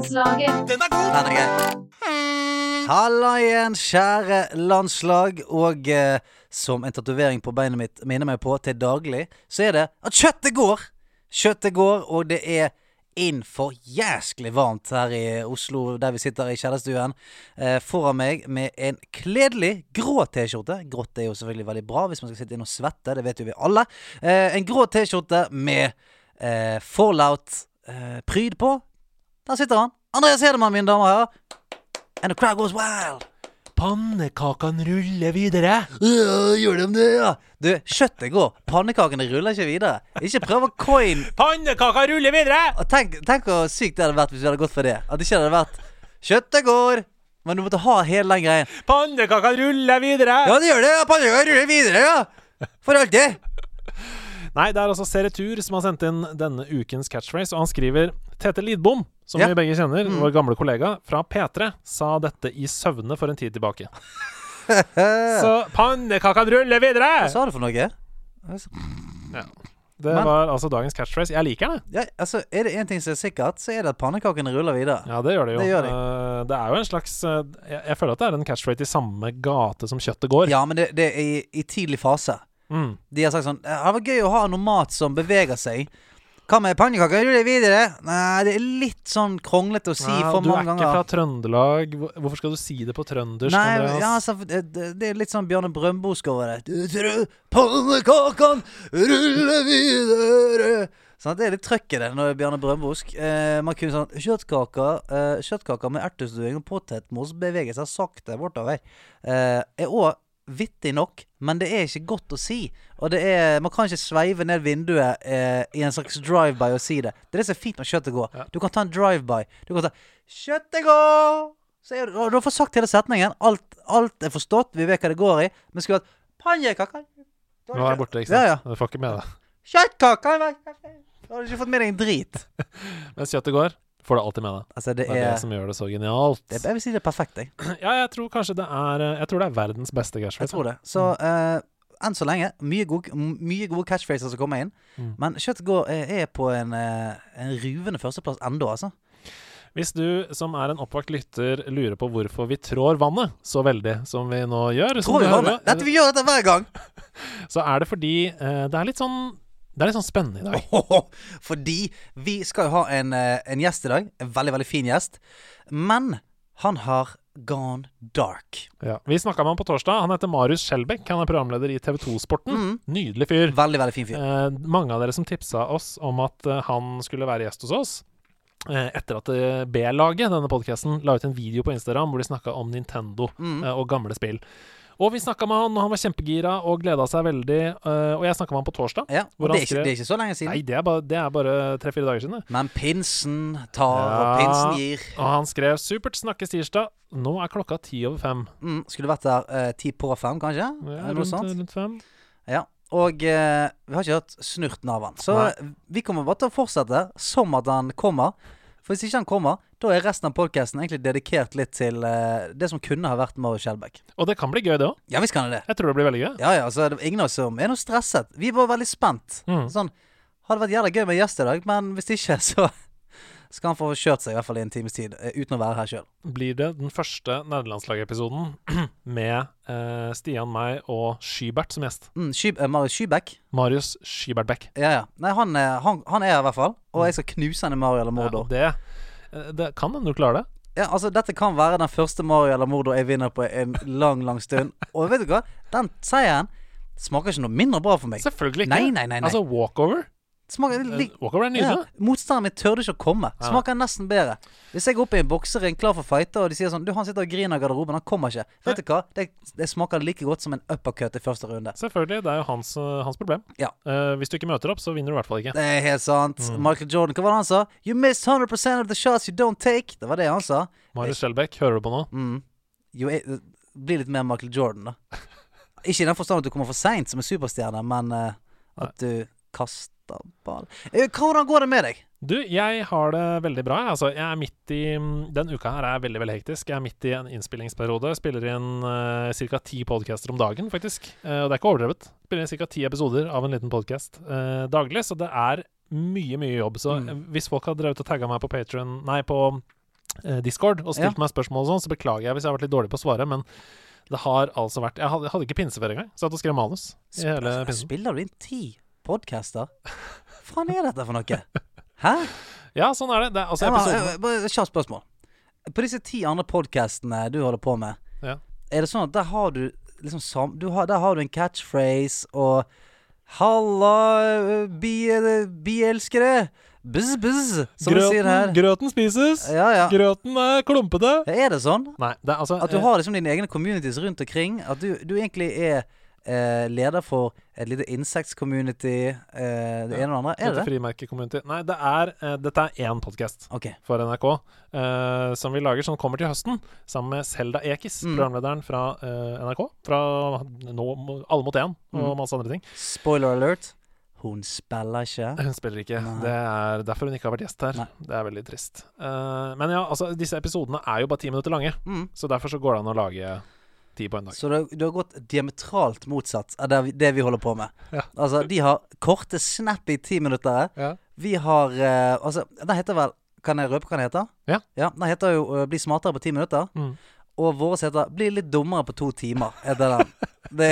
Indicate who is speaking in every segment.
Speaker 1: Nederlandslaget.
Speaker 2: Den er god Halla igjen, kjære landslag. Og eh, som en tatovering på beinet mitt minner meg på til daglig, så er det at kjøttet går. Kjøttet går, og det er innfor jæsklig varmt her i Oslo, der vi sitter i kjellerstuen. Eh, foran meg med en kledelig grå T-skjorte. Grått er jo selvfølgelig veldig bra hvis man skal sitte inne og svette, det vet jo vi alle. Eh, en grå T-skjorte med eh, Fallout-pryd på. Der sitter han. Andreas Hedemann, mine damer og herrer. And the crowd goes wild.
Speaker 3: Pannekakene ruller videre.
Speaker 2: Ja, gjør de det, ja? Du, kjøttet går. Pannekakene ruller ikke videre. Ikke prøv å coin
Speaker 3: Pannekaka ruller videre!
Speaker 2: Og tenk, tenk hvor sykt det hadde vært hvis vi hadde gått for det. At det ikke hadde vært Kjøttet går. Men du måtte ha hele den greien.
Speaker 3: Pannekakene ruller videre!
Speaker 2: Ja, det gjør det. ja, Pannekakene ruller videre, ja. For alltid.
Speaker 3: Nei, det er altså Seretur som har sendt inn denne ukens catchphrase, og han skriver Tete Lidbom, som
Speaker 2: Ja.
Speaker 3: vi begge kjenner,
Speaker 2: Mm.
Speaker 3: vår gamle kollega fra P3, sa dette i søvne for en tid tilbake. Så pannekakene ruller videre!
Speaker 2: Hva sa du for noe?
Speaker 3: Det
Speaker 2: Men-
Speaker 3: var altså dagens catchphrase. Jeg liker det.
Speaker 2: Ja, altså, Er det én ting som er sikkert, så er det at pannekakene ruller videre.
Speaker 3: Ja, det gjør det jo.
Speaker 2: Det gjør de.
Speaker 3: uh, det er jo en slags uh, jeg, jeg føler at det er en catchphrase i samme gate som kjøttet går.
Speaker 2: Ja, men det, det er i, i tidlig fase.
Speaker 3: Mm.
Speaker 2: De har sagt sånn Det vært gøy å ha noe mat som beveger seg. Hva med pannekaker? Ruller videre? Nei, det er litt sånn kronglete å si
Speaker 3: Ja,
Speaker 2: for
Speaker 3: du er ikke fra Trøndelag. Hvorfor skal du si det på trøndersk?
Speaker 2: Nei, ja, altså, det, det det er litt sånn Bjarne Brøndbosk over det. Du tror pannekakene ruller videre Sånn, Det er litt trøkk i det når det er Bjarne Brøndbosk. Eh, man kunne sånn Kjøttkaker eh, Kjøttkaker med ertestuing og potetmos beveger seg sakte bortover. Eh, er òg vittig nok, men det er ikke godt å si. Og det er Man kan ikke sveive ned vinduet eh, i en slags drive-by og si det. Det er det som er fint når kjøttet går.
Speaker 3: Ja.
Speaker 2: Du kan ta en drive-by. Du kan ta 'Kjøttet går!' Så er og du har fått sagt hele setningen. Alt, alt er forstått. Vi vet hva det går i. Men skulle hatt pannekaker
Speaker 3: Nå er jeg borte, ikke
Speaker 2: Ja, ja.
Speaker 3: Du får ikke med deg.
Speaker 2: Kjøttkaker Da har du ikke fått med deg en drit.
Speaker 3: Mens kjøttet går, får det alltid med deg.
Speaker 2: Altså, det
Speaker 3: Det er det som gjør det så genialt.
Speaker 2: det, Jeg vil si det er perfekt, jeg.
Speaker 3: Ja, jeg tror kanskje det er eh, Jeg tror det er verdens beste
Speaker 2: Jeg tror det. Så eh, enn så lenge, mye, gode, mye gode catchphraser som kommer inn.
Speaker 3: Mm.
Speaker 2: Men kjøttet går er, er på en, eh, en ruvende førsteplass ennå, altså.
Speaker 3: Hvis du som er en oppvakt lytter lurer på hvorfor vi trår vannet så veldig som vi nå gjør,
Speaker 2: Trår vi det? Dette, vi gjør dette hver gang!
Speaker 3: så er det fordi eh, det er litt sånn Det er litt sånn spennende i dag.
Speaker 2: Fordi vi skal jo ha en, eh, en gjest i dag. En veldig, veldig fin gjest. Men han har gone dark.
Speaker 3: Ja. Vi snakka med han på torsdag. Han heter Marius Skjelbæk. Han er programleder i TV2 Sporten.
Speaker 2: Mm.
Speaker 3: Nydelig fyr.
Speaker 2: Veldig, veldig fin fyr.
Speaker 3: Eh, mange av dere som tipsa oss om at eh, han skulle være gjest hos oss. Eh, etter at B-laget, denne podkasten, la ut en video på Instagram hvor de snakka om Nintendo
Speaker 2: Mm.
Speaker 3: og gamle spill. Og vi snakka med han, og han var kjempegira og gleda seg veldig. Uh, og jeg snakka med han på torsdag.
Speaker 2: Ja, og det er, ikke, det er ikke så lenge siden.
Speaker 3: Nei, det er bare, bare tre-fire dager siden.
Speaker 2: Men pinsen tar, og pinsen gir.
Speaker 3: Og han skrev 'Supert, snakkes tirsdag'. Nå er klokka ti over fem.
Speaker 2: Mm, skulle vært der uh, ti på fem, kanskje?
Speaker 3: Ja, rundt,
Speaker 2: sånt.
Speaker 3: rundt fem.
Speaker 2: Ja. Og eh, vi har ikke hørt snurten av han. Så
Speaker 3: Nei.
Speaker 2: vi kommer bare til å fortsette som at han kommer. For hvis ikke han kommer, da er resten av podkasten egentlig dedikert litt til eh, det som kunne ha vært Mario Skjelbæk.
Speaker 3: Og det kan bli gøy, det òg.
Speaker 2: Ja visst kan det det.
Speaker 3: Jeg tror det blir veldig gøy.
Speaker 2: Ja ja, altså det er ingen av oss som er noe stresset. Vi var veldig spent.
Speaker 3: Mm.
Speaker 2: Sånn Hadde vært jævla gøy med gjest i dag, men hvis ikke, så skal han få kjørt seg i hvert fall i en times tid eh, uten å være her sjøl.
Speaker 3: blir det den første nederlandslagepisoden med eh, Stian, meg og Skybert som gjest.
Speaker 2: Mm, Sky, eh, Marius Skybæk.
Speaker 3: Marius Skybert Beck.
Speaker 2: Ja ja. Nei, han, eh, han, han er her i hvert fall. Og jeg skal knuse han i Mario eller Mordor.
Speaker 3: Ja, det, det kan hende du klarer det.
Speaker 2: Ja, altså Dette kan være den første Mario eller Mordo jeg vinner på en lang, lang stund. Og vet du hva? Den seieren smaker ikke noe mindre bra for meg.
Speaker 3: Selvfølgelig ikke.
Speaker 2: Nei, nei, nei, nei.
Speaker 3: Altså walkover.
Speaker 2: Smaker
Speaker 3: Eh, er
Speaker 2: ja. Motstanderen min tørde ikke å komme. Smaker nesten bedre. Hvis jeg går opp i en boksering klar for fighter, og de sier sånn Du, han sitter og griner i garderoben, han kommer ikke. Vet du hva? Det, det smaker like godt som en uppercut i første runde.
Speaker 3: Selvfølgelig. Det er jo hans, eh, hans problem.
Speaker 2: Ja.
Speaker 3: Uh, hvis du ikke møter opp, så vinner du i hvert fall ikke.
Speaker 2: Det er helt sant.
Speaker 3: Mm.
Speaker 2: Michael Jordan, hva var det han sa? You missed 100% of the shots you don't take. Det var det han sa.
Speaker 3: Marius Skjelbæk, hører du på nå?
Speaker 2: Mm. Jo, jeg, bli litt mer Michael Jordan, da. Ikke i den forstand at du kommer for seint som en superstjerne, men uh, at du kaster ball Eh, Hvordan går det med deg?
Speaker 3: Du, jeg har det veldig bra. Altså, jeg er midt i Den uka her er veldig veldig hektisk. Jeg er midt i en innspillingsperiode. Spiller inn uh, ca. ti podcaster om dagen, faktisk. Uh, og det er ikke overdrevet. Spiller inn ca. ti episoder av en liten podkast daglig, så det er mye, mye jobb. Så
Speaker 2: Mm.
Speaker 3: eh, hvis folk har drevet og tagga meg på Patreon Nei, på uh, Discord og stilt
Speaker 2: Ja.
Speaker 3: meg spørsmål og sånn, så beklager jeg hvis jeg har vært litt dårlig på å svare, men det har altså vært Jeg hadde, jeg hadde ikke pinseferie engang. Satt og skrev manus i hele
Speaker 2: Sp-
Speaker 3: pinsen.
Speaker 2: Spiller du inn ti podcaster? Hva faen er dette for noe? Hæ?
Speaker 3: Ja, sånn er det. det er, altså,
Speaker 2: Ja, eh, bare Kjapt spørsmål. På disse ti andre podkastene du holder på med,
Speaker 3: Ja.
Speaker 2: er det sånn at der har du liksom sam... Du har, der har du en catchphrase og Halla, bi- bielskere! Buzz, buzz, som du sier her.
Speaker 3: grøten, grøten spises!
Speaker 2: Ja, ja.
Speaker 3: Grøten er klumpete!
Speaker 2: Er det sånn?
Speaker 3: Nei, det er altså
Speaker 2: At du
Speaker 3: eh,
Speaker 2: har liksom dine egne communities rundt omkring? At du, du egentlig er eh, leder for et lite insektcommunity, eh, det ene og det andre? Er det?
Speaker 3: frimerke-community Nei, det er, eh, dette er én podkast
Speaker 2: okay.
Speaker 3: for NRK eh, som vi lager, som kommer til høsten, sammen med Selda Ekiz,
Speaker 2: Mm.
Speaker 3: programlederen fra eh, NRK. Fra nå, Alle mot én og
Speaker 2: Mm.
Speaker 3: masse andre ting.
Speaker 2: Spoiler alert. Hun spiller ikke.
Speaker 3: Hun spiller ikke.
Speaker 2: Nei.
Speaker 3: Det er derfor hun ikke har vært gjest her.
Speaker 2: Nei.
Speaker 3: Det er veldig trist. Eh, men ja, altså, disse episodene er jo bare ti minutter lange,
Speaker 2: Mm.
Speaker 3: så derfor så går det an å lage ti på en dag.
Speaker 2: Så du, du har gått diametralt motsatt av det vi, det vi holder på med.
Speaker 3: Ja.
Speaker 2: Altså, de har korte, snappy timinuttere.
Speaker 3: Ja.
Speaker 2: Vi har uh, Altså, den heter vel Kan jeg røpe hva den heter?
Speaker 3: Ja.
Speaker 2: ja den heter jo uh, 'Bli smartere på ti minutter'.
Speaker 3: Mm.
Speaker 2: Og våre heter 'Bli litt dummere på to timer'. Heter den. Det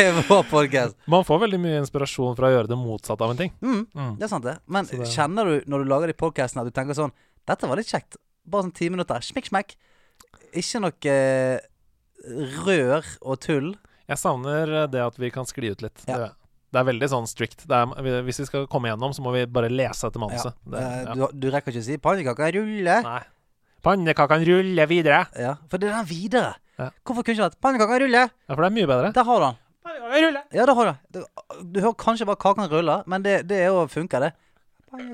Speaker 2: er vår podcast.
Speaker 3: Man får veldig mye inspirasjon fra å gjøre det motsatte av en ting.
Speaker 2: Mm,
Speaker 3: Mm.
Speaker 2: det er sant, det. Men
Speaker 3: det-
Speaker 2: kjenner du når du lager de podcastene at du tenker sånn 'Dette var litt kjekt'. Bare sånn ti minutter. Smekk, smekk. Ikke noe eh, rør og tull.
Speaker 3: Jeg savner eh, det at vi kan skli ut litt.
Speaker 2: Ja.
Speaker 3: Det, det er veldig sånn strict. Det er, hvis vi skal komme gjennom, så må vi bare lese etter
Speaker 2: Ja.
Speaker 3: Det,
Speaker 2: Eh,
Speaker 3: ja.
Speaker 2: Du, du rekker ikke å si 'pannekaka ruller'.
Speaker 3: Nei. Pannekakene ruller videre.
Speaker 2: Ja, for det er den videre. Hvorfor kunne ikke hatt Pannekaka ruller'?
Speaker 3: Ja, for det er mye bedre.
Speaker 2: Der har du den. Ja, det har du. Du, hører kanskje bare 'kaken ruller', men det, det er jo funker, det.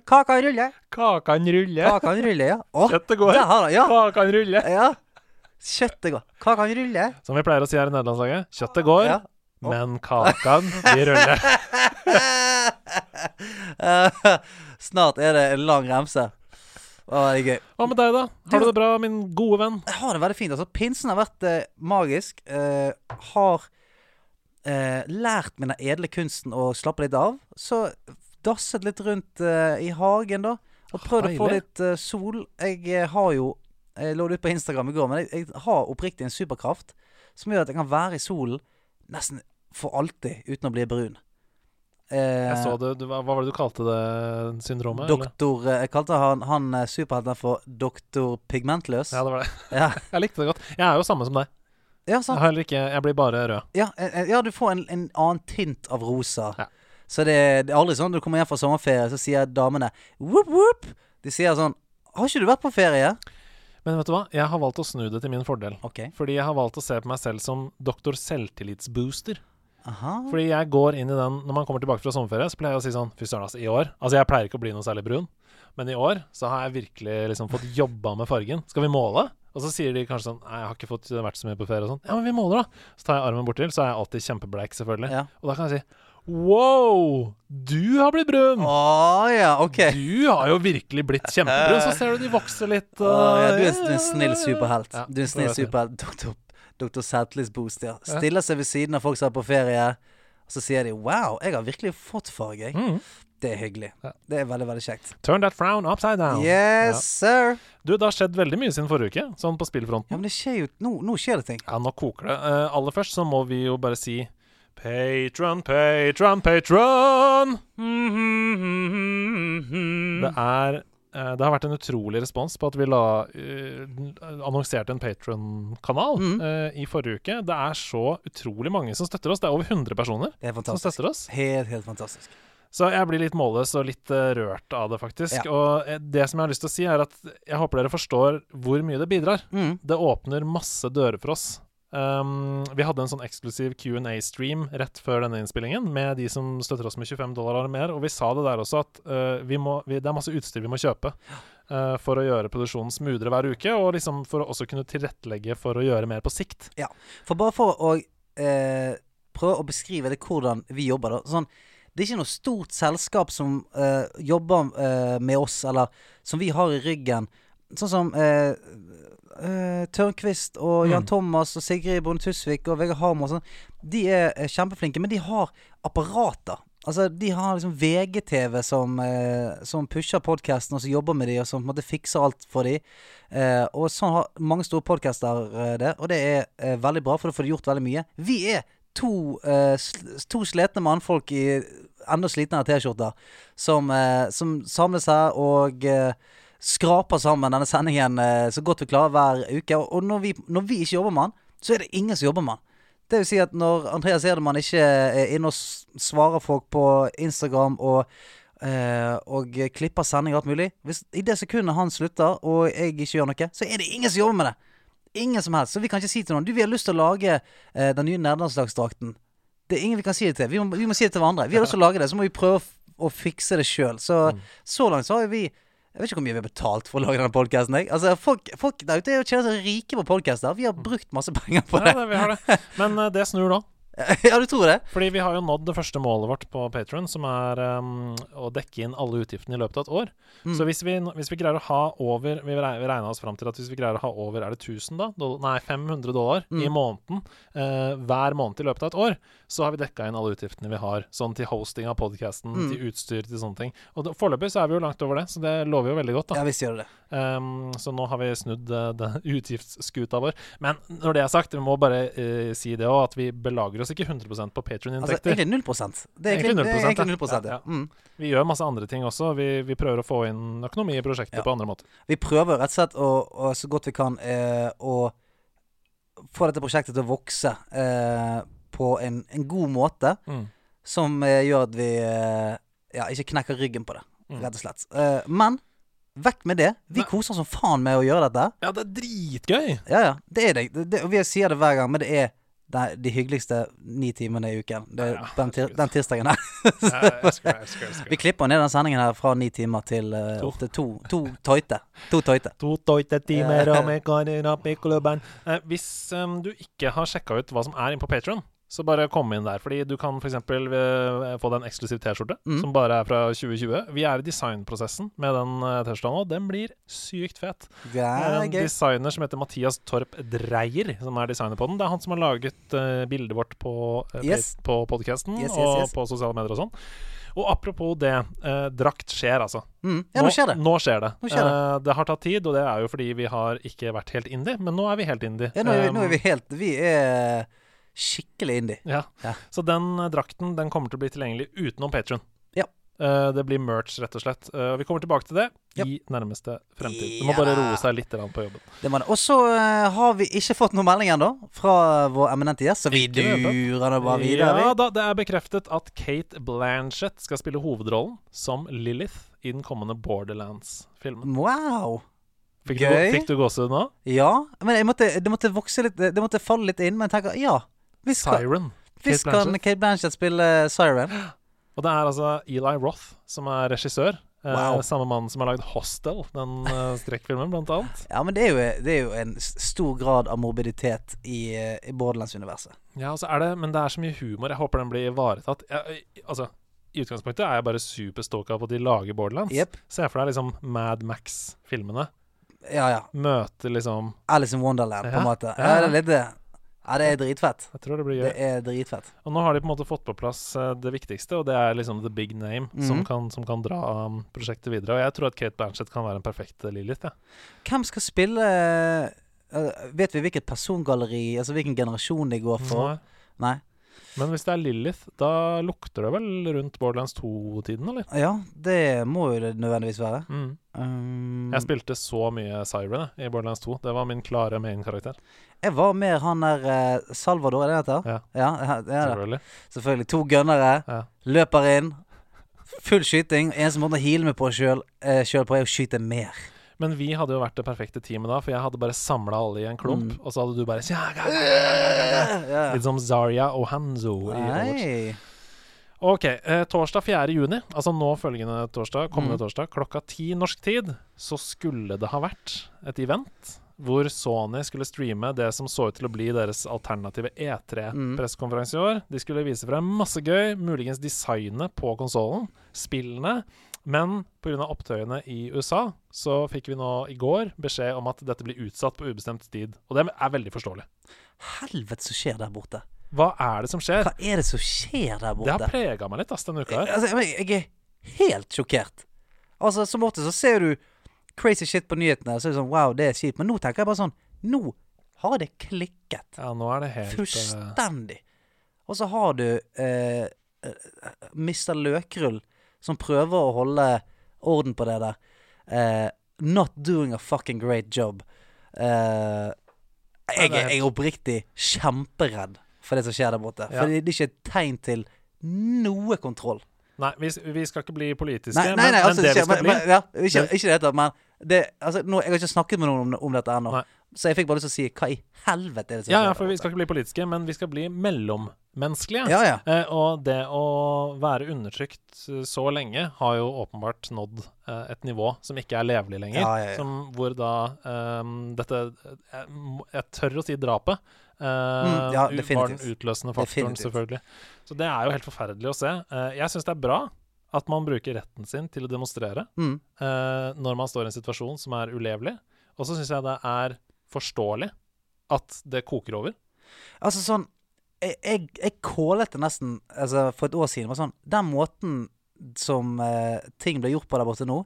Speaker 2: Kaka ruller.
Speaker 3: Kakan ruller.
Speaker 2: Kakan ruller, ja. Å,
Speaker 3: Kjøttet går.
Speaker 2: der har du Ja.
Speaker 3: Kakene ruller.
Speaker 2: ja. Kjøttet går. Kakan ruller.
Speaker 3: Som vi pleier å si her i nederlandslaget. Kjøttet går,
Speaker 2: Ja.
Speaker 3: men kakene de ruller.
Speaker 2: Snart er det en lang remse. Å, det er gøy.
Speaker 3: Hva med deg, da? Har du det bra, min gode venn?
Speaker 2: Jeg har det veldig fint. Altså, pinsen har vært eh, magisk. Eh, har eh, lært min edle kunsten å slappe litt av. Så dasset litt rundt eh, i hagen, da. Og prøvd å få litt eh, sol. Jeg eh, har jo Jeg lå det ut på Instagram i går, men jeg, jeg har oppriktig en superkraft som gjør at jeg kan være i solen nesten for alltid uten å bli brun. Eh,
Speaker 3: Jeg så det, du, hva var det du kalte det syndromet?
Speaker 2: Doktor eller? Jeg kalte han, han eh, superhelten for doktor Pigmentløs.
Speaker 3: Ja, det var det.
Speaker 2: Ja,
Speaker 3: Jeg likte det godt. Jeg er jo samme som deg.
Speaker 2: ja sant.
Speaker 3: Jeg, heller ikke, jeg blir bare rød.
Speaker 2: Ja, eh, eh, ja, du får en, en annen tint av rosa.
Speaker 3: Ja.
Speaker 2: Så det, det er aldri sånn når du kommer hjem fra sommerferie, så sier damene whoop, whoop. De sier sånn Har ikke du vært på ferie?
Speaker 3: Men vet du hva? Jeg har valgt å snu det til min fordel.
Speaker 2: Okay.
Speaker 3: Fordi jeg har valgt å se på meg selv som doktor selvtillitsbooster.
Speaker 2: Aha.
Speaker 3: Fordi jeg går inn i den Når man kommer tilbake fra sommerferie, så pleier jeg å si sånn Fy søren, altså, i år Altså, jeg pleier ikke å bli noe særlig brun, men i år så har jeg virkelig liksom fått jobba med fargen. Skal vi måle? Og så sier de kanskje sånn Nei, jeg har ikke fått vært så mye på ferie og sånn. Ja, men vi måler, da. Så tar jeg armen bortil, så er jeg alltid kjempebleik, selvfølgelig.
Speaker 2: Ja.
Speaker 3: Og da kan jeg si Wow! Du har blitt brun!
Speaker 2: Å ja, OK.
Speaker 3: Du har jo virkelig blitt kjempebrun. Så ser du de vokser litt.
Speaker 2: Uh,
Speaker 3: Og,
Speaker 2: ja, du, er, en snill superhelt.
Speaker 3: Ja,
Speaker 2: du er en snill superhelt. Doktor, doktor Selvtillitsboost, ja. Stiller seg ved siden av folk som er på ferie, og så sier de 'Wow, jeg har virkelig fått farge', jeg.
Speaker 3: Mm.
Speaker 2: Det er hyggelig. Det er veldig, veldig kjekt.
Speaker 3: Turn that frown upside down.
Speaker 2: Yes, sir.
Speaker 3: Du, det har skjedd veldig mye siden forrige uke, sånn på spillfronten.
Speaker 2: Ja, men det skjer jo Nå, nå skjer det ting.
Speaker 3: Ja, nå koker det. Uh, aller først så må vi jo bare si Patron, patron, patron! Det er eh, det har vært en utrolig respons på at vi la eh, annonserte en Patron-kanal
Speaker 2: Mm.
Speaker 3: eh, i forrige uke. Det er så utrolig mange som støtter oss. Det er over 100 personer
Speaker 2: er
Speaker 3: som støtter oss.
Speaker 2: Helt, helt fantastisk.
Speaker 3: Så jeg blir litt målløs og litt uh, rørt av det, faktisk.
Speaker 2: Ja.
Speaker 3: Og det som jeg har lyst til å si, er at jeg håper dere forstår hvor mye det bidrar.
Speaker 2: Mm.
Speaker 3: Det åpner masse dører for oss. Um, vi hadde en sånn eksklusiv Q&A-stream rett før denne innspillingen med de som støtter oss med 25 dollar eller mer, og vi sa det der også at uh, vi må, vi, det er masse utstyr vi må kjøpe uh, for å gjøre produksjonen smoothere hver uke, og liksom for å også kunne tilrettelegge for å gjøre mer på sikt.
Speaker 2: Ja, For bare for å uh, prøve å beskrive det hvordan vi jobber, da. Sånn, det er ikke noe stort selskap som jobber med oss, eller som vi har i ryggen. Sånn som eh, Tørnquist og Jan
Speaker 3: Mm.
Speaker 2: Thomas og Sigrid Bonde Tusvik og Vegard Harm og sånn. De er eh, kjempeflinke, men de har apparater Altså, de har liksom VGTV som, eh, som pusher podkasten, og som jobber med de, og som på en måte fikser alt for de. Eh, og sånn har mange store podcaster eh, det, og det er eh, veldig bra, for da får de gjort veldig mye. Vi er to, sl to slitne mannfolk i enda slitnere T-skjorter som, som samles her og eh, skraper sammen denne sendingen eh, så godt vi klarer hver uke. Og, når, vi, når vi ikke jobber med den, så er det ingen som jobber med den. Det vil si at når Andreas Edemann ikke er inne og svarer folk på Instagram og, eh, og klipper sending og alt mulig Hvis I det sekundet han slutter, og jeg ikke gjør noe, så er det ingen som jobber med det. Ingen som helst. Så vi kan ikke si til noen Du, vi har lyst til å lage eh, den nye nederlandsdagsdrakten Det er ingen vi kan si det til. Vi må, vi må si det til hverandre. Vi har lyst til å lage det, så må vi prøve å, å fikse det sjøl. Så så langt så har vi Jeg vet ikke hvor mye vi har betalt for å lage denne podkasten. Altså, folk, folk der ute er jo tjener seg rike på podkaster. Vi har brukt masse penger på
Speaker 3: Ja,
Speaker 2: det.
Speaker 3: det, vi har det. Men uh, det snur nå.
Speaker 2: ja, du tror det?
Speaker 3: Fordi vi har jo nådd det første målet vårt på Patron, som er um, å dekke inn alle utgiftene i løpet av et år.
Speaker 2: Mm.
Speaker 3: Så hvis vi, hvis vi greier å ha over Vi reg- regna oss fram til at hvis vi greier å ha over Er det 1000, da? Dollar, nei, 500 dollar i
Speaker 2: Mm.
Speaker 3: måneden uh, hver måned i løpet av et år, så har vi dekka inn alle utgiftene vi har. Sånn til hosting av podkasten,
Speaker 2: Mm.
Speaker 3: til utstyr, til sånne ting. Og foreløpig så er vi jo langt over det, så det lover jo veldig godt, da.
Speaker 2: Ja visst gjør det.
Speaker 3: Um, så nå har vi snudd uh, den utgiftsskuta vår. Men når det er sagt, vi må bare uh, si det òg, at vi belager oss ikke 100% på
Speaker 2: Altså
Speaker 3: Patrion-inntekter.
Speaker 2: egentlig 0 Det er egentlig,
Speaker 3: Egentlig
Speaker 2: det er
Speaker 3: 0%,
Speaker 2: egentlig 0
Speaker 3: ja.
Speaker 2: ja.
Speaker 3: Ja.
Speaker 2: Mm.
Speaker 3: vi gjør masse andre ting også. Vi, vi prøver å få inn økonomi i prosjektet på andre måter.
Speaker 2: Vi prøver rett og slett å, å så godt vi kan eh, å få dette prosjektet til å vokse eh, på en, en god måte.
Speaker 3: Mm.
Speaker 2: Som eh, gjør at vi eh, ja, ikke knekker ryggen på det,
Speaker 3: Mm.
Speaker 2: rett og slett. Eh, men vekk med det. Vi
Speaker 3: Nei.
Speaker 2: koser oss som faen med å gjøre dette.
Speaker 3: Ja, det er dritgøy!
Speaker 2: Ja, ja. Det er det. det, det og vi sier det hver gang, men det er er de hyggeligste ni timene i uken. Det er
Speaker 3: Ja,
Speaker 2: den, tir den tirsdagen her.
Speaker 3: Jeg elsker jeg elsker jeg elsker
Speaker 2: Vi klipper ned den sendingen her fra ni timer til uh,
Speaker 3: To.
Speaker 2: til to. To tøyte. To tøyte.
Speaker 3: To tøyte timer og inn opp i klubben. Hvis um, du ikke har sjekka ut hva som er inne på Patron, så bare kom inn der. Fordi du kan f.eks. Uh, få deg en eksklusiv T-skjorte,
Speaker 2: Mm.
Speaker 3: som bare er fra 2020. Vi er i designprosessen med den uh, T-skjorta nå. Den blir sykt fet.
Speaker 2: Det
Speaker 3: er en
Speaker 2: gøy.
Speaker 3: designer som heter Mathias Torp Dreyer, som er designer på den. Det er han som har laget uh, bildet vårt på, uh,
Speaker 2: Yes.
Speaker 3: på podkasten
Speaker 2: Yes, yes,
Speaker 3: og på sosiale medier og sånn. Og apropos det, eh, drakt skjer, altså.
Speaker 2: Mm. Ja, nå skjer det.
Speaker 3: Nå skjer det.
Speaker 2: Nå skjer det.
Speaker 3: Eh, det har tatt tid, og det er jo fordi vi har ikke vært helt indie, men nå er vi helt indie.
Speaker 2: Ja, nå, er vi, nå er vi helt Vi er skikkelig indie.
Speaker 3: ja.
Speaker 2: Ja.
Speaker 3: Så den eh, drakten den kommer til å bli tilgjengelig utenom Patron.
Speaker 2: Ja.
Speaker 3: Uh, det blir merch, rett og slett. Uh, vi kommer tilbake til det
Speaker 2: Ja.
Speaker 3: i nærmeste fremtid. Du må bare roe seg litt på jobben.
Speaker 2: Det må det. Og så uh, har vi ikke fått noen melding ennå fra vår eminente gjest, så vi
Speaker 3: det
Speaker 2: durer nå bare videre.
Speaker 3: Ja da, det er bekreftet at Kate Blanchett skal spille hovedrollen som Lilith i den kommende Borderlands-filmen.
Speaker 2: Wow.
Speaker 3: Fikk, du,
Speaker 2: Gøy.
Speaker 3: fikk du gåsehud nå?
Speaker 2: Ja. Men måtte, det måtte vokse litt Det måtte falle litt inn, men jeg tenker ja. Visst
Speaker 3: Siren.
Speaker 2: visst kan. Kate Blanchett spille Siren.
Speaker 3: Og det er altså Eli Roth som er regissør. Eh,
Speaker 2: Wow.
Speaker 3: samme mann som har lagd Hostel, den strekkfilmen, skrekkfilmen, blant annet.
Speaker 2: Ja, men det er, jo, det er jo en stor grad av morbiditet i, eh, i Borderlands-universet.
Speaker 3: Ja, altså er det, Men det er så mye humor. Jeg håper den blir ivaretatt. Jeg, altså, I utgangspunktet er jeg bare superstoka på at de lager Borderlands.
Speaker 2: Yep.
Speaker 3: Se for deg liksom Mad Max-filmene.
Speaker 2: Ja, ja.
Speaker 3: Møter liksom
Speaker 2: Alice in Wonderland, på en måte.
Speaker 3: ja.
Speaker 2: Ja, det er litt det. Ja, det er dritfett.
Speaker 3: Jeg tror det blir gøy.
Speaker 2: Det er dritfett.
Speaker 3: Og nå har de på en måte fått på plass eh, det viktigste, og det er liksom the big name som,
Speaker 2: Mhm.
Speaker 3: kan, som kan dra um, prosjektet videre. Og jeg tror at Kate Bernstedt kan være en perfekt Lilith. Ja.
Speaker 2: Hvem skal spille eh, Vet vi hvilket persongalleri, altså hvilken generasjon de går for?
Speaker 3: Nei.
Speaker 2: Nei.
Speaker 3: Men hvis det er Lilith, da lukter det vel rundt Borderlands 2-tiden, eller?
Speaker 2: Ja, det må jo det nødvendigvis være.
Speaker 3: Mm.
Speaker 2: Um,
Speaker 3: Jeg spilte så mye Siren i Borderlands 2. Det var min klare main-karakter.
Speaker 2: jeg var mer han der eh, Salvador, er det det heter?
Speaker 3: Ja.
Speaker 2: Ja, ja.
Speaker 3: Selvfølgelig.
Speaker 2: Selvfølgelig. To gønnere.
Speaker 3: Ja.
Speaker 2: Løper inn. Full skyting. Eneste måten å heale meg på sjøl på, er å skyte mer.
Speaker 3: Men vi hadde jo vært det perfekte teamet da, for jeg hadde bare samla alle i en klump,
Speaker 2: Mm.
Speaker 3: og så hadde du bare. Litt som Zarya og Hanzo i Overwatch. Ok, eh, torsdag 4. juni, altså nå følgende torsdag, kommende
Speaker 2: Mm.
Speaker 3: torsdag, klokka ti norsk tid, så skulle det ha vært et event hvor Sony skulle streame det som så ut til å bli deres alternative
Speaker 2: Mm.
Speaker 3: E3-pressekonferanse i år. De skulle vise frem masse gøy, muligens designet på konsollen, spillene. Men pga. opptøyene i USA så fikk vi nå i går beskjed om at dette blir utsatt på ubestemt tid. Og det er veldig forståelig.
Speaker 2: Helvete som skjer der borte.
Speaker 3: Hva er det som skjer?
Speaker 2: Hva er det som skjer der borte?
Speaker 3: Det har prega meg litt ass, denne uka her.
Speaker 2: Altså, jeg, er helt sjokkert. Altså, Som ofte så ser du crazy shit på nyhetene, så er det sånn wow, det er kjipt. Men nå tenker jeg bare sånn Nå har det klikket.
Speaker 3: Ja, nå er det helt eh,
Speaker 2: Fullstendig. Og så har du eh, eh, Mr. Løkrull som prøver å holde orden på det der. Uh, not doing a fucking great job. Uh, jeg, jeg er oppriktig kjemperedd for det som skjer der borte.
Speaker 3: Ja.
Speaker 2: For det er ikke et tegn til noe kontroll.
Speaker 3: Nei, vi, vi skal ikke bli politiske,
Speaker 2: Nei, nei,
Speaker 3: men,
Speaker 2: nei altså,
Speaker 3: men det vi skal
Speaker 2: men,
Speaker 3: bli
Speaker 2: men, ja, ikke, ikke det men det, altså, nå, Jeg har ikke snakket med noen om, om dette ennå. Så jeg fikk bare lyst til å si hva i helvete er det som skjer
Speaker 3: ja,
Speaker 2: ja,
Speaker 3: for vi skal ikke bli politiske, men vi skal bli mellommenneskelige.
Speaker 2: Ja, ja.
Speaker 3: Eh, og det å være undertrykt eh, så lenge har jo åpenbart nådd eh, et nivå som ikke er levelig lenger.
Speaker 2: Ja.
Speaker 3: Som hvor da eh, dette jeg, Jeg tør å si drapet. eh,
Speaker 2: Mm,
Speaker 3: var den utløsende faktoren,
Speaker 2: Definitivt.
Speaker 3: selvfølgelig. Så det er jo helt forferdelig å se. Eh, jeg syns det er bra at man bruker retten sin til å demonstrere
Speaker 2: Mm.
Speaker 3: eh, når man står i en situasjon som er ulevelig. Og så syns jeg det er forståelig at det koker over.
Speaker 2: Altså sånn Jeg, jeg, jeg kålet det nesten altså, for et år siden. Var sånn, den måten som eh, ting blir gjort på der borte nå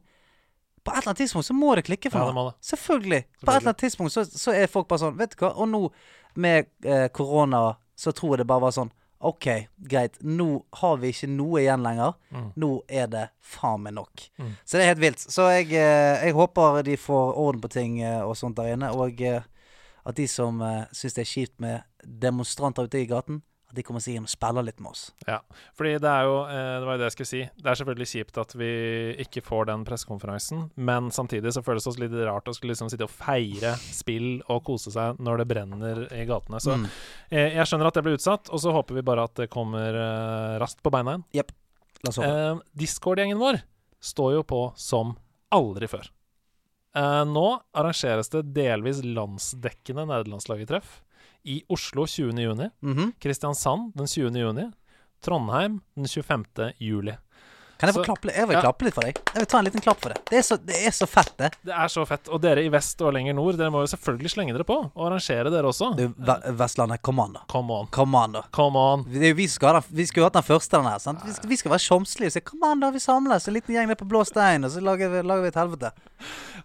Speaker 2: På et eller annet tidspunkt så må det klikke for
Speaker 3: Ja,
Speaker 2: meg.
Speaker 3: det.
Speaker 2: Selvfølgelig. På et eller annet tidspunkt så, så er folk bare sånn Vet du hva, og nå med eh, korona så tror jeg det bare var sånn OK, greit. Nå har vi ikke noe igjen lenger.
Speaker 3: Mm.
Speaker 2: Nå er det faen meg nok.
Speaker 3: Mm.
Speaker 2: Så det er helt vilt. Så jeg, eh, jeg håper de får orden på ting eh, og sånt der inne. Og eh, at de som syns det er kjipt med demonstranter ute i gaten, at de kommer seg inn og spiller litt med oss.
Speaker 3: Ja, fordi det er jo eh, Det var jo det jeg skulle si. Det er selvfølgelig kjipt at vi ikke får den pressekonferansen, men samtidig så føles det også litt rart å skulle liksom sitte og feire spill og kose seg når det brenner i gatene. Så
Speaker 2: Mm.
Speaker 3: eh, jeg skjønner at det ble utsatt, og så håper vi bare at det kommer eh, raskt på beina igjen.
Speaker 2: La oss håpe.
Speaker 3: Eh, Discord-gjengen vår står jo på som aldri før. Eh, nå arrangeres det delvis landsdekkende nederlandslagertreff i Oslo 20. juni.
Speaker 2: -hmm.
Speaker 3: Kristiansand den 20. juni. Trondheim den 25.
Speaker 2: Kan jeg få klappe litt? Jeg vil
Speaker 3: ja.
Speaker 2: klappe litt for deg. Jeg vil ta en liten klapp for det. Det er så, det er så fett, det.
Speaker 3: Det er så fett. Og dere i vest og lenger nord, dere må jo selvfølgelig slenge dere på og arrangere dere også.
Speaker 2: Du, Vestlandet, kom an, da.
Speaker 3: Come on.
Speaker 2: Kom an, da.
Speaker 3: Come on.
Speaker 2: Det er jo vi som skal ha den, vi skulle hatt den første, den her. Sant? Vi, skal, vi skal være sjomslige og si 'kom an, da, vi samles'. En liten gjeng ned på Blå stein, og så lager vi, lager vi et helvete.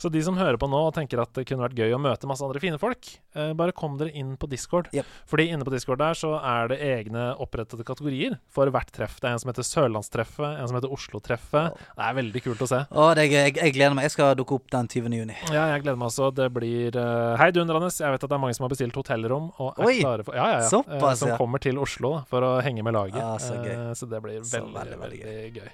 Speaker 3: Så de som hører på nå og tenker at det kunne vært gøy å møte masse andre fine folk, eh, bare kom dere inn på Discord.
Speaker 2: Yep.
Speaker 3: Fordi inne på Discord der så er det egne opprettede kategorier for hvert treff. Det er en som heter Sørlandstreffet, en som heter Oslo-treffet. Det er veldig kult å se.
Speaker 2: Å, det, er- jeg, jeg gleder meg. Jeg skal dukke opp den 20. juni.
Speaker 3: Ja, jeg gleder meg også. Det blir uh, heidundrende. Jeg vet at det er mange som har bestilt hotellrom og er
Speaker 2: Oi,
Speaker 3: klare for Ja, ja, ja.
Speaker 2: såpass,
Speaker 3: eh, som kommer til Oslo da, for å henge med laget.
Speaker 2: Ah, så gøy.
Speaker 3: Eh, så det blir
Speaker 2: Så
Speaker 3: veldig,
Speaker 2: veldig,
Speaker 3: veldig,
Speaker 2: veldig
Speaker 3: gøy.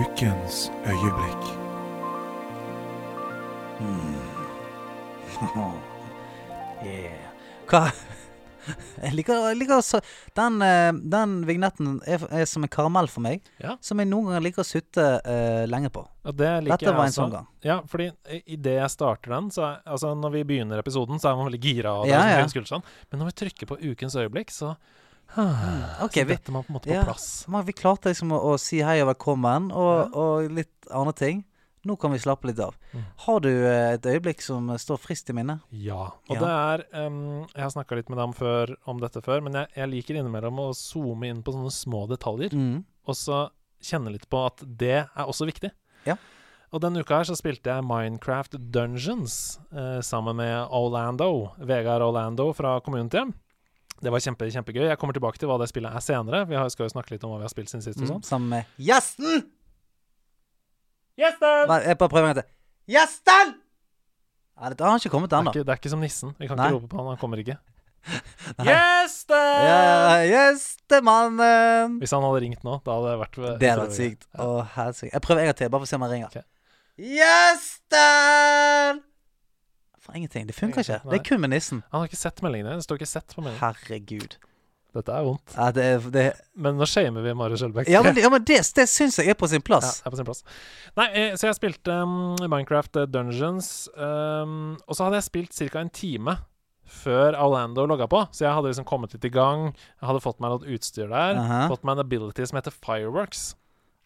Speaker 1: Ukens øyeblikk.
Speaker 2: Yeah. Hva Jeg liker, jeg liker så, den, eh, den vignetten er, er som en karamell for meg,
Speaker 3: Ja.
Speaker 2: som jeg noen ganger liker å sutte uh, lenge på. Dette var en
Speaker 3: også.
Speaker 2: sånn gang.
Speaker 3: Ja, fordi idet jeg starter den, så er, altså når vi begynner episoden, så er man veldig gira. Og det
Speaker 2: Ja,
Speaker 3: er sånn
Speaker 2: ja.
Speaker 3: Men når vi trykker på ukens øyeblikk, så,
Speaker 2: Ok,
Speaker 3: så dette må på en måte på
Speaker 2: ja.
Speaker 3: plass.
Speaker 2: Man, vi klarte liksom å, å si hei og velkommen, og, og litt andre ting. Nå kan vi slappe litt av.
Speaker 3: Mm.
Speaker 2: Har du eh, et øyeblikk som eh, står friskt i minnet?
Speaker 3: Ja. Og
Speaker 2: Ja.
Speaker 3: det er um, Jeg har snakka litt med dem før, om dette før, men jeg, jeg liker innimellom å zoome inn på sånne små detaljer.
Speaker 2: Mm.
Speaker 3: og så kjenne litt på at det er også viktig.
Speaker 2: Ja.
Speaker 3: Og denne uka her så spilte jeg Minecraft Dungeons eh, sammen med Orlando, Vegard Orlando fra Community. Det var kjempe, kjempegøy. Jeg kommer tilbake til hva det spillet er senere. Vi har, skal jo snakke litt om hva vi har spilt siden sist. og
Speaker 2: Mm.
Speaker 3: sånn.
Speaker 2: Sammen med gjesten!
Speaker 3: Gjesten!
Speaker 2: Bare prøver en gang til. Gjesten! Ja, det, han har ikke kommet
Speaker 3: Det er, ikke, det er ikke som nissen. Vi kan
Speaker 2: Nei.
Speaker 3: ikke rope på han, han kommer ikke. Gjesten!
Speaker 2: Ja, Gjestemannen!
Speaker 3: Hvis han hadde ringt nå, da hadde det vært
Speaker 2: Det hadde vært sykt.
Speaker 3: Ja.
Speaker 2: Å, helsike. Jeg prøver en gang til, bare for å se om han ringer.
Speaker 3: Ok.
Speaker 2: Gjesten! For ingenting. Det funker ikke.
Speaker 3: Nei.
Speaker 2: Det er kun med nissen.
Speaker 3: Han har ikke sett meldingene. Det står ikke 'sett' på meldingen.
Speaker 2: Herregud.
Speaker 3: Dette er vondt.
Speaker 2: Ja, det, det,
Speaker 3: Men nå shamer vi Mari Skjelbæk.
Speaker 2: ja, men, ja, men det, det syns jeg er på sin plass.
Speaker 3: Ja, er på sin plass. Nei, eh, så jeg spilte um, Minecraft eh, Dungeons, um, og så hadde jeg spilt ca. en time før Orlando logga på. Så jeg hadde liksom kommet litt i gang. Jeg hadde fått meg noe utstyr der.
Speaker 2: Aha.
Speaker 3: Fått meg en ability som heter Fireworks.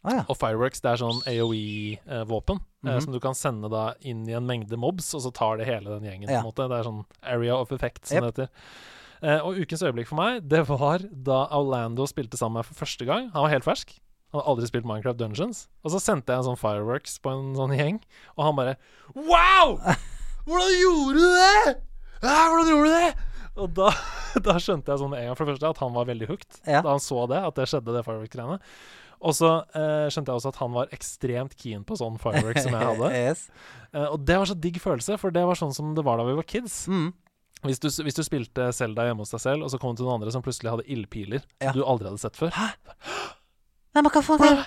Speaker 2: Å ja.
Speaker 3: Og fireworks det er sånn AOE-våpen
Speaker 2: Mhm.
Speaker 3: eh, som du kan sende da inn i en mengde mobs, og så tar det hele den gjengen.
Speaker 2: Ja.
Speaker 3: på en måte Det er sånn area of effect, som
Speaker 2: Yep.
Speaker 3: det heter. Eh, og ukens øyeblikk for meg, det var da Orlando spilte sammen med meg for første gang. Han var helt fersk. Han hadde aldri spilt Minecraft Dungeons. Og så sendte jeg en sånn fireworks på en sånn gjeng, og han bare Wow! Hvordan gjorde du det?! Ja, hvordan gjorde du det?! Og da, da skjønte jeg sånn en gang for det første at han var veldig hooked.
Speaker 2: Ja.
Speaker 3: Da han så det, at det skjedde, det fireworks-greiene. Og så eh, skjønte jeg også at han var ekstremt keen på sånn fireworks som jeg hadde.
Speaker 2: yes.
Speaker 3: Eh, og det var så digg følelse, for det var sånn som det var da vi var kids.
Speaker 2: mm.
Speaker 3: Hvis du, hvis du spilte Zelda hjemme hos deg selv, og så kom det til noen andre som plutselig hadde ildpiler
Speaker 2: Ja.
Speaker 3: du aldri hadde sett før.
Speaker 2: Nei, men hva faen er det?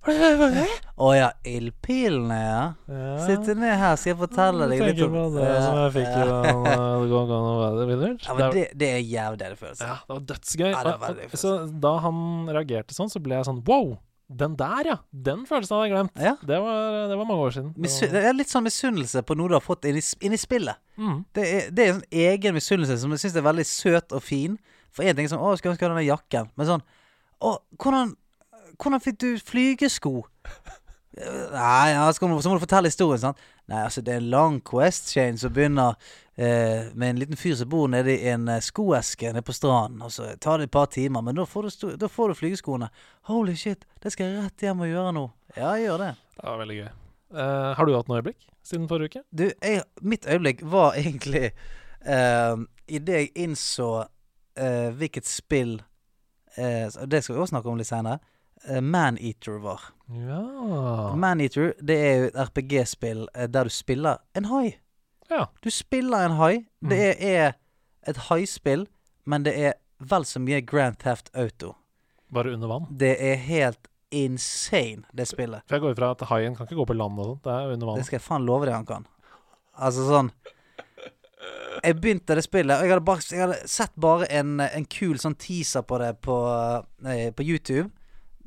Speaker 2: Å ja, ildpilene, ja.
Speaker 3: Ja.
Speaker 2: Sitte ned her, skal jeg fortelle deg litt
Speaker 3: på det som jeg fikk i den Go Go No Weather Village.
Speaker 2: ja, men det, det er jævlig deilig følelse.
Speaker 3: Ja, det var dødsgøy.
Speaker 2: Ja, det var
Speaker 3: så da han reagerte sånn, så ble jeg sånn Wow! Den der, ja! Den følelsen hadde jeg glemt.
Speaker 2: Ja.
Speaker 3: Det, var, det var mange år siden. Det
Speaker 2: Misu
Speaker 3: var-
Speaker 2: det er litt sånn misunnelse på noe du har fått inn i, inn i spillet.
Speaker 3: Mm.
Speaker 2: Det er, det er en sånn egen misunnelse som jeg syns er veldig søt og fin. For én ting er sånn 'Å, skulle ønske jeg hadde denne jakken', men sånn 'Å, hvordan, hvordan fikk du flygesko?' Nei, ja, så, må, du fortelle historien, sant. Nei, altså, det er en lang quest chain som begynner eh, med en liten fyr som bor nede i en eh, skoeske nede på stranden. Og så tar det et par timer, men da får du, da får du flygeskoene. Holy shit, det skal jeg rett hjem og gjøre nå. Ja, jeg gjør det.
Speaker 3: Det var veldig gøy. Eh, har du hatt noe øyeblikk siden forrige uke?
Speaker 2: Du, jeg, mitt øyeblikk var egentlig uh, Idet jeg innså eh, hvilket spill eh, Det skal vi også snakke om litt senere. Uh, Maneater var.
Speaker 3: Ja.
Speaker 2: Maneater det er jo et RPG-spill eh, der du spiller en hai.
Speaker 3: Ja.
Speaker 2: Du spiller en hai. Det
Speaker 3: Mhm.
Speaker 2: er, er et haispill, men det er vel så mye Grand Theft Auto.
Speaker 3: Bare under vann.
Speaker 2: Det er helt insane, det spillet.
Speaker 3: For jeg går ut fra at haien kan ikke gå på land og sånt. Det er under vann.
Speaker 2: Det skal jeg faen love deg han kan. Altså sånn Jeg begynte det spillet, og jeg hadde, bare, jeg hadde sett bare en, en kul sånn teaser på det på, nei, på YouTube.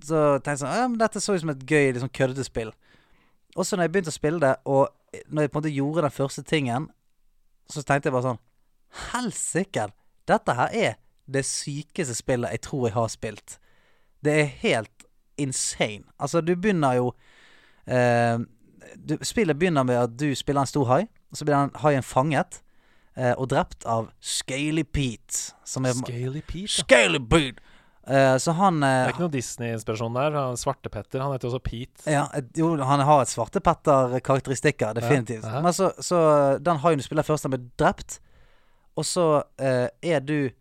Speaker 2: Så tenkte jeg sånn Ja, men dette så ut som et gøy, liksom, køddespill. køddete. Og så når jeg begynte å spille det, og når jeg på en måte gjorde den første tingen, så tenkte jeg bare sånn Helsike! Dette her er det sykeste spillet jeg tror jeg har spilt. Det er helt insane. Altså, du begynner jo eh, du, Spillet begynner med at du spiller en stor hai, så blir den haien fanget eh, og drept av Scaly Pete. Som er
Speaker 3: Scaly Pete.
Speaker 2: Scaly Pete! Eh, så han
Speaker 3: Det
Speaker 2: eh,
Speaker 3: er ikke noe Disney-inspirasjon der. Han Svarte-Petter, han heter også Pete.
Speaker 2: ja, jo, han har et svartepetter-karakteristikker, definitivt.
Speaker 3: Ja.
Speaker 2: Men så, så den haien du spiller først, han blir drept. Og så uh, er du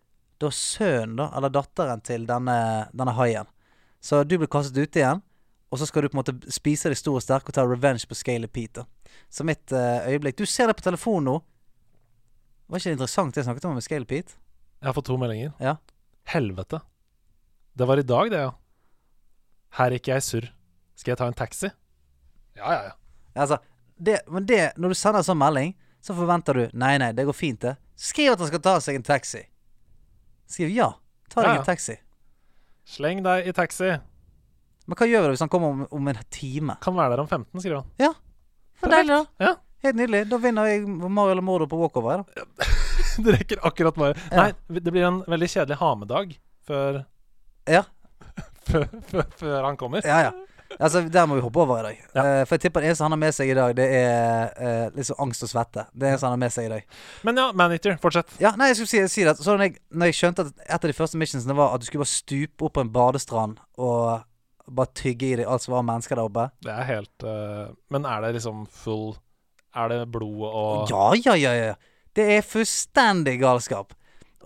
Speaker 2: da sønnen, da, eller datteren til denne, denne haien. Så du blir kastet ut igjen, og så skal du på en måte spise deg stor og sterk og ta revenge på Scaly Pete. da. Så mitt eh, øyeblikk Du ser det på telefonen nå. Var ikke det interessant det jeg snakket om med Scaly Pete?
Speaker 3: Jeg har fått to meldinger.
Speaker 2: Ja.
Speaker 3: Helvete. Det var i dag, det, ja. Her er ikke jeg surr. Skal jeg ta en taxi? Ja, ja, ja.
Speaker 2: Altså, det, men det, når du sender en sånn melding, så forventer du Nei, nei, det går fint, det. Skriv at han skal ta seg en taxi. Skriv ja. Ta deg
Speaker 3: Ja, ja.
Speaker 2: en taxi.
Speaker 3: Sleng deg i taxi.
Speaker 2: Men hva gjør du hvis han kommer om, om en time?
Speaker 3: Kan være der om 15, skriver han.
Speaker 2: For deilig, da.
Speaker 3: Ja.
Speaker 2: Helt nydelig. Da vinner jeg Mario eller Mordo på walkover. Da.
Speaker 3: Du rekker akkurat Mario.
Speaker 2: Ja.
Speaker 3: Nei, det blir en veldig kjedelig ha-med-dag før,
Speaker 2: Ja.
Speaker 3: før, før, før han kommer.
Speaker 2: Ja, ja. Altså, Der må vi hoppe over i dag.
Speaker 3: Ja.
Speaker 2: Uh, for jeg tipper det eneste han har med seg i dag, det er uh, liksom angst og svette. Det eneste han har med seg i dag.
Speaker 3: Men ja, Maneater, fortsett.
Speaker 2: Ja, nei, jeg skulle si, si det. Så når jeg, når jeg skjønte at et av de første missionsene var at du skulle bare stupe opp på en badestrand og bare tygge i deg alt som var mennesker der oppe
Speaker 3: Det er helt uh, Men er det liksom full Er det blod og
Speaker 2: Ja, ja, ja, ja. Det er fullstendig galskap.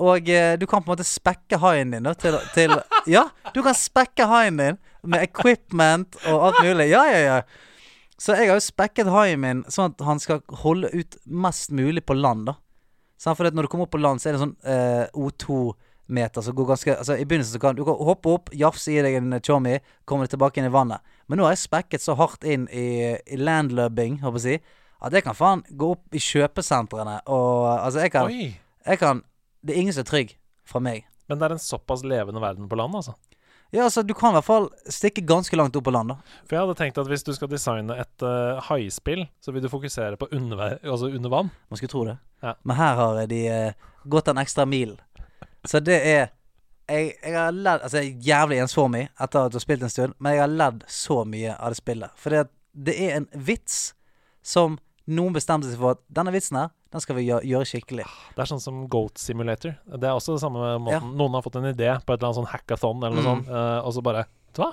Speaker 2: Og eh, du kan på en måte spekke haien din da, til, til Ja, du kan spekke haien din med equipment og alt mulig. Ja, ja, ja. Så jeg har jo spekket haien min sånn at han skal holde ut mest mulig på land, da. Sånn, for når du kommer opp på land, så er det sånn eh, O2-meter som går ganske Altså I begynnelsen så kan du kan hoppe opp, jafse i deg en chommy, komme tilbake inn i vannet. Men nå har jeg spekket så hardt inn i, i landlubbing, håper jeg å si, at jeg kan faen gå opp i kjøpesentrene og Altså, jeg kan, jeg kan Det er ingen som er trygg fra meg.
Speaker 3: Men det er en såpass levende verden på land, altså.
Speaker 2: Ja, altså, du kan i hvert fall stikke ganske langt opp på land, da.
Speaker 3: For jeg hadde tenkt at hvis du skal designe et uh, haispill, så vil du fokusere på under, altså under vann.
Speaker 2: Man skulle tro det.
Speaker 3: Ja.
Speaker 2: Men her har de uh, gått en ekstra mil. Så det er jeg, jeg har ledd Altså, jeg er jævlig ensformig etter at du har spilt en stund, men jeg har ledd så mye av det spillet. For at det er en vits som noen bestemte seg for at denne vitsen her, den skal vi gjøre, gjøre skikkelig.
Speaker 3: Det er sånn som Goat Simulator. Det er også det samme måten.
Speaker 2: Ja.
Speaker 3: Noen har fått en idé på et eller annet sånn hackathon eller noe
Speaker 2: Mm.
Speaker 3: sånt, eh, og så bare Vet du hva?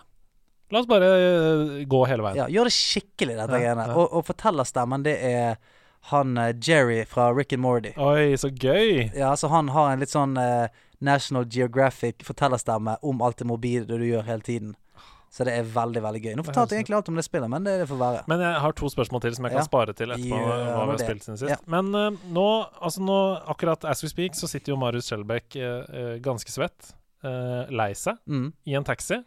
Speaker 3: La oss bare eh, gå hele veien.
Speaker 2: Ja, gjør det skikkelig, dette
Speaker 3: Ja,
Speaker 2: greiene.
Speaker 3: ja.
Speaker 2: Og, og fortellerstemmen, det er han eh, Jerry fra Rick and Morty.
Speaker 3: Oi, så gøy!
Speaker 2: Ja, så han har en litt sånn eh, National Geographic fortellerstemme om alt det mobile du gjør hele tiden. Så det er veldig, veldig gøy. Nå fortalte jeg egentlig alt om det spillet, men det, det får være.
Speaker 3: Men jeg har to spørsmål til som jeg kan
Speaker 2: Ja.
Speaker 3: spare til etterpå.
Speaker 2: Ja,
Speaker 3: hva vi har spilt siden sist
Speaker 2: Ja.
Speaker 3: Men uh, nå, altså nå, akkurat as we speak, så sitter jo Marius Skjelbæk uh, uh, ganske svett, uh, lei seg,
Speaker 2: Mm.
Speaker 3: i en taxi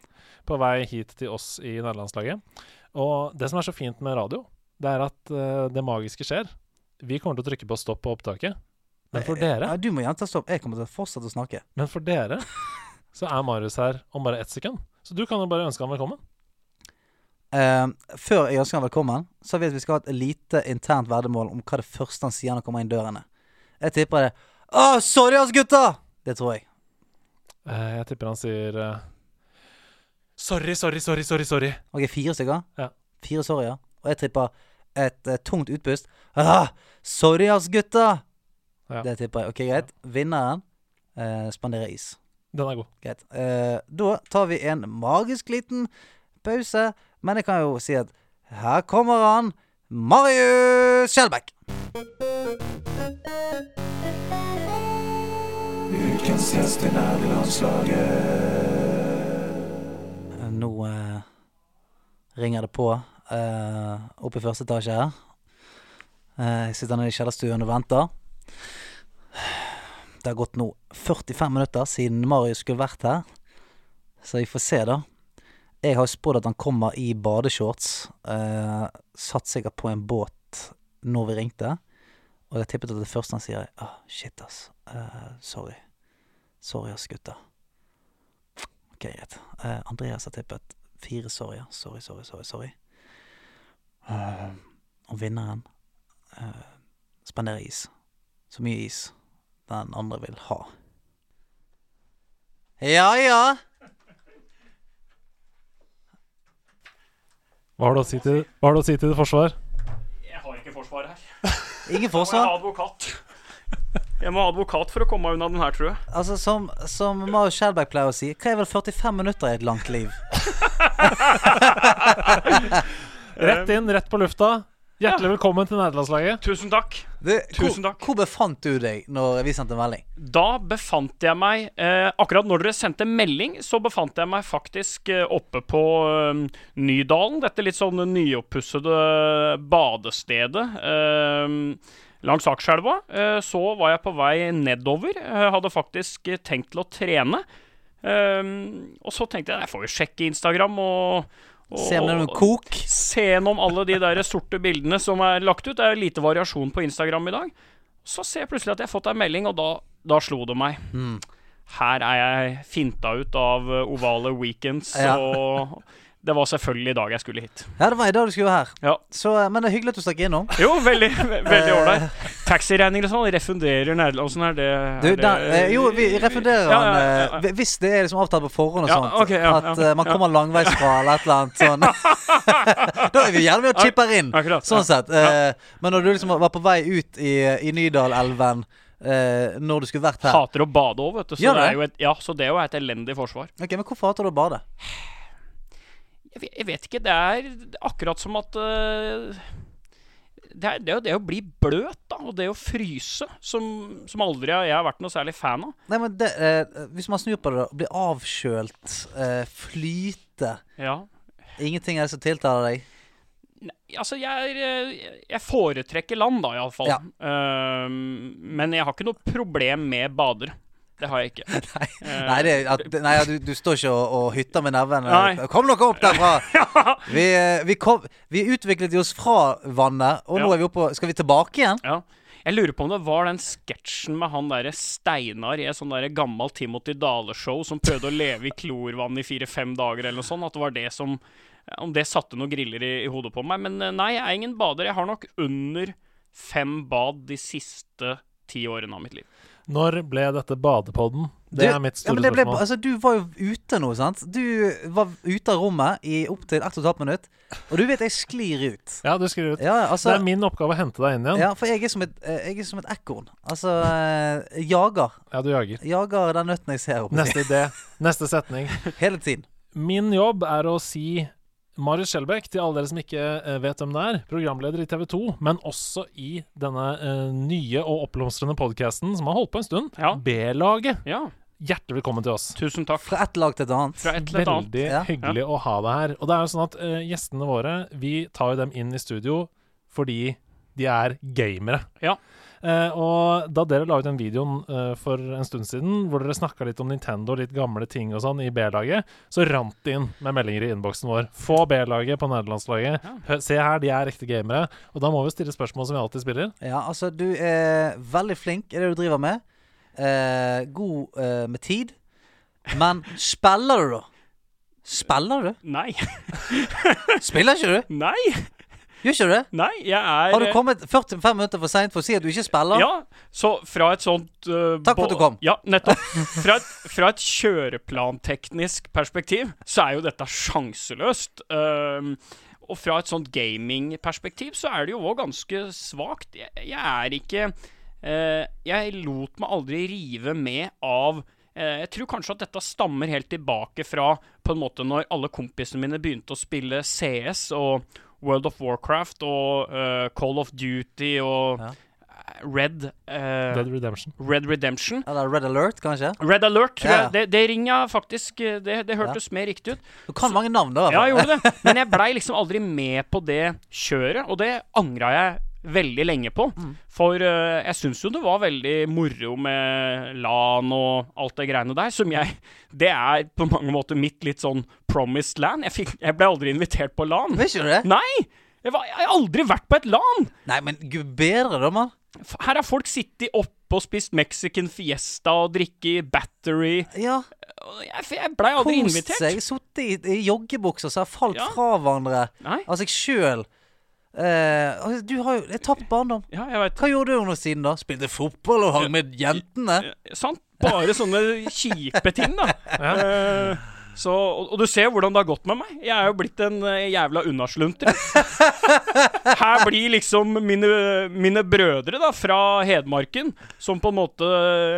Speaker 3: på vei hit til oss i nederlandslaget. Og det som er så fint med radio, det er at det magiske skjer. Vi kommer til å trykke på stopp på opptaket. Men for dere,
Speaker 2: Nei, du må gjenta stopp. Jeg kommer til å fortsette å snakke.
Speaker 3: men for dere så er Marius her om bare ett sekund. Så du kan jo bare ønske han velkommen.
Speaker 2: Uh, før jeg ønsker han velkommen, så vet vi at vi skal ha et lite internt verdemål om hva det første han sier når han kommer inn dørene. Jeg tipper det. Å, sorry ass, gutta! Det tror jeg.
Speaker 3: Uh, jeg tipper han sier uh, Sorry, sorry, sorry, sorry. sorry
Speaker 2: Ok, fire stykker?
Speaker 3: Ja.
Speaker 2: Fire sorryer. Og jeg tipper et eh, tungt utpust. Ah, sorry ass, gutta!
Speaker 3: Ja.
Speaker 2: Det tipper jeg. Ok, greit. Vinneren eh, spanderer is.
Speaker 3: Den er god.
Speaker 2: Greit. Eh, da tar vi en magisk liten pause. Men jeg kan jo si at her kommer han, Marius Skjelbæk.
Speaker 1: Ukens gjest i nerdelandslaget.
Speaker 2: Eh, Nå eh, ringer det på eh, oppe i første etasje her. Eh, jeg sitter nede i kjellerstuen og venter. Det har gått nå 45 minutter siden Marius skulle vært her. Så vi får se, da. Jeg har spådd at han kommer i badeshorts. Eh, satt sikkert på en båt når vi ringte. Og jeg tippet at det første han sier, er ah, shit, ass. Eh, sorry. Sorry, ass, gutta. Ok, greit. Eh, Andreas har tippet fire sorryer. Sorry, sorry, sorry. sorry. Uh, og vinneren uh, spanderer is. Så mye is den andre vil ha. Ja, ja.
Speaker 3: Hva har du å si til, hva har du å si til det forsvar?
Speaker 4: Jeg har ikke forsvar her.
Speaker 2: Ingen
Speaker 4: Jeg må ha advokat. Jeg må ha advokat for å komme meg unna den her, tror jeg.
Speaker 2: Altså, som, som Mario Skjelbæk pleier å si, hva er vel 45 minutter i et langt liv?
Speaker 3: Rett inn, rett på lufta. Hjertelig velkommen til nederlandslaget.
Speaker 4: Tusen takk.
Speaker 2: Det,
Speaker 4: Tusen takk.
Speaker 2: hvor befant du deg når vi sendte melding?
Speaker 4: Da befant jeg meg eh, Akkurat når dere sendte melding, så befant jeg meg faktisk eh, oppe på eh, Nydalen. Dette litt sånn nyoppussede badestedet eh, langs Akerselva. Eh, så var jeg på vei nedover. Jeg hadde faktisk eh, tenkt til å trene. Eh, og så tenkte jeg jeg får jo sjekke Instagram og
Speaker 2: Se om det noe kok.
Speaker 4: se gjennom alle de der sorte bildene som er lagt ut. Det er lite variasjon på Instagram i dag. Så ser jeg plutselig at jeg har fått ei melding, og da, da slo det meg.
Speaker 2: Mm.
Speaker 4: Her er jeg finta ut av ovale weekends,
Speaker 2: Ja.
Speaker 4: og det var selvfølgelig i dag jeg skulle hit.
Speaker 2: Ja, det var i dag du skulle være her.
Speaker 4: Ja.
Speaker 2: Så, eh, men det er hyggelig at du stakk innom.
Speaker 4: Jo, veldig veldig ålreit. Taxiregninger og sånn refunderer. Åssen er det? Er du,
Speaker 2: der, eh, jo, vi refunderer
Speaker 4: Ja, ja, ja,
Speaker 2: eh, hvis det er liksom avtalt på forhånd og sånt.
Speaker 4: Okay,
Speaker 2: at eh, man kommer langveisfra eller et eller annet sånn. da er vi gjerne med og chipper inn. Sånn sett. Eh, men når du liksom var på vei ut i, i Nydalelven Uh, når du skulle vært her
Speaker 4: Hater å bade òg, vet du. Så
Speaker 2: ja,
Speaker 4: det
Speaker 2: det?
Speaker 4: et, ja, så det er jo et elendig forsvar.
Speaker 2: Ok, Men hvorfor hater du å bade?
Speaker 4: Jeg vet, ikke. Det er akkurat som at uh, det, er, det, er jo det å bli bløt, da, og det å fryse, som, som aldri jeg har vært noe særlig fan av.
Speaker 2: Nei, men det, eh, Hvis man snur på det, da. Bli avkjølt, eh, flyte
Speaker 4: Ja.
Speaker 2: Ingenting er det som tiltaler deg?
Speaker 4: Nei, altså, jeg, er, øh, jeg foretrekker land, da, iallfall.
Speaker 2: Ja.
Speaker 4: Uh, men jeg har ikke noe problem med badere. Det har jeg ikke.
Speaker 2: Nei,
Speaker 4: Eh,
Speaker 2: nei, det, at, nei du, du står ikke og, og hytter med
Speaker 4: nevene.
Speaker 2: Kom dere opp derfra! Vi, eh, vi, kom, vi utviklet oss fra vannet, og nå
Speaker 4: Ja.
Speaker 2: er vi oppe Skal vi tilbake igjen?
Speaker 4: Ja. Jeg lurer på om det var den sketsjen med han derre Steinar i et sånn gammelt Timothy Dale-show som prøvde å leve i klorvann i fire-fem dager eller noe sånt. At det var det som Om det satte noen griller i, i hodet på meg. Men eh, nei, jeg er ingen bader. Jeg har nok under fem bad de siste ti årene av mitt liv.
Speaker 3: Når ble dette badepodden? Det
Speaker 2: Du-
Speaker 3: er mitt
Speaker 2: Ja,
Speaker 3: store
Speaker 2: men det ble,
Speaker 3: spørsmål.
Speaker 2: altså, du var jo ute nå, sant? Du var ute av rommet i opptil 1 12 minutt, og du vet jeg sklir ut.
Speaker 3: Ja, du skriver ut.
Speaker 2: Ja,
Speaker 3: Det
Speaker 2: altså
Speaker 3: er min oppgave å hente deg inn igjen.
Speaker 2: Ja, for jeg er som et, eh, er som et ekorn. Altså eh, jager.
Speaker 3: Ja, du jager.
Speaker 2: Jager den nøtten jeg ser.
Speaker 3: Neste idé. Neste setning.
Speaker 2: Hele tiden.
Speaker 3: Min jobb er å si Marius Skjelbæk, til alle dere som ikke eh, vet hvem det er, programleder i TV 2, men også i denne uh, nye og oppblomstrende podkasten som har holdt på en stund,
Speaker 4: Ja.
Speaker 3: B-laget.
Speaker 4: Ja,
Speaker 3: Hjertelig velkommen til oss.
Speaker 4: tusen takk.
Speaker 2: Fra ett lag til et annet.
Speaker 4: Fra et et annet.
Speaker 3: Veldig
Speaker 2: Ja.
Speaker 3: hyggelig å ha deg her. Og det er jo sånn at uh, gjestene våre, vi tar jo dem inn i studio fordi de er gamere.
Speaker 4: Ja.
Speaker 3: Eh, og da dere la ut den videoen eh, for en stund siden, hvor dere snakka litt om Nintendo, litt gamle ting og sånn i B-laget, så rant det inn med meldinger i innboksen vår. Få B-laget på nederlandslaget.
Speaker 4: Ja.
Speaker 3: Se her, de er ekte gamere. Og da må vi stille spørsmål som vi alltid spiller.
Speaker 2: Ja, altså, du er veldig flink i det du driver med. Eh, god eh, med tid. Men spiller du, da? Spiller du?
Speaker 4: Nei.
Speaker 2: Spiller ikke du?
Speaker 4: Nei.
Speaker 2: Gjør ikke du det?
Speaker 4: Nei, jeg er
Speaker 2: Har du kommet 45 minutter for seint for å si at du ikke spiller?
Speaker 4: Ja, så fra et sånt uh,
Speaker 2: Takk for at du kom.
Speaker 4: Ja, nettopp. Fra et, fra et kjøreplanteknisk perspektiv så er jo dette sjanseløst. Um, og fra et sånt gamingperspektiv så er det jo òg ganske svakt. Jeg, jeg er ikke uh, Jeg lot meg aldri rive med av eh, jeg tror kanskje at dette stammer helt tilbake fra på en måte når alle kompisene mine begynte å spille CS og World of Warcraft og uh, Call of Duty og
Speaker 2: Ja.
Speaker 4: Red uh,
Speaker 3: Red Redemption.
Speaker 4: Red Redemption.
Speaker 2: Eller Red Alert, kanskje?
Speaker 4: Red Alert, tror
Speaker 2: Ja.
Speaker 4: jeg. Det, det ringa faktisk eh, Det, det hørtes mer riktig ut.
Speaker 2: Du kan mange navn, da.
Speaker 4: Ja, jeg gjorde det. Men jeg blei liksom aldri med på det kjøret, og det angra jeg veldig lenge på.
Speaker 2: Mm.
Speaker 4: For uh, jeg syns jo det var veldig moro med LAN og alt det greiene der, som jeg Det er på mange måter mitt litt sånn promised land. Jeg, fikk, jeg ble aldri invitert på LAN.
Speaker 2: Visste du det?
Speaker 4: Nei! Jeg, var, jeg har aldri vært på et LAN!
Speaker 2: Nei, men gud bedre, da, mann.
Speaker 4: Her har folk sittet oppe og spist Mexican Fiesta og drikket Battery.
Speaker 2: Ja,
Speaker 4: Jeg, jeg blei aldri
Speaker 2: kost
Speaker 4: invitert.
Speaker 2: seg. Sittet i, i joggebukser som har falt
Speaker 4: Ja.
Speaker 2: fra hverandre av seg sjøl. Eh, du har jo jeg tapt barndom.
Speaker 4: ja, jeg vet
Speaker 2: Hva gjorde du under siden, da? Spilte fotball og hang med jentene?
Speaker 4: Ja, Sant? Bare sånne kjipe ting, da. Eh, så, og, og du ser hvordan det har gått med meg. Jeg er jo blitt en eh, jævla unnaslunter. Her blir liksom mine, mine brødre da, fra Hedmarken, som på en måte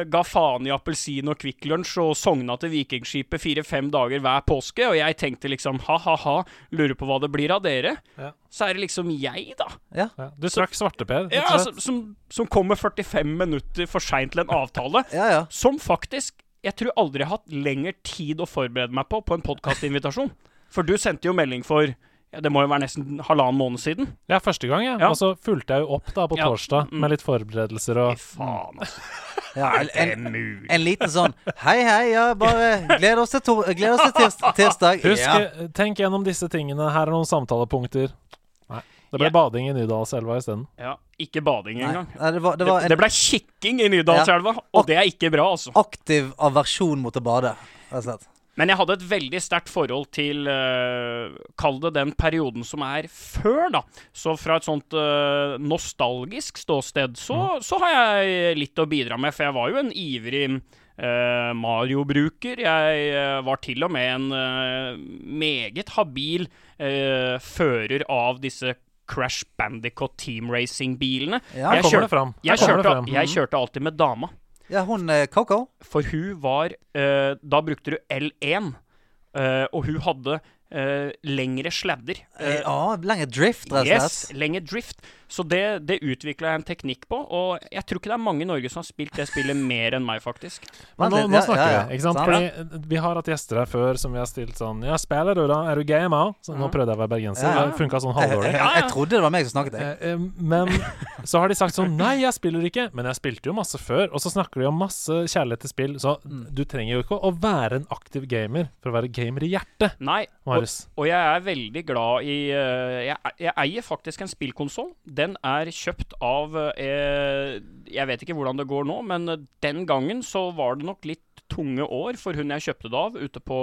Speaker 4: ga faen i appelsin og Kvikk Lunsj og sogna til Vikingskipet fire-fem dager hver påske, og jeg tenkte liksom ha-ha-ha, lurer på hva det blir av dere.
Speaker 3: Ja.
Speaker 4: Så er det liksom jeg, da.
Speaker 2: Ja.
Speaker 3: Ja. Du trakk svarteper,
Speaker 4: Ja, som, som kommer 45 minutter for seint til en avtale.
Speaker 2: Ja, ja.
Speaker 4: Som faktisk jeg tror aldri jeg har hatt lengre tid å forberede meg på på en podkastinvitasjon. For du sendte jo melding for ja, det må jo være nesten halvannen måned siden.
Speaker 3: Ja, første gang, ja.
Speaker 4: Ja.
Speaker 3: Og så fulgte jeg jo opp da på
Speaker 4: Ja,
Speaker 3: torsdag
Speaker 4: mm.
Speaker 3: med litt forberedelser
Speaker 4: Fy
Speaker 3: og
Speaker 4: faen, altså.
Speaker 2: ja en,
Speaker 4: en,
Speaker 2: en liten sånn Hei, hei, ja, bare gled oss til, to gled oss til tirs tirsdag.
Speaker 3: Husk,
Speaker 2: Ja.
Speaker 3: eh, tenk gjennom disse tingene. Her er noen samtalepunkter. Nei. Det ble
Speaker 4: Ja.
Speaker 3: bading i Nydalselva isteden.
Speaker 4: Ja, ikke bading engang.
Speaker 2: nei, det var, det
Speaker 4: Det,
Speaker 2: en...
Speaker 4: det ble kikking i Nydalselva, og det er ikke bra, altså.
Speaker 2: aktiv aversjon mot å bade, rett og slett.
Speaker 4: Men jeg hadde et veldig sterkt forhold til uh, Kall det den perioden som er før, da. Så fra et sånt uh, nostalgisk ståsted så, så har jeg litt å bidra med, for jeg var jo en ivrig uh, Mario-bruker. Jeg var til og med en meget habil eh, fører av disse Crash Bandicoot Team Racing-bilene.
Speaker 2: Ja,
Speaker 4: Jeg kjør-. Jeg, kjørte- jeg kjørte alltid med dama.
Speaker 2: Ja, hun eh, Coco.
Speaker 4: For hun var uh, Da brukte du L1, uh, og hun hadde uh, lengre sladder.
Speaker 2: Eh,
Speaker 4: Eh,
Speaker 2: Ja, lengre drift, rett og
Speaker 4: yes, lengre drift. Så det, det utvikla jeg en teknikk på, og jeg tror ikke det er mange i Norge som har spilt det spillet mer enn meg, faktisk.
Speaker 3: Men nå, nå
Speaker 2: ja,
Speaker 3: snakker
Speaker 2: ja, ja.
Speaker 3: vi, ikke sant? Fordi vi har hatt gjester her før som vi har stilt sånn Ja, spiller du, da? Er du gamer? Så nå prøvde jeg å være bergenser.
Speaker 2: Ja, ja.
Speaker 3: Det funka sånn
Speaker 2: Jeg, jeg,
Speaker 3: halvdårlig.
Speaker 2: jeg,
Speaker 4: Ja, ja.
Speaker 2: trodde det var meg som snakket, jeg.
Speaker 3: Eh, eh, Men så har de sagt sånn Nei, jeg spiller ikke. Men jeg spilte jo masse før. Og så snakker de om masse kjærlighet til spill. Så
Speaker 2: Mm.
Speaker 3: du trenger jo ikke å være en aktiv gamer for å være gamer i hjertet,
Speaker 4: Nei, og, og jeg er veldig glad i eh, jeg, jeg eier faktisk en spillkonsoll. Den er kjøpt av eh, Jeg vet ikke hvordan det går nå, men eh, den gangen så var det nok litt tunge år for hun jeg kjøpte det av, ute på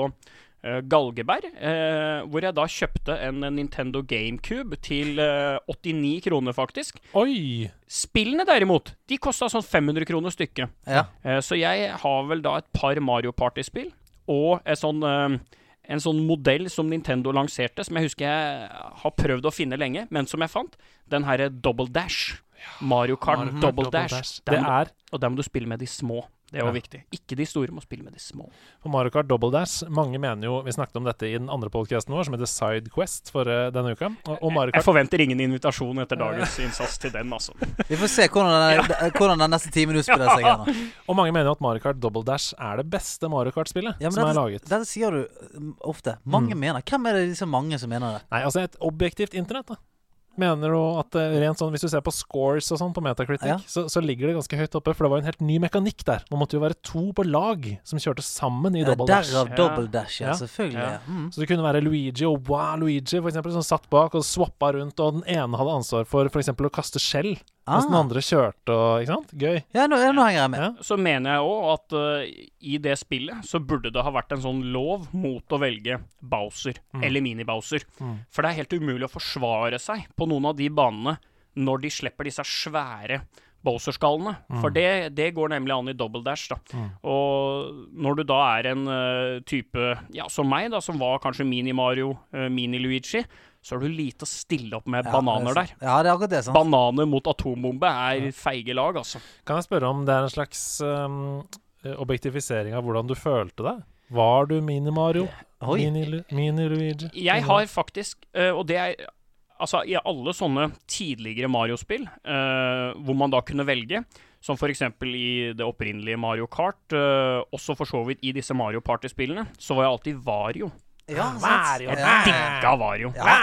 Speaker 4: eh, Galgeberg, eh, hvor jeg da kjøpte en Nintendo GameCube til eh, 89 kroner, faktisk.
Speaker 3: Oi!
Speaker 4: Spillene derimot, de kosta sånn 500 kroner stykket.
Speaker 2: Ja.
Speaker 4: Eh, så jeg har vel da et par Mario Party-spill og et sånn, eh, en sånn modell som Nintendo lanserte, som jeg husker jeg har prøvd å finne lenge, men som jeg fant. Den herre Double Dash. Mario Kart
Speaker 3: Mario
Speaker 4: Double,
Speaker 3: Double
Speaker 4: Dash.
Speaker 3: Dash.
Speaker 4: Den,
Speaker 3: Det er
Speaker 4: og der må du spille med de små. Det er jo
Speaker 3: Ja.
Speaker 4: viktig. Ikke de store, må spille med de små.
Speaker 3: på Mario Kart Double Dash. Mange mener jo Vi snakket om dette i den andre podcasten vår, som heter Sidequest, for uh, denne uka. Og, og Mario
Speaker 4: Jeg forventer ingen invitasjon etter dagens innsats til den, altså.
Speaker 2: Vi får se hvordan den, hvordan den neste timen utspiller seg. her.
Speaker 3: Og mange mener jo at Mario Kart Double Dash er det beste Mario Kart-spillet
Speaker 2: Ja, som
Speaker 3: som er laget.
Speaker 2: dette sier du mm, ofte. Mange
Speaker 3: Mm.
Speaker 2: mener. Hvem er det disse mange som mener det?
Speaker 3: Nei, altså et objektivt internett, da. Mener du at eh, rent sånn, Hvis du ser på scores og sånn på Metacritic,
Speaker 2: Ja.
Speaker 3: så, så ligger det ganske høyt oppe. For det var jo en helt ny mekanikk der. Man måtte jo være to på lag som kjørte sammen i
Speaker 2: Ja,
Speaker 3: double dash.
Speaker 2: Derav double dash, ja.
Speaker 3: Ja.
Speaker 2: Selvfølgelig. Mm.
Speaker 3: Så det kunne være Luigi og Wow Luigi for eksempel, som satt bak og swappa rundt, og den ene hadde ansvar for f.eks. å kaste skjell, mens den
Speaker 2: Ah.
Speaker 3: andre kjørte og Ikke sant? Gøy.
Speaker 2: Ja, nå, ja, nå henger jeg med.
Speaker 3: Ja.
Speaker 4: Så mener jeg òg at uh, i det spillet så burde det ha vært en sånn lov mot å velge Bowser,
Speaker 3: Mm.
Speaker 4: eller Mini-Bowser.
Speaker 3: Mm.
Speaker 4: For det er helt umulig å forsvare seg på noen av de banene når de slipper disse svære Bowser-skallene. For det, det går nemlig an i double dash. da.
Speaker 3: Mm.
Speaker 4: Og når du da er en uh, type ja, som meg, da, som var kanskje Mini-Mario, uh, Mini-Luigi, så har du lite å stille opp med
Speaker 2: Ja,
Speaker 4: bananer
Speaker 2: det er
Speaker 4: der.
Speaker 2: Ja, det er akkurat det. sant?
Speaker 4: Bananer mot atombombe er feige lag, altså.
Speaker 3: Kan jeg spørre om det er en slags um, objektifisering av hvordan du følte deg? Var du Mini-Mario? Mini-Luigi? Mini-Luigi?
Speaker 4: Jeg har faktisk, uh, og det er Altså, i alle sånne tidligere Mario-spill, uh, hvor man da kunne velge, som f.eks. i det opprinnelige Mario Kart, uh, også for så vidt i disse Mario Party-spillene, så var jeg alltid Vario.
Speaker 2: Ja, sant.
Speaker 3: Mario,
Speaker 4: Jeg
Speaker 2: ja, ja.
Speaker 4: digga Vario.
Speaker 2: Ja,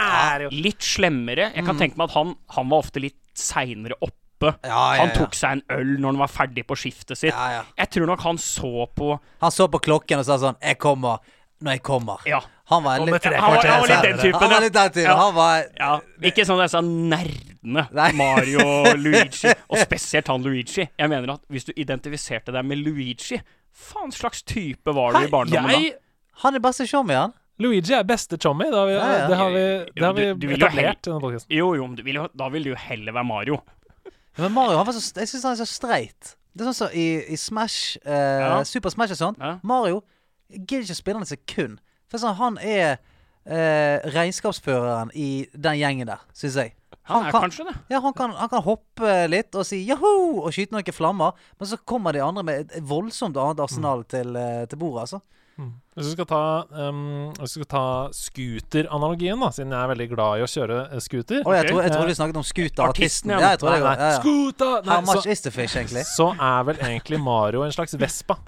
Speaker 2: ja.
Speaker 4: Litt slemmere. Jeg kan tenke meg at han, han var ofte litt seinere oppe.
Speaker 2: Ja, ja,
Speaker 4: Han tok seg en øl når han var ferdig på skiftet sitt.
Speaker 2: Ja, ja.
Speaker 4: Jeg tror nok han så på
Speaker 2: Han så på klokken og sa sånn 'Jeg kommer når jeg kommer'.
Speaker 4: Ja.
Speaker 2: Han var litt
Speaker 4: han var- han var litt den typen,
Speaker 2: Han var
Speaker 4: ja.
Speaker 2: litt den typen.
Speaker 4: Ja.
Speaker 2: Han var
Speaker 4: Ja, ikke sånn disse nerdene
Speaker 2: Nei.
Speaker 4: Mario og Luigi, og spesielt han Luigi. Jeg mener at hvis du identifiserte deg med Luigi Faen slags type var du i barndommen da?
Speaker 3: jeg
Speaker 2: Han er beste showmy, han.
Speaker 3: Luigi er beste chommy. Det har vi,
Speaker 2: Ja, ja.
Speaker 3: Det har vi, det har vi
Speaker 4: Du- du vil
Speaker 3: etablert i denne.
Speaker 4: Jo, jo, men du vil jo, da vil du jo heller være Mario.
Speaker 2: Men Mario han var så, jeg syns han er så streit. Det er sånn som i, i Smash, eh,
Speaker 4: Ja.
Speaker 2: Super Smash og sånn.
Speaker 4: Ja.
Speaker 2: Mario gidder ikke å spille han et sekund. For sånn, han er eh, regnskapsføreren i den gjengen der, syns jeg.
Speaker 4: Han er
Speaker 2: kan,
Speaker 4: kanskje det.
Speaker 2: ja, han, kan, han kan hoppe litt og si joho og skyte noen flammer, men så kommer de andre med et voldsomt annet arsenal til, eh, til bordet, altså.
Speaker 3: Hvis du skal ta, um, skal ta scooter-analogien, da, siden jeg er veldig glad i å kjøre eh, scooter
Speaker 2: oh, jeg, tror, jeg
Speaker 3: tror
Speaker 2: vi snakket om scooter-artisten.
Speaker 4: ja.
Speaker 2: Jeg tror
Speaker 3: Nei, nei,
Speaker 2: Ja, ja.
Speaker 3: Scooter! Nei,
Speaker 2: How much
Speaker 3: så,
Speaker 2: is the fish, egentlig?
Speaker 3: så er vel egentlig Mario en slags Vespa.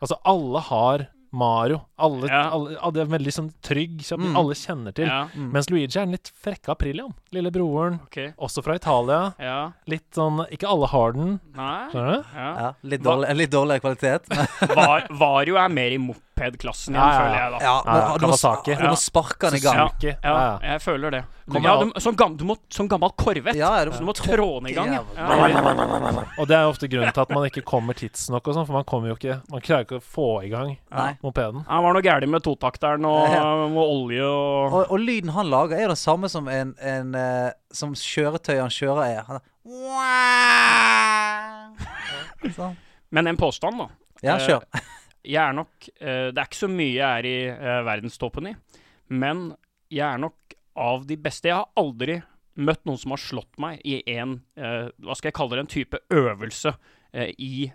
Speaker 3: Altså, alle har Mario. Alle,
Speaker 4: Ja.
Speaker 3: alle, alle det er veldig sånn trygg, som
Speaker 2: Mm.
Speaker 3: alle kjenner til.
Speaker 4: Ja,
Speaker 3: Mens Luigi er den litt frekke Aprilian. Lillebroren.
Speaker 4: Okay.
Speaker 3: Også fra Italia.
Speaker 4: Ja.
Speaker 3: Litt sånn Ikke alle har den.
Speaker 4: Nei.
Speaker 3: Skjønner du?
Speaker 4: Ja.
Speaker 2: Ja, litt, dårlig, litt dårligere kvalitet.
Speaker 4: Var, Vario er mer i mopedklassen igjen,
Speaker 3: Ja, ja, ja.
Speaker 4: føler jeg da.
Speaker 2: Ja,
Speaker 3: Ja, ja,
Speaker 2: du, må,
Speaker 3: Kawasaki.
Speaker 2: du må sparke den i gang.
Speaker 4: Ja, ja, jeg føler det. Ja, du, som, gam, du må, som gammel korvett.
Speaker 2: Ja, ja, du må
Speaker 4: trå den i gang. Ja. Ja.
Speaker 3: Og det er ofte grunnen til at man ikke kommer tidsnok og sånn, for man kommer jo ikke Man klarer ikke å få i gang
Speaker 2: Nei.
Speaker 3: mopeden.
Speaker 4: Han var noe galt med totakteren og, og olje og
Speaker 2: Og, og lyden han lager, er jo den samme som en, en uh, Som kjøretøy han kjører er. Han er sånn.
Speaker 4: Men en påstand, da.
Speaker 2: Ja, kjør.
Speaker 4: Jeg er nok eh, Det er ikke så mye jeg er i eh, verdenstoppen i, men jeg er nok av de beste. Jeg har aldri møtt noen som har slått meg i en eh, Hva skal jeg kalle det? En type øvelse i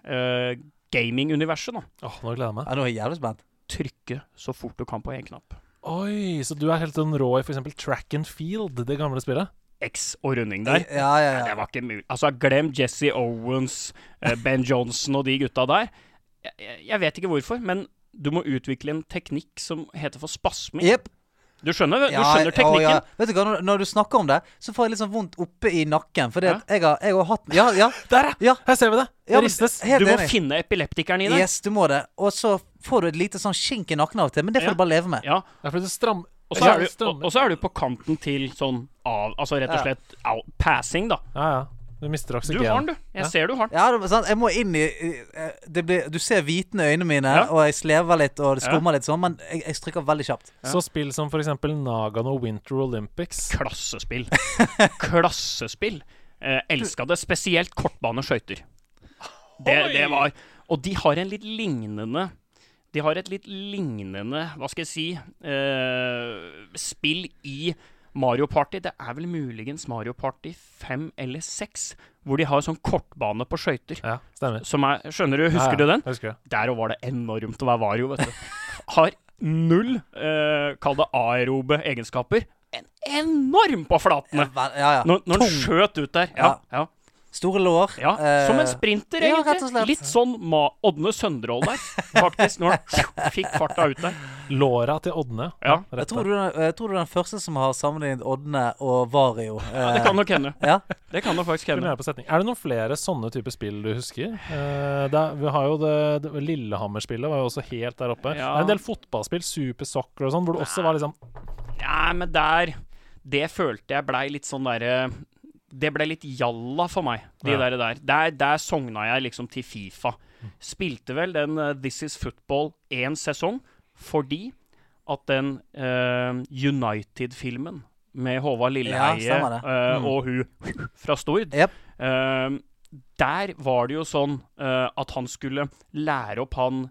Speaker 4: gaminguniverset, da.
Speaker 3: Åh, nå gleder jeg meg.
Speaker 2: Ja, nå er jeg jævlig spent.
Speaker 4: Trykke så fort du kan på én knapp.
Speaker 3: Oi, så du er helt sånn rå i f.eks. track and field, det gamle spillet?
Speaker 4: X og runding der.
Speaker 2: Ja, ja, ja Det
Speaker 4: var ikke mulig. Altså, glem Jesse Owens, Ben Johnson og de gutta der. Jeg, jeg, vet ikke hvorfor, men du må utvikle en teknikk som heter for spasming.
Speaker 2: Yep.
Speaker 4: Du skjønner, du
Speaker 2: Ja,
Speaker 4: skjønner
Speaker 2: å,
Speaker 4: teknikken?
Speaker 2: ja. Vet du hva, når, når du snakker om det, så får jeg litt sånn vondt oppe i nakken. Fordi
Speaker 4: Ja.
Speaker 2: jeg har, jeg har hatt Ja, ja.
Speaker 3: Der, ja! Her ser vi det. Det
Speaker 2: Ja,
Speaker 3: ristes.
Speaker 4: Du må
Speaker 2: enig.
Speaker 4: finne epileptikeren i det.
Speaker 2: Yes, du må det. Og så får du et lite sånn skink i nakken av og til, men det får
Speaker 4: Ja.
Speaker 2: du bare leve med.
Speaker 4: Ja,
Speaker 3: Ja, for det stram...
Speaker 4: og så er,
Speaker 3: det
Speaker 4: du- og, og så er du på kanten til sånn av Altså rett og
Speaker 2: Ja.
Speaker 4: slett out, passing, da.
Speaker 3: Ja, ja. Du mister
Speaker 4: Du har den, du. Jeg
Speaker 3: Ja.
Speaker 4: ser du har den.
Speaker 2: Ja, det sant. Jeg må inn i det blir, Du ser hvitene i øynene mine,
Speaker 4: Ja.
Speaker 2: og jeg slever litt og det
Speaker 4: Ja.
Speaker 2: skummer litt sånn, men jeg, jeg stryker veldig kjapt.
Speaker 3: Så spill som for eksempel Nagano Winter Olympics.
Speaker 4: Klassespill. Klassespill. Eh, elska det. Spesielt kortbaneskøyter. Det, det var Og de har en litt lignende De har et litt lignende, hva skal jeg si, eh, spill i Mario Party. Det er vel muligens Mario Party 5 eller 6, hvor de har sånn kortbane på skøyter.
Speaker 3: Ja, stemmer.
Speaker 4: Som er Skjønner du? Husker
Speaker 3: Ja, ja,
Speaker 4: du den?
Speaker 3: jeg Husker det.
Speaker 4: Der òg var det enormt å være Vario, vet du. Har null, eh, kall det aerobe egenskaper. En enorm på flatene!
Speaker 2: ja, ja.
Speaker 4: Når, når den skjøt ut der. Ja, ja.
Speaker 2: Store lår.
Speaker 4: ja.
Speaker 2: eh,
Speaker 4: Som en sprinter,
Speaker 2: ja,
Speaker 4: egentlig.
Speaker 2: rett og slett.
Speaker 4: Litt sånn Ma Odne Sønderål der, faktisk. Når han fikk farta ut der.
Speaker 3: Låra til Odne.
Speaker 4: Ja.
Speaker 2: jeg tror, du, jeg tror du er den første som har sammenlignet Odne og Vario.
Speaker 4: Ja, det kan nok hende.
Speaker 2: Ja.
Speaker 4: Det kan nok faktisk hende.
Speaker 3: Er det noen flere sånne typer spill du husker? Eh, det vi har jo det, det Lillehammer-spillet var jo også helt der oppe.
Speaker 4: Ja.
Speaker 3: Det er en del fotballspill, Super Soccer og sånn, hvor det også var liksom
Speaker 4: Ja, men der Det følte jeg blei litt sånn derre Det ble litt jalla for meg, de
Speaker 3: Ja.
Speaker 4: der, der. Der, der sogna jeg liksom til Fifa. Spilte vel den uh, This Is Football én sesong fordi at den uh, United-filmen med Håvard Lilleheie
Speaker 2: Ja, uh,
Speaker 4: eh,
Speaker 2: Mm.
Speaker 4: og hun fra Stord yep. Der var det jo sånn at han skulle lære opp han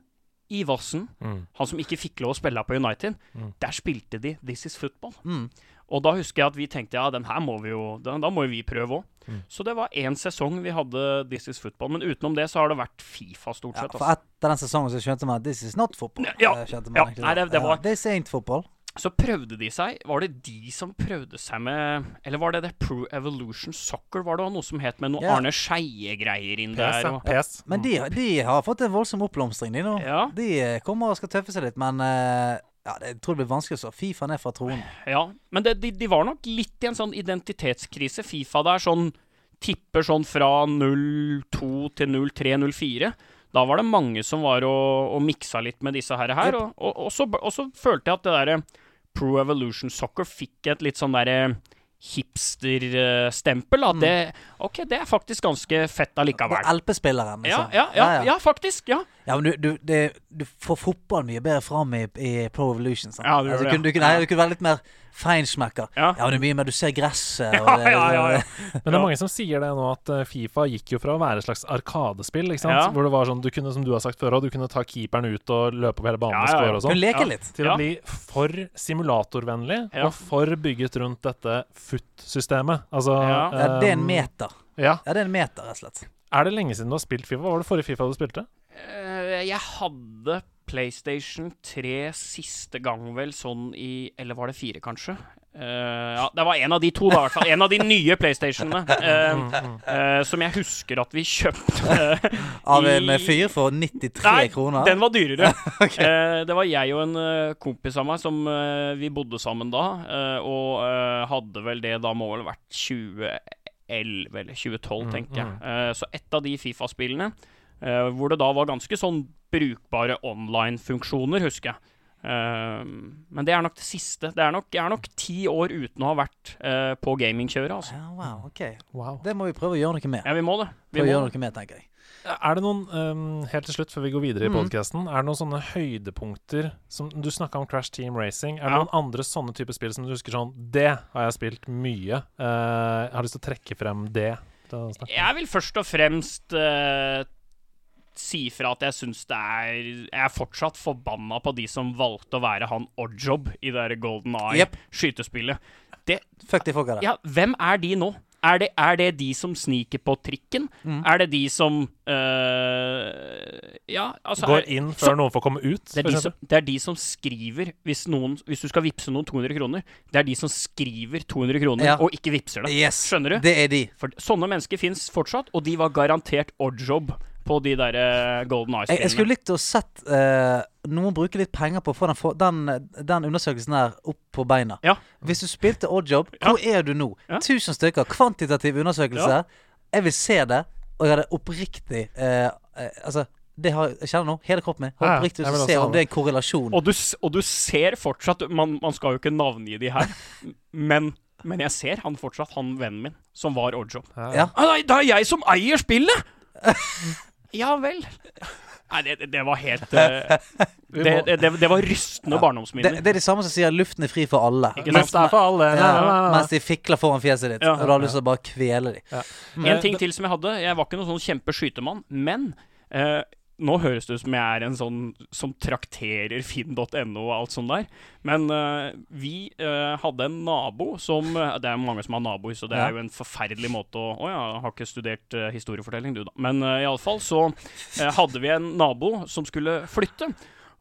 Speaker 4: Ivarsen,
Speaker 3: mm.
Speaker 4: han som ikke fikk lov å spille på United.
Speaker 3: Mm.
Speaker 4: Der spilte de This Is Football.
Speaker 2: Mm.
Speaker 4: Og da husker jeg at vi tenkte ja, den her må vi jo Da, da må jo vi prøve òg.
Speaker 3: Mm.
Speaker 4: Så det var én sesong vi hadde This Is Football. Men utenom det så har det vært Fifa, stort sett.
Speaker 2: Ja, for
Speaker 4: altså.
Speaker 2: etter den sesongen så skjønte man at this is not football.
Speaker 4: Ja,
Speaker 2: ja, man
Speaker 4: ja,
Speaker 2: egentlig
Speaker 4: nei, det- det var-
Speaker 2: Ja, this ain't football.
Speaker 4: Så prøvde de seg. Var det de som prøvde seg med Eller var det det Pro Evolution Soccer? Var det noe som het med noe
Speaker 2: yeah.
Speaker 4: Arne Skeie-greier inn
Speaker 3: PS,
Speaker 4: der?
Speaker 3: ja.
Speaker 4: Og,
Speaker 3: PS.
Speaker 2: Men de, de har fått en voldsom oppblomstring, de nå.
Speaker 4: Ja.
Speaker 2: De eh, kommer og skal tøffe seg litt, men eh, ja, det, jeg tror det blir vanskelig å slå Fifa ned fra tronen.
Speaker 4: ja. Men det, de, de var nok litt i en sånn identitetskrise. Fifa der sånn tipper sånn fra 02 til 03-04. Da var det mange som var og, og miksa litt med disse her. her og, og, og, så, og så følte jeg at det derre Pro Evolution Soccer fikk et litt sånn derre hipster-stempel. At det OK, det er faktisk ganske fett allikevel.
Speaker 2: LP-spilleren,
Speaker 4: Ja,
Speaker 2: liksom.
Speaker 4: ja, ja, ja, faktisk. Ja.
Speaker 2: Ja, men du, du, det, du får fotball mye bedre fram i, i Pro Evolution. Sant?
Speaker 4: Ja, du
Speaker 2: altså, kunne, du, kunne, nei, du kunne være litt mer feinschmecker.
Speaker 4: Ja.
Speaker 2: Ja, men det er mye mer Du ser gresset. og det-
Speaker 4: ja, ja, ja.
Speaker 3: Men det er mange som sier det nå, at eh, Fifa gikk jo fra å være et slags arkadespill, ikke sant?
Speaker 4: Ja.
Speaker 3: hvor det var sånn, du kunne, som du har sagt før, du kunne ta keeperen ut og løpe opp hele banen
Speaker 4: Ja,
Speaker 3: og score og sånn,
Speaker 2: leke litt.
Speaker 3: til å bli for simulatorvennlig
Speaker 4: Ja.
Speaker 3: og for bygget rundt dette FUT-systemet. Altså
Speaker 4: Ja.
Speaker 2: Ja, det er en
Speaker 3: ehm,
Speaker 2: meter.
Speaker 3: Ja.
Speaker 2: Ja, det er en meter, rett og slett.
Speaker 3: Er det lenge siden du har spilt Fifa? Hva var det forrige Fifa du spilte?
Speaker 4: Eh, jeg hadde PlayStation 3 siste gang vel sånn i Eller var det fire, kanskje? Uh, ja, det var en av de to, da, i hvert fall. En av de nye PlayStationene. Uh, uh, som jeg husker at vi kjøpte
Speaker 2: Av en fyr for 93
Speaker 4: Nei,
Speaker 2: kroner.
Speaker 4: den var dyrere. eh, det var jeg og en kompis av meg som Vi bodde sammen da, og hadde vel det da må vel vært 2011 eller 2012,
Speaker 3: Mm,
Speaker 4: tenker jeg.
Speaker 3: mm.
Speaker 4: Så ett av de Fifa-spillene, eh, hvor det da var ganske sånn brukbare online-funksjoner, husker jeg. Uh, men det er nok det siste. Det er nok, jeg er nok ti år uten å ha vært uh, på gamingkjøret, altså.
Speaker 2: Ja, wow, okay.
Speaker 3: Wow.
Speaker 2: Det må vi prøve å gjøre noe med.
Speaker 4: Ja, vi må det. Vi
Speaker 2: Prøve å gjøre noe med, tenker jeg.
Speaker 3: Er det noen, um, helt til slutt før vi går videre i
Speaker 2: Mm.
Speaker 3: podcasten, er det noen sånne høydepunkter som Du snakka om Crash Team Racing. Er det
Speaker 4: Ja.
Speaker 3: noen andre sånne typer spill som du husker sånn Det har jeg spilt mye. Uh, jeg har lyst til å trekke frem det.
Speaker 4: Jeg vil først og fremst eh, si fra at jeg syns det er Jeg er fortsatt forbanna på de som valgte å være han Oddjob i det der Golden Eye-skytespillet.
Speaker 2: Fuck de folka der.
Speaker 4: Ja, hvem er de nå? Er det, er det de som sniker på trikken?
Speaker 2: Mm.
Speaker 4: Er det de som øh, Ja, altså
Speaker 3: Går
Speaker 4: inn
Speaker 3: inn
Speaker 4: så-
Speaker 3: før noen får komme ut,
Speaker 4: det er, de som, det er de som skriver hvis, noen, hvis du skal vippse noen 200 kroner, det er de som skriver 200 kroner
Speaker 2: Ja.
Speaker 4: og ikke vippser det.
Speaker 2: Yes,
Speaker 4: Skjønner du?
Speaker 2: Det er de.
Speaker 4: For sånne mennesker fins fortsatt, og de var garantert oddjob på de der eh, Golden
Speaker 2: Jeg, jeg
Speaker 4: Eyes-spillene.
Speaker 2: skulle likt å sett uh, noen bruke litt penger på å få den, den, den undersøkelsen der opp på beina.
Speaker 4: Ja.
Speaker 2: Hvis du spilte Oddjob,
Speaker 4: Ja.
Speaker 2: hvor er du nå?
Speaker 4: Ja.
Speaker 2: 1000 stykker, kvantitativ undersøkelse.
Speaker 4: Ja.
Speaker 2: Jeg vil se det, og jeg hadde oppriktig uh, eh, Altså, det har jeg kjenner nå, hele kroppen min.
Speaker 3: Jeg vil
Speaker 2: å se om det er en korrelasjon.
Speaker 4: Og du, og du ser fortsatt man, man skal jo ikke navngi de her, men Men jeg ser han fortsatt, han vennen min, som var Oddjob.
Speaker 2: Ja.
Speaker 4: Ah, nei, det er jeg som eier spillet! ja vel. Nei, det, det- det var helt eh, det, det, det, det var rystende
Speaker 2: ja.
Speaker 4: barndomsminner.
Speaker 2: det er de samme som sier 'luften er fri for alle'.
Speaker 4: Ikke sant?
Speaker 3: Luft er for alle.
Speaker 2: Ja,
Speaker 3: ja,
Speaker 2: mens de fikler foran fjeset ditt.
Speaker 4: Ja.
Speaker 2: Og du har lyst til å bare kvele dem.
Speaker 4: En ting til som jeg hadde. Jeg var ikke noen sånn kjempeskytemann, men eh, nå høres det ut som jeg er en sånn som trakterer finn.no og alt sånt der. Men uh, vi uh, hadde en nabo som eh, Det er mange som har naboer, så det
Speaker 2: Ja.
Speaker 4: er jo en forferdelig måte å Å ja, har ikke studert historiefortelling, du, da. Men uh, iallfall så hadde vi en nabo som skulle flytte.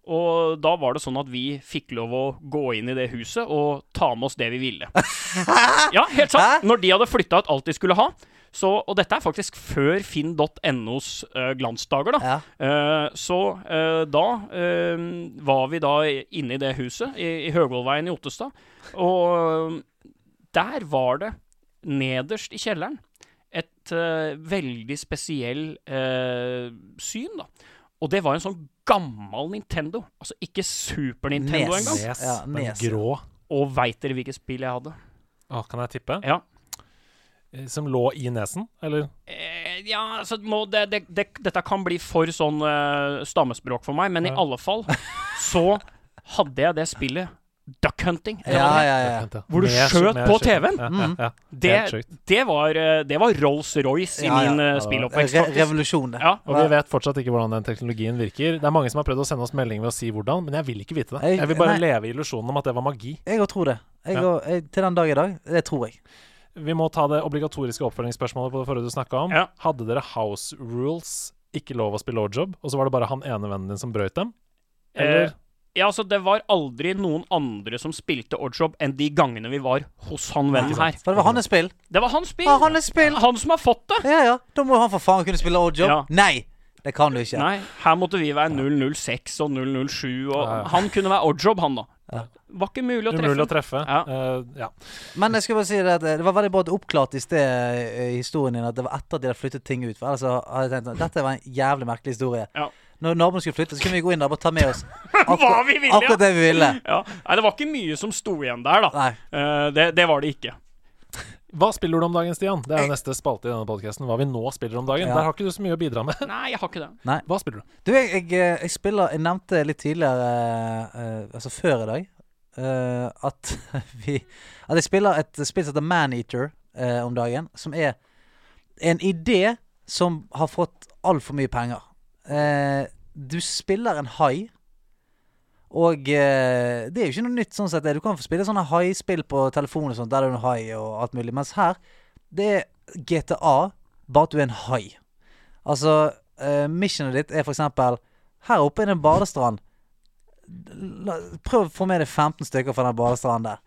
Speaker 4: Og da var det sånn at vi fikk lov å gå inn i det huset og ta med oss det vi ville. Ja, helt sant. Når de hadde flytta ut alt de skulle ha. Så, og dette er faktisk før finn.nos uh, glansdager, da.
Speaker 2: Ja.
Speaker 4: Uh, så uh, da eh, var vi da inne i det huset i, i Høgvollveien i Ottestad. Og eh, der var det, nederst i kjelleren, et eh, veldig spesiell eh, syn, da. Og det var en sånn gammel Nintendo. Altså ikke Super Nintendo engang.
Speaker 3: Nes,
Speaker 2: Ja, nes,
Speaker 3: grå.
Speaker 4: Og veit dere hvilket spill jeg hadde?
Speaker 3: Å, kan jeg tippe?
Speaker 4: Ja.
Speaker 3: Eh, Som lå i nesen, eller?
Speaker 4: Eh, ja, altså må det, det, det, Dette kan bli for sånn uh, stammespråk for meg, men i alle fall så hadde jeg det spillet Duck Hunting.
Speaker 2: Ja, ja, ja.
Speaker 3: Ja.
Speaker 4: Hvor du
Speaker 3: mer,
Speaker 4: skjøt
Speaker 3: mer
Speaker 4: på TV-en?
Speaker 3: Ja,
Speaker 2: Mm.
Speaker 3: ja, ja.
Speaker 4: Det, det var, var Rolls-Royce i
Speaker 2: Ja, ja.
Speaker 4: min
Speaker 3: Ja, var-
Speaker 4: spilloppvekst.
Speaker 2: Re revolusjon, det.
Speaker 4: Ja.
Speaker 3: Og vi vet fortsatt ikke hvordan den teknologien virker. Det er mange som har prøvd å sende oss melding ved å si hvordan, men jeg vil ikke vite det.
Speaker 2: Jeg-
Speaker 3: Jeg vil bare
Speaker 2: nei.
Speaker 3: leve i illusjonen om at det var magi.
Speaker 2: Jeg òg tror det. Jeg
Speaker 3: Ja.
Speaker 2: og, jeg, til den dag i dag. Det tror jeg.
Speaker 3: Vi må ta det obligatoriske oppfølgingsspørsmålet på det forrige du snakka om.
Speaker 4: Ja.
Speaker 3: Hadde dere house rules, ikke lov å spille oddjob, og så var det bare han ene vennen din som brøyt dem? Eller?
Speaker 4: Eh, ja, altså Det var aldri noen andre som spilte Oddjob enn de gangene vi var hos han vennen her.
Speaker 2: For det var hans spill.
Speaker 4: Det var hans spill.
Speaker 2: Ja, han, spill.
Speaker 4: Han som har fått det.
Speaker 2: Ja, ja. Da må han for faen kunne spille odd.
Speaker 4: Ja.
Speaker 2: Nei! Det kan du ikke.
Speaker 4: Nei, her måtte vi være 006 og 007, og
Speaker 3: Ja, ja.
Speaker 4: han kunne være Oddjob, han da.
Speaker 2: Ja.
Speaker 4: Var ikke mulig å treffe.
Speaker 3: Umulig å treffe.
Speaker 4: Ja.
Speaker 3: Uh, ja.
Speaker 2: Men jeg skal bare si det at eh, det var veldig bra at du oppklarte i sted eh, i historien din at det var etter at de hadde flyttet ting ut. For ellers hadde jeg tenkt at dette var en jævlig merkelig historie.
Speaker 4: Ja.
Speaker 2: Når naboen skulle flytte, så kunne vi gå inn der og bare ta med oss
Speaker 4: akkur vi ville,
Speaker 2: akkurat det vi ville.
Speaker 4: Ja. Nei, det var ikke mye som sto igjen der, da. Eh, det, det var det ikke.
Speaker 3: Hva spiller du om dagen, Stian? Det er jo neste spalte i denne podkasten. Hva vi nå spiller om dagen.
Speaker 2: Ja.
Speaker 3: Der har ikke du så mye å bidra med.
Speaker 4: Nei, jeg har ikke det.
Speaker 3: Hva spiller du?
Speaker 2: Du, jeg, jeg, eh, jeg spiller Jeg nevnte litt tidligere, uh, altså før i dag, uh, at vi At jeg spiller et spill som heter Maneater uh, om dagen. Som er en idé som har fått altfor mye penger. Uh, du spiller en hai. Og eh, det er jo ikke noe nytt sånn sett. Du kan få spille sånne haispill på telefon og sånt, der er en hai og alt mulig. Mens her, det er GTA, bare at du er en hai. Altså, eh, missionet ditt er for eksempel Her oppe er det en badestrand. La, prøv å få med deg 15 stykker fra den badestranden der.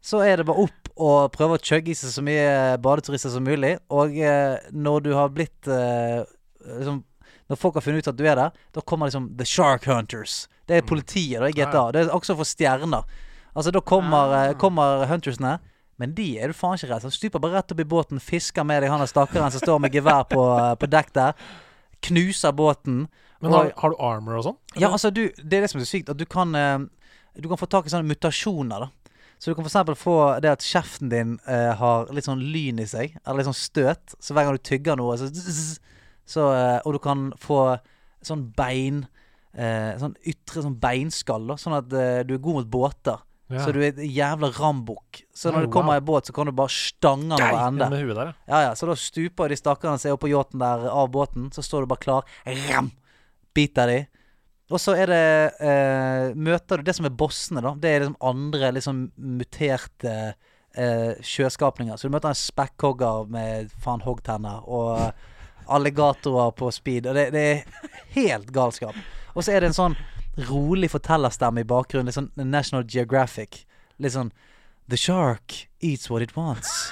Speaker 2: Så er det bare opp og prøve å chugge i seg så mye badeturister som mulig. Og eh, når du har blitt eh, liksom, Når folk har funnet ut at du er der, da kommer liksom The Shark Hunters. Det er politiet da i GTA. Det er også for stjerner. Altså Da kommer, eh, kommer huntersene. Men de er du faen ikke redd. Så stuper bare rett opp i båten, fisker med deg han der stakkaren som står med gevær på, eh, på dekk der. Knuser båten.
Speaker 3: Men har, har du armor og sånn?
Speaker 2: Ja, altså du, Det er det som er så sykt. At du kan eh, Du kan få tak i sånne mutasjoner. da Så du kan eksempel få det at kjeften din uh, har litt sånn lyn i seg. Eller litt sånn støt. Så hver gang du tygger noe, så, så uh, Og du kan få sånn bein eh, Sånn ytre sånn beinskall. Sånn at eh, du er god mot båter.
Speaker 3: Ja.
Speaker 2: Så du er et jævla rambukk. Så
Speaker 3: når
Speaker 2: når det kommer
Speaker 3: wow.
Speaker 2: ei båt, så kan du bare stange den over ende.
Speaker 3: med huet der, ja.
Speaker 2: Ja, ja, så da stuper de stakkarene seg opp på yachten der av båten. Så står du bare klar. Ram! Biter de. Og så er det eh, Møter du det som er bossene, da. Det er liksom andre liksom muterte eh, sjøskapninger. Så du møter en spekkhogger med faen hoggtenner og alligatorer på speed. Og det, det er helt galskap. Og så er det en sånn rolig fortellerstemme i bakgrunnen. Litt sånn National Geographic. Litt sånn The shark eats what it wants.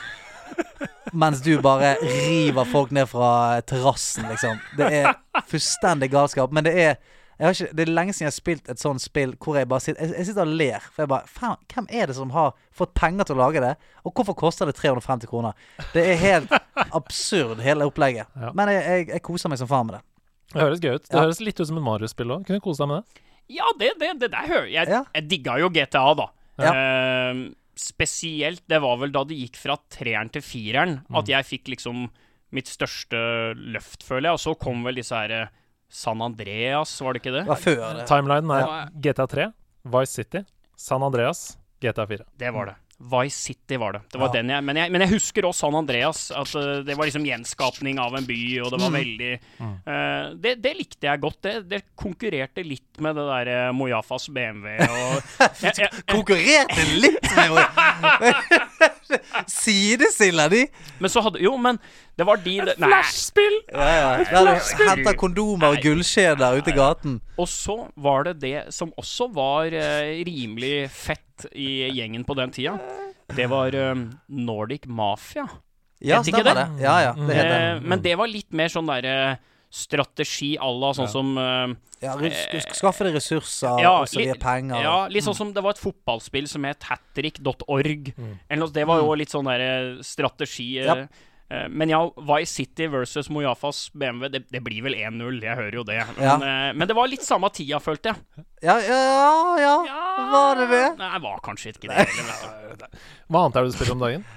Speaker 2: Mens du bare river folk ned fra terrassen, liksom. Det er fullstendig galskap. Men det er ikke, Det er lenge siden jeg har spilt et sånt spill hvor jeg bare sitter Jeg, jeg sitter og ler. For jeg bare Faen, hvem er det som har fått penger til å lage det? Og hvorfor koster det 350 kroner? Det er helt absurd, hele opplegget.
Speaker 3: Ja.
Speaker 2: Men jeg, jeg, jeg koser meg som faen med det.
Speaker 3: Det høres gøy ut. Det
Speaker 2: Ja.
Speaker 3: høres litt ut som et Mario-spill òg. Kunne kose deg med det.
Speaker 4: Ja, det, det, det der hører jeg.
Speaker 2: Ja.
Speaker 4: Jeg digga jo GTA, da.
Speaker 2: Ja.
Speaker 4: Eh, spesielt, det var vel da det gikk fra treeren til fireren,
Speaker 3: Mm.
Speaker 4: at jeg fikk liksom mitt største løft, føler jeg. Og så kom vel disse her eh, San Andreas, var det ikke det?
Speaker 2: Det det.
Speaker 3: Timelinen er
Speaker 4: Ja.
Speaker 3: GTA 3, Vice City, San Andreas, GTA 4.
Speaker 4: Det var det. Vice City var det. Det var
Speaker 2: Ja.
Speaker 4: den jeg, men, jeg, men jeg husker også San Andreas. At uh, Det var liksom gjenskapning av en by, og det var veldig eh, det, det likte jeg godt. Det, det konkurrerte litt med det der uh, Mojafas BMW. Og, jeg, jeg,
Speaker 2: Konkurrerte litt med henne! Sidestiller de?
Speaker 4: men så hadde Jo, men det var de det-
Speaker 3: Flashspill!
Speaker 2: Ja, ja. Henta kondomer og gullskjeder ute i gaten.
Speaker 4: Og så var det det som også var eh, rimelig fett i gjengen på den tida. Det var eh, Nordic Mafia.
Speaker 2: Ja,
Speaker 4: Vet ikke
Speaker 2: det.
Speaker 4: det?
Speaker 2: Ja, ja, det mm. det.
Speaker 4: Eh, men det var litt mer sånn derre strategi à la sånn som uh,
Speaker 2: Ja, skaffe deg ressurser,
Speaker 4: ja,
Speaker 2: og så
Speaker 4: litt-
Speaker 2: penger.
Speaker 4: Ja, litt sånn som det var et fotballspill som het hattrick.org. Mm. det var jo litt sånn der strategi. eh,
Speaker 2: Ja.
Speaker 4: Eh, Men ja, Vice City versus Mojafas BMW, det, det blir vel 1-0, jeg hører jo det. Men, ja. men det var litt samme tida, følte jeg.
Speaker 2: Ja, ja, ja. Var det det?
Speaker 4: Nei, var kanskje ikke det heller.
Speaker 3: Hva annet er det du spiller om dagen?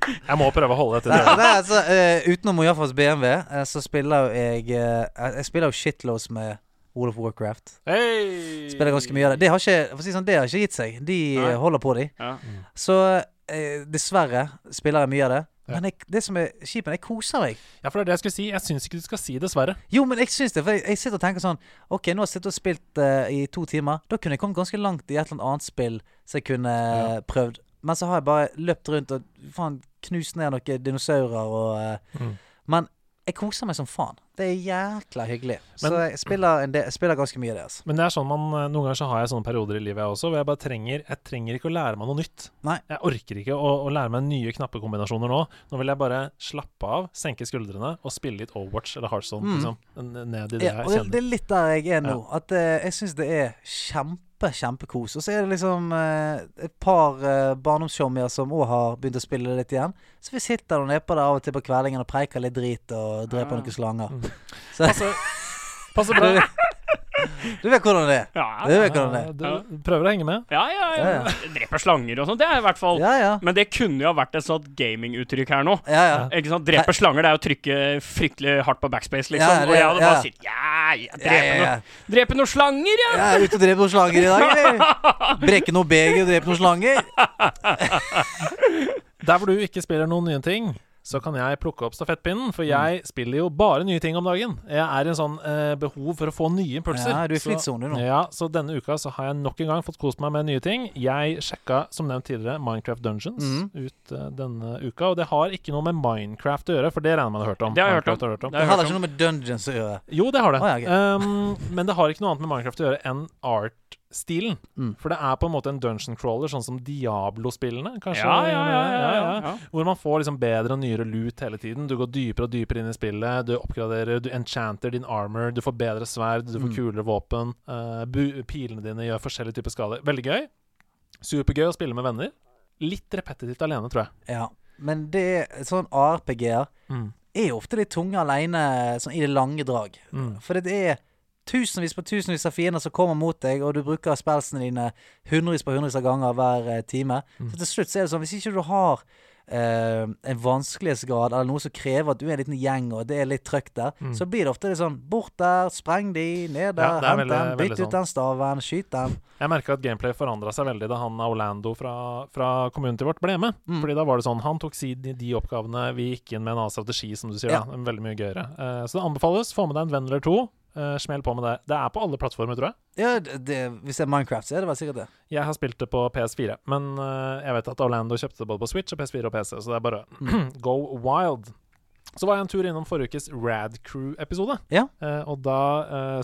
Speaker 3: Jeg må prøve å holde dette det,
Speaker 2: det altså, uh, utenom Mojafas BMW, uh, så spiller jeg uh, Jeg spiller jo shitloads med World of Warcraft.
Speaker 3: Hey!
Speaker 2: Spiller ganske mye av det. Det har ikke, for å si sånn, det har ikke gitt seg. De
Speaker 4: Nei.
Speaker 2: eh, holder på, de.
Speaker 4: Ja.
Speaker 2: Så eh, dessverre spiller jeg mye av det. Men jeg, det som er kjipt, jeg koser meg.
Speaker 3: Ja, for det er det jeg skulle si. Jeg syns ikke du skal si dessverre.
Speaker 2: Jo, men jeg syns det. For jeg, jeg sitter og tenker sånn OK, nå har jeg sittet og spilt uh, i to timer. Da kunne jeg kommet ganske langt i et eller annet annet spill som jeg kunne ja. prøvd. Men så har jeg bare løpt rundt og faen knust ned noen dinosaurer og uh,
Speaker 3: Mm.
Speaker 2: Men jeg koser meg som faen. Det er jækla hyggelig. så jeg spiller, en del, jeg spiller ganske mye det. Altså.
Speaker 3: Men det er sånn man, eh, noen ganger så har jeg sånne perioder i livet jeg også, hvor jeg bare trenger Jeg trenger ikke å lære meg noe nytt.
Speaker 2: Nei.
Speaker 3: Jeg orker ikke å, å lære meg nye knappekombinasjoner nå. Nå vil jeg bare slappe av, senke skuldrene og spille litt Overwatch eller Heartstone.
Speaker 2: Mm.
Speaker 3: Liksom, ned i det
Speaker 2: Ja,
Speaker 3: jeg kjenner.
Speaker 2: det er litt der jeg er nå. At uh, jeg syns det er kjempe, kjempekos. Og så er det liksom eh, et par eh, barndomssjommier som òg har begynt å spille litt igjen. Så vi sitter og nedpå der av og til på kveldingen og preiker litt drit og dreper
Speaker 4: ja.
Speaker 2: noen slanger.
Speaker 3: Mm.
Speaker 2: Så
Speaker 3: Passer, passer bra.
Speaker 2: du vet hvordan det er.
Speaker 4: Ja,
Speaker 2: Du vet hvordan det
Speaker 3: Ja,
Speaker 2: er.
Speaker 3: du prøver å henge med.
Speaker 4: ja, ja, ja.
Speaker 2: Ja,
Speaker 4: Dreper slanger og sånn, det er i hvert fall
Speaker 2: Ja, ja.
Speaker 4: Men det kunne jo ha vært et sånt gaminguttrykk her nå.
Speaker 2: Ja, ja.
Speaker 4: Ikke sant? Drepe slanger, det er å trykke fryktelig hardt på backspace, liksom.
Speaker 2: Ja, det-
Speaker 4: og jeg hadde
Speaker 2: ja.
Speaker 4: bare sittet Ja, ja,
Speaker 2: Ja,
Speaker 4: drepe,
Speaker 2: ja, ja.
Speaker 4: Noe, drepe noen slanger, ja!
Speaker 2: Jeg er ute og dreper noen slanger i dag, eller? Brekke noe beger og drepe noen slanger.
Speaker 3: Der hvor du ikke spiller noen nye ting, så kan jeg plukke opp stafettpinnen, for jeg spiller jo bare nye ting om dagen. Jeg er i en sånn eh, behov for å få nye impulser.
Speaker 2: Ja, du er i
Speaker 3: Så-
Speaker 2: flittsone nå.
Speaker 3: Ja, så denne uka så har jeg nok en gang fått kost meg med nye ting. Jeg sjekka, som nevnt tidligere, Minecraft Dungeons
Speaker 2: mm.
Speaker 3: ut eh, denne uka, og det har ikke noe med Minecraft å gjøre, for det regner man har hørt om.
Speaker 4: Det har jeg hørt om.
Speaker 3: Har hørt om.
Speaker 4: Det har jeg
Speaker 2: ikke noe med dungeons å gjøre.
Speaker 3: Jo, det har det.
Speaker 2: Oh, ja, okay.
Speaker 3: um, men det har ikke noe annet med Minecraft å gjøre enn art-stilen.
Speaker 2: Mm.
Speaker 3: For det er på en måte en dungeon crawler, sånn som Diablo-spillene, kanskje.
Speaker 4: Ja, ja, ja, ja, ja, ja.
Speaker 3: Hvor man får liksom bedre og nyere lut hele tiden. Du går dypere og dypere inn i spillet. Du oppgraderer, du enchanter din armor, du får bedre sverd, du får
Speaker 2: Mm.
Speaker 3: kulere våpen. Uh, bu pilene dine gjør forskjellige typer skader. Veldig gøy. Supergøy å spille med venner. Litt repetitivt alene, tror jeg.
Speaker 2: Ja. Men det sånn RPG-er
Speaker 3: Mm.
Speaker 2: er jo ofte litt tunge alene sånn i det lange drag.
Speaker 3: Mm.
Speaker 2: For det er tusenvis på tusenvis av fiender som kommer mot deg, og du bruker spelsene dine hundrevis på hundrevis av ganger hver eh, time.
Speaker 3: Mm.
Speaker 2: Så til slutt så er det sånn, hvis ikke du har eh, en vanskelighetsgrad eller noe som krever at du er en liten gjeng, og det er litt trøkk der,
Speaker 3: Mm.
Speaker 2: så blir det ofte litt sånn Bort der, spreng de, ned der,
Speaker 3: Ja,
Speaker 2: hent
Speaker 3: dem
Speaker 2: den, bytt ut den staven, skyt den.
Speaker 3: Jeg merka at gameplay forandra seg veldig da han Orlando fra, fra communityet vårt ble med.
Speaker 2: Mm.
Speaker 3: Fordi da var det sånn Han tok si de, de oppgavene, vi gikk inn med en annen strategi, som du sier.
Speaker 2: Ja.
Speaker 3: da Veldig mye gøyere. Eh, så det anbefales. Få med deg en venn eller to. Eh, smell på med det. Det er på alle plattformer, tror jeg.
Speaker 2: Ja, det, hvis det er Minecraft, så er det vel sikkert det.
Speaker 3: Jeg har spilt det på PS4, men uh, jeg vet at Orlando kjøpte det både på Switch og PS4 og PC, så det er bare go wild. Så var jeg en tur innom forrige ukes Rad Crew-episode,
Speaker 2: Ja.
Speaker 3: eh, og da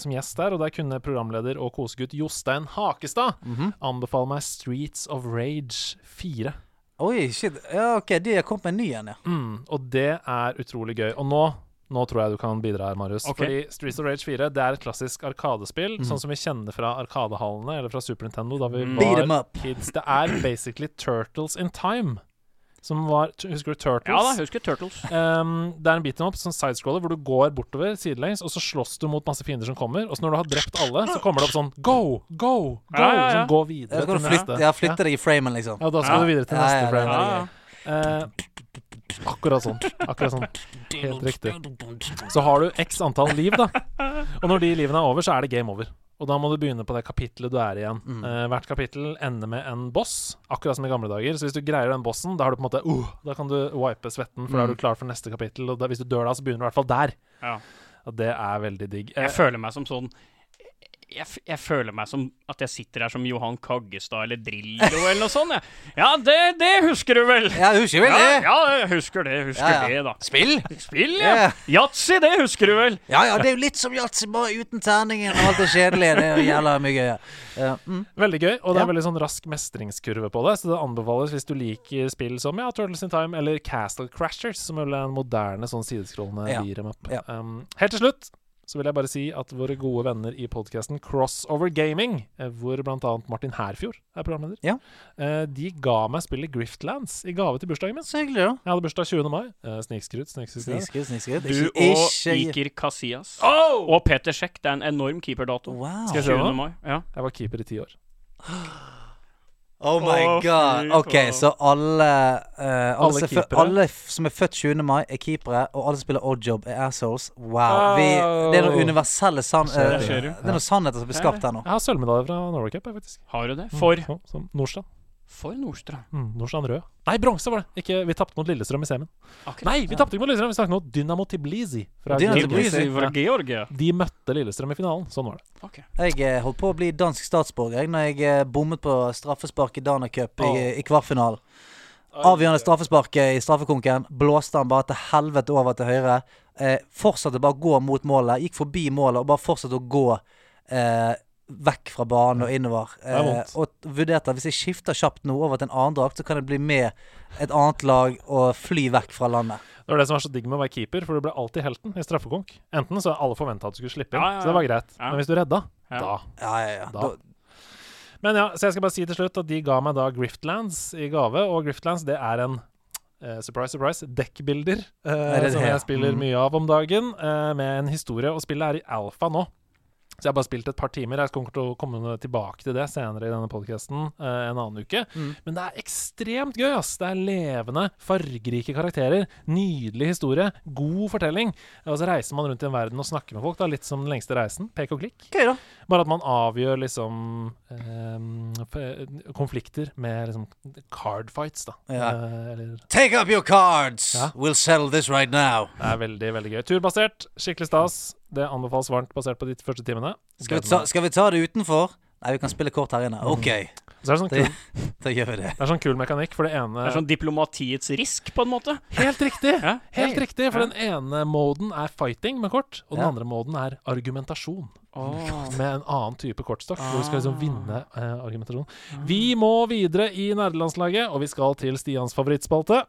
Speaker 3: som gjest der, og der kunne programleder og kosegutt Jostein Hakestad
Speaker 2: Mhm.
Speaker 3: anbefale meg Streets of Rage 4.
Speaker 2: Oi, shit. Ja, OK, de har kommet med en ny en, ja.
Speaker 3: Mm, og det er utrolig gøy. Og nå nå tror jeg du kan bidra her, Marius.
Speaker 4: Okay.
Speaker 3: Fordi Streets of Rage 4 det er et klassisk arkadespill, sånn som vi kjenner fra Arkadehallene eller fra Super Nintendo da vi
Speaker 4: Mm.
Speaker 3: Var kids. Det er basically Turtles in Time. som var Husker du Turtles?
Speaker 4: Ja da, husker Turtles.
Speaker 3: Um, det er en beat em up, sånn sidescroller, hvor du går bortover sidelengs, og så slåss du mot masse fiender som kommer. Og så når du har drept alle, så kommer det opp sånn Go! Go! Go!
Speaker 4: Ja, ja, ja.
Speaker 3: Sånn gå videre til
Speaker 2: flytte,
Speaker 3: neste.
Speaker 2: ja, flytte deg i framen, liksom.
Speaker 3: Ja, da skal
Speaker 4: Ja.
Speaker 3: du videre til
Speaker 2: Ja,
Speaker 3: neste
Speaker 2: ja,
Speaker 3: frame.
Speaker 4: Ja, ja.
Speaker 3: Eh, akkurat sånn. Akkurat sånn. Helt riktig. Så har du x antall liv, da. Og når de livene er over, så er det game over. Og da må du begynne på det kapittelet du er i igjen.
Speaker 2: Mm.
Speaker 3: Eh, hvert kapittel ender med en boss, akkurat som i gamle dager. Så hvis du greier den bossen, da har du på en måte uh, Da kan du wipe svetten, for da er
Speaker 2: Mm.
Speaker 3: du klar for neste kapittel. Og da, hvis du dør da, så begynner du i hvert fall der.
Speaker 4: Ja.
Speaker 3: Og det er veldig digg. Eh,
Speaker 4: Jeg føler meg som sånn jeg, jeg føler meg som at jeg sitter her som Johan Kaggestad eller Drillo eller noe sånt. Jeg. Ja, det, det husker du vel?
Speaker 2: Ja, husker vel det?
Speaker 4: ja, jeg husker det. Husker
Speaker 2: Ja, ja.
Speaker 4: det, da.
Speaker 2: Spill?
Speaker 4: Spill, ja. Yatzy, det husker du vel?
Speaker 2: Ja ja, det er jo litt som yatzy, bare uten terningen og alt det kjedelige. Det er jævla mye gøy. Ja. Mm.
Speaker 3: Veldig gøy, og det er veldig sånn rask mestringskurve på det. Så det anbefales hvis du liker spill som ja, Turtles in Time eller Castle Crashers, som er en moderne sånn sideskrollende
Speaker 2: Ja.
Speaker 3: beat 'em up.
Speaker 2: Ja.
Speaker 3: Um, helt til slutt så vil jeg bare si at våre gode venner i podkasten Crossover Gaming, eh, hvor bl.a. Martin Herfjord er programleder,
Speaker 2: Ja.
Speaker 3: eh, de ga meg spillet Griftlands i gave til bursdagen min.
Speaker 2: Så hyggelig, da.
Speaker 3: Jeg hadde bursdag 20. mai. Snikskryt.
Speaker 2: Snikskritt, snikskritt.
Speaker 4: Du og Iker Casillas.
Speaker 3: Oh!
Speaker 4: Og Peter Sjekk. Det er en enorm keeperdato.
Speaker 2: Wow.
Speaker 3: Skal jeg se
Speaker 4: 20. mai. Ja.
Speaker 3: Jeg var keeper i ti år.
Speaker 2: Oh my
Speaker 4: oh,
Speaker 2: god. OK, så alle uh, alle,
Speaker 3: Alle
Speaker 2: som
Speaker 3: keepere.
Speaker 2: alle som er født 20. mai, er keepere, og alle som spiller oddjob, er assholes. Wow. Vi, det er noen universelle san
Speaker 3: du.
Speaker 2: Det er noen sannheter som blir skapt her nå.
Speaker 3: Jeg har sølvmedalje fra Norway Cup, faktisk.
Speaker 4: Har du det? For,
Speaker 3: Mm, som Nordstrand.
Speaker 4: For Nordstrand.
Speaker 3: Mm, Nordstrand rød. Nei, bronse var det! Ikke, vi tapte mot Lillestrøm i semien.
Speaker 4: Akkurat.
Speaker 3: Nei, vi tapte ikke mot Lillestrøm, vi snakket mot Dynamo Tbilisi. Fra
Speaker 2: Dynamo. Tbilisi.
Speaker 4: Fra Georgia.
Speaker 3: De møtte Lillestrøm i finalen. Sånn var det.
Speaker 4: Okay.
Speaker 2: Jeg eh, holdt på å bli dansk statsborger når jeg eh, bommet på straffespark i Dana Cup i, i kvartfinalen. Avgjørende straffespark eh, i straffekonken. Blåste han bare til helvete over til høyre. Eh, fortsatte bare å gå mot målet. Gikk forbi målet og bare fortsatte å gå eh, vekk fra banen og innover.
Speaker 3: er
Speaker 2: Eh, og vurderte at hvis jeg skifter kjapt nå over til en annen drakt, så kan jeg bli med et annet lag og fly vekk fra landet.
Speaker 3: Det var det som var så digg med å være keeper, for du ble alltid helten i straffekonk. Enten så alle forventa at du skulle slippe inn,
Speaker 4: Ja, ja,
Speaker 3: så det var greit.
Speaker 4: ja.
Speaker 3: Men hvis du redda,
Speaker 4: Ja.
Speaker 3: da
Speaker 2: Ja, ja, ja.
Speaker 3: Da. Men ja, så jeg skal bare si til slutt at de ga meg da Griftlands i gave, og Griftlands det er en Uh, surprise, surprise, dekkbilder
Speaker 2: Er
Speaker 3: som jeg spiller
Speaker 2: Mm.
Speaker 3: mye av om dagen, uh, med en historie. Og spillet er i alfa nå. Så jeg har bare spilt et par timer. Jeg kommer til å komme tilbake til det senere i denne podkasten uh, en annen uke.
Speaker 2: Mm.
Speaker 3: Men det er ekstremt gøy, ass. Det er levende, fargerike karakterer. Nydelig historie. God fortelling. Og så reiser man rundt i en verden og snakker med folk. Da, litt som Den lengste reisen. Pek og klikk.
Speaker 2: Da.
Speaker 3: Bare at man avgjør liksom f- konflikter med liksom card fights, da.
Speaker 2: Ja.
Speaker 3: Uh, eller
Speaker 2: Take up your cards!
Speaker 3: Ja.
Speaker 2: We'll settle this right now.
Speaker 3: Det er veldig, veldig gøy. Turbasert, skikkelig stas. Det anbefales varmt basert på de første timene.
Speaker 2: Skal vi, ta, skal vi ta det utenfor? Nei, vi kan spille kort her inne. OK,
Speaker 3: Så er det, sånn
Speaker 2: det,
Speaker 3: kul,
Speaker 2: da gjør vi det.
Speaker 3: det er sånn kul mekanikk, for det ene
Speaker 4: Det er sånn diplomatiets risk, på en måte.
Speaker 3: Helt riktig!
Speaker 4: Ja.
Speaker 3: Helt riktig, for
Speaker 4: Ja.
Speaker 3: den ene moden er fighting med kort, og den
Speaker 2: Ja.
Speaker 3: andre moden er argumentasjon.
Speaker 4: Åh.
Speaker 3: Med en annen type kortstokk, hvor du skal liksom vinne eh, argumentasjon.
Speaker 4: Ah.
Speaker 3: Vi må videre i nerdelandslaget, og vi skal til Stians favorittspalte.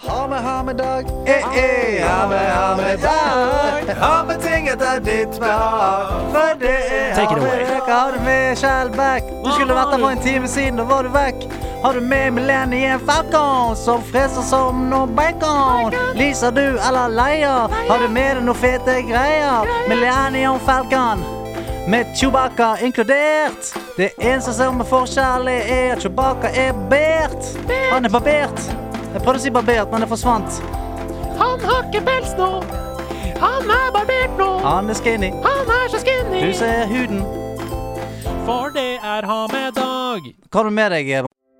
Speaker 2: Ha med, ha med dag. Eh, eh, ha med, ha med dag. Ha med ting etter ditt behag. For det er
Speaker 3: Take it away.
Speaker 2: Har med Shellback? Du skulle vært der for en time siden, da var du vekk. Har du med Millennium Falcon, som freser som noe bacon? Lyser du eller leier? Har du med deg noe fete greier? Millennium Falcon. Med Chewbacca inkludert. Det eneste som er forskjellig, er at Chewbacca er bert. Han er barbert. Jeg prøvde å si barbert, men det forsvant.
Speaker 3: Han har ikke pels nå! Han er barbert nå!
Speaker 2: Han er skinny.
Speaker 3: Han er så skinny!
Speaker 2: Du ser huden.
Speaker 3: For det er ha med dag!
Speaker 2: Hva har du med deg?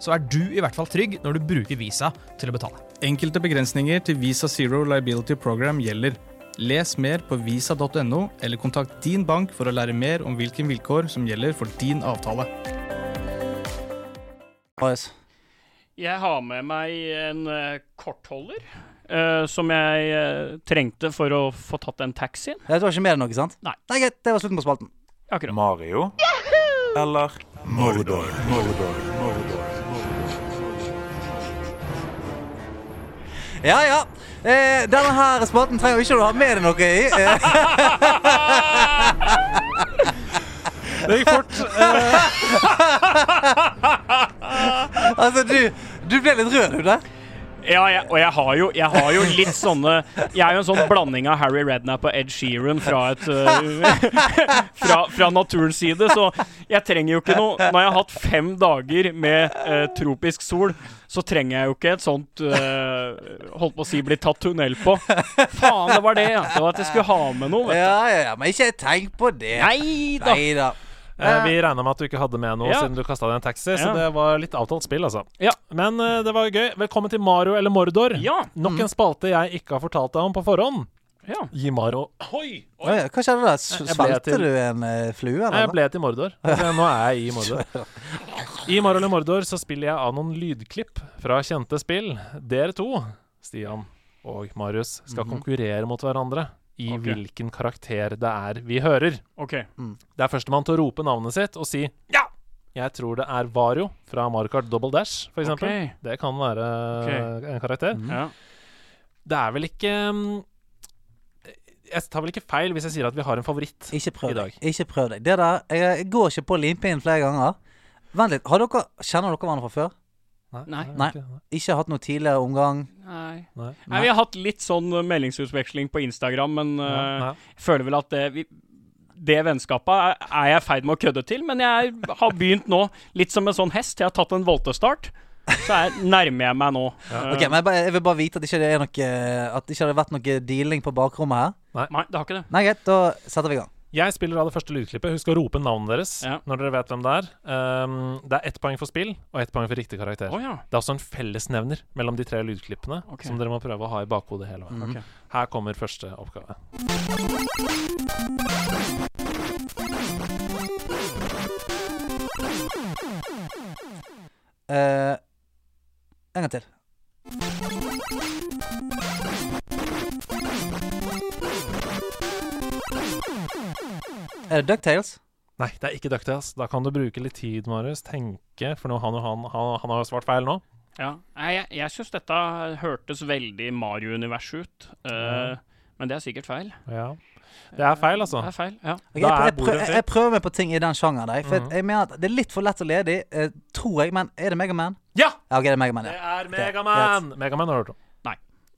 Speaker 5: så er du i hvert fall trygg når du bruker Visa til å betale.
Speaker 6: Enkelte begrensninger til Visa Zero Liability Program gjelder. Les mer på visa.no, eller kontakt din bank for å lære mer om hvilke vilkår som gjelder for din avtale.
Speaker 4: Jeg har med meg en eh, kortholder. Uh, som jeg uh, trengte for å få tatt den taxien.
Speaker 2: Det var ikke mer enn noe, sant?
Speaker 4: Nei.
Speaker 2: Nei, Greit, det var slutten på spalten.
Speaker 4: Akkurat.
Speaker 1: Mario eller Mordor? Mordor,
Speaker 2: Ja, ja. Eh, denne her spalten trenger ikke du ha med deg noe i. Eh,
Speaker 3: Det gikk fort.
Speaker 2: altså, du, du ble litt rød, du der.
Speaker 4: Ja, jeg, og jeg har, jo, jeg har jo litt sånne Jeg er jo en sånn blanding av Harry Redknapp og Ed Sheeran fra, et, uh, fra, fra naturens side. Så jeg trenger jo ikke noe Når jeg har hatt fem dager med uh, tropisk sol, så trenger jeg jo ikke et sånt uh, Holdt på å si bli tatt tunnel på. Faen, det var det, ja. Det var at jeg skulle ha med noe. Vet du.
Speaker 2: Ja, ja, ja, men ikke tenk på det.
Speaker 4: Nei da.
Speaker 2: Nei da.
Speaker 3: Eh, vi regna med at du ikke hadde med noe
Speaker 4: Ja.
Speaker 3: siden du kasta deg en taxi, så
Speaker 4: Ja.
Speaker 3: det var litt avtalt spill, altså.
Speaker 4: Ja.
Speaker 3: Men eh, det var gøy. Velkommen til Mario eller Mordor.
Speaker 4: Ja.
Speaker 3: Nok en spalte jeg ikke har fortalt deg om på forhånd.
Speaker 4: ja.
Speaker 3: Gi Mario Oi!
Speaker 2: Oi, hva skjedde der? Svelgte du en uh, flue,
Speaker 3: Nei, jeg ble til Mordor. Altså, nå er jeg i Mordor. I Mario eller Mordor så spiller jeg av noen lydklipp fra kjente spill. Dere to, Stian og Marius, skal konkurrere mot hverandre i
Speaker 4: okay.
Speaker 3: hvilken karakter det er vi hører.
Speaker 4: OK.
Speaker 3: Det er førstemann til å rope navnet sitt og si ja! Jeg tror det er Vario fra Mario Kart Double Dash, for eksempel. Det kan være en karakter.
Speaker 4: Ja.
Speaker 3: Det er vel ikke mm, Jeg tar vel ikke feil hvis jeg sier at vi har en favoritt.
Speaker 2: Ikke prøv
Speaker 3: I dag.
Speaker 2: deg. Ikke prøv deg. Det der, jeg, jeg går ikke på limpinnen flere ganger. Vent litt. Har dere, kjenner dere hverandre fra før?
Speaker 4: Nei.
Speaker 2: Nei.
Speaker 3: ikke-
Speaker 2: Ikke hatt noe tidligere omgang?
Speaker 4: Nei.
Speaker 3: Nei.
Speaker 4: Nei, Vi har hatt litt sånn eh, meldingsutveksling på Instagram, men
Speaker 3: Ja,
Speaker 4: eh, jeg føler vel at det, vi, det vennskapet er, jeg i ferd med å kødde til. Men jeg har begynt nå, litt som en sånn hest. Jeg har tatt en voltestart. Så jeg nærmer jeg meg nå. Eh,
Speaker 2: Ok, men jeg, bare, jeg vil bare vite at ikke det er noe At ikke har vært noe dealing på bakrommet her.
Speaker 4: Nei, det har ikke det.
Speaker 2: Nei, greit, da setter vi i gang.
Speaker 3: Jeg spiller av det første lydklippet. Husk å rope navnet deres
Speaker 4: Ja.
Speaker 3: når dere vet hvem det er. Um, det er ett poeng for spill og ett poeng for riktig karakter.
Speaker 4: Oh, ja.
Speaker 3: Det er også en fellesnevner mellom de tre lydklippene
Speaker 4: okay.
Speaker 3: som dere må prøve å ha i bakhodet hele veien.
Speaker 4: Ok.
Speaker 3: Her kommer første oppgave.
Speaker 2: Uh, en gang til. Er det Ducktales?
Speaker 3: Nei, det er ikke Ducktales. Da kan du bruke litt tid, Marius. Tenke, for nå, han, han, han, han har jo svart feil nå.
Speaker 4: ja. Jeg, jeg syns dette hørtes veldig Mario-univers ut. Eh, Men det er sikkert feil.
Speaker 3: Ja. Det er feil, altså.
Speaker 4: Det er feil, ja.
Speaker 3: Okay,
Speaker 2: jeg, jeg,
Speaker 3: prøver,
Speaker 2: jeg, prøver meg på ting i den sjangeren. der, For
Speaker 3: -hmm.
Speaker 2: jeg mener at Det er litt for lett og ledig, eh, tror jeg. Men er det Megaman?
Speaker 3: Ja!
Speaker 2: Ja, ok, det er Megaman,
Speaker 3: Det
Speaker 2: ja.
Speaker 3: er Megaman! Megaman har du hørt om?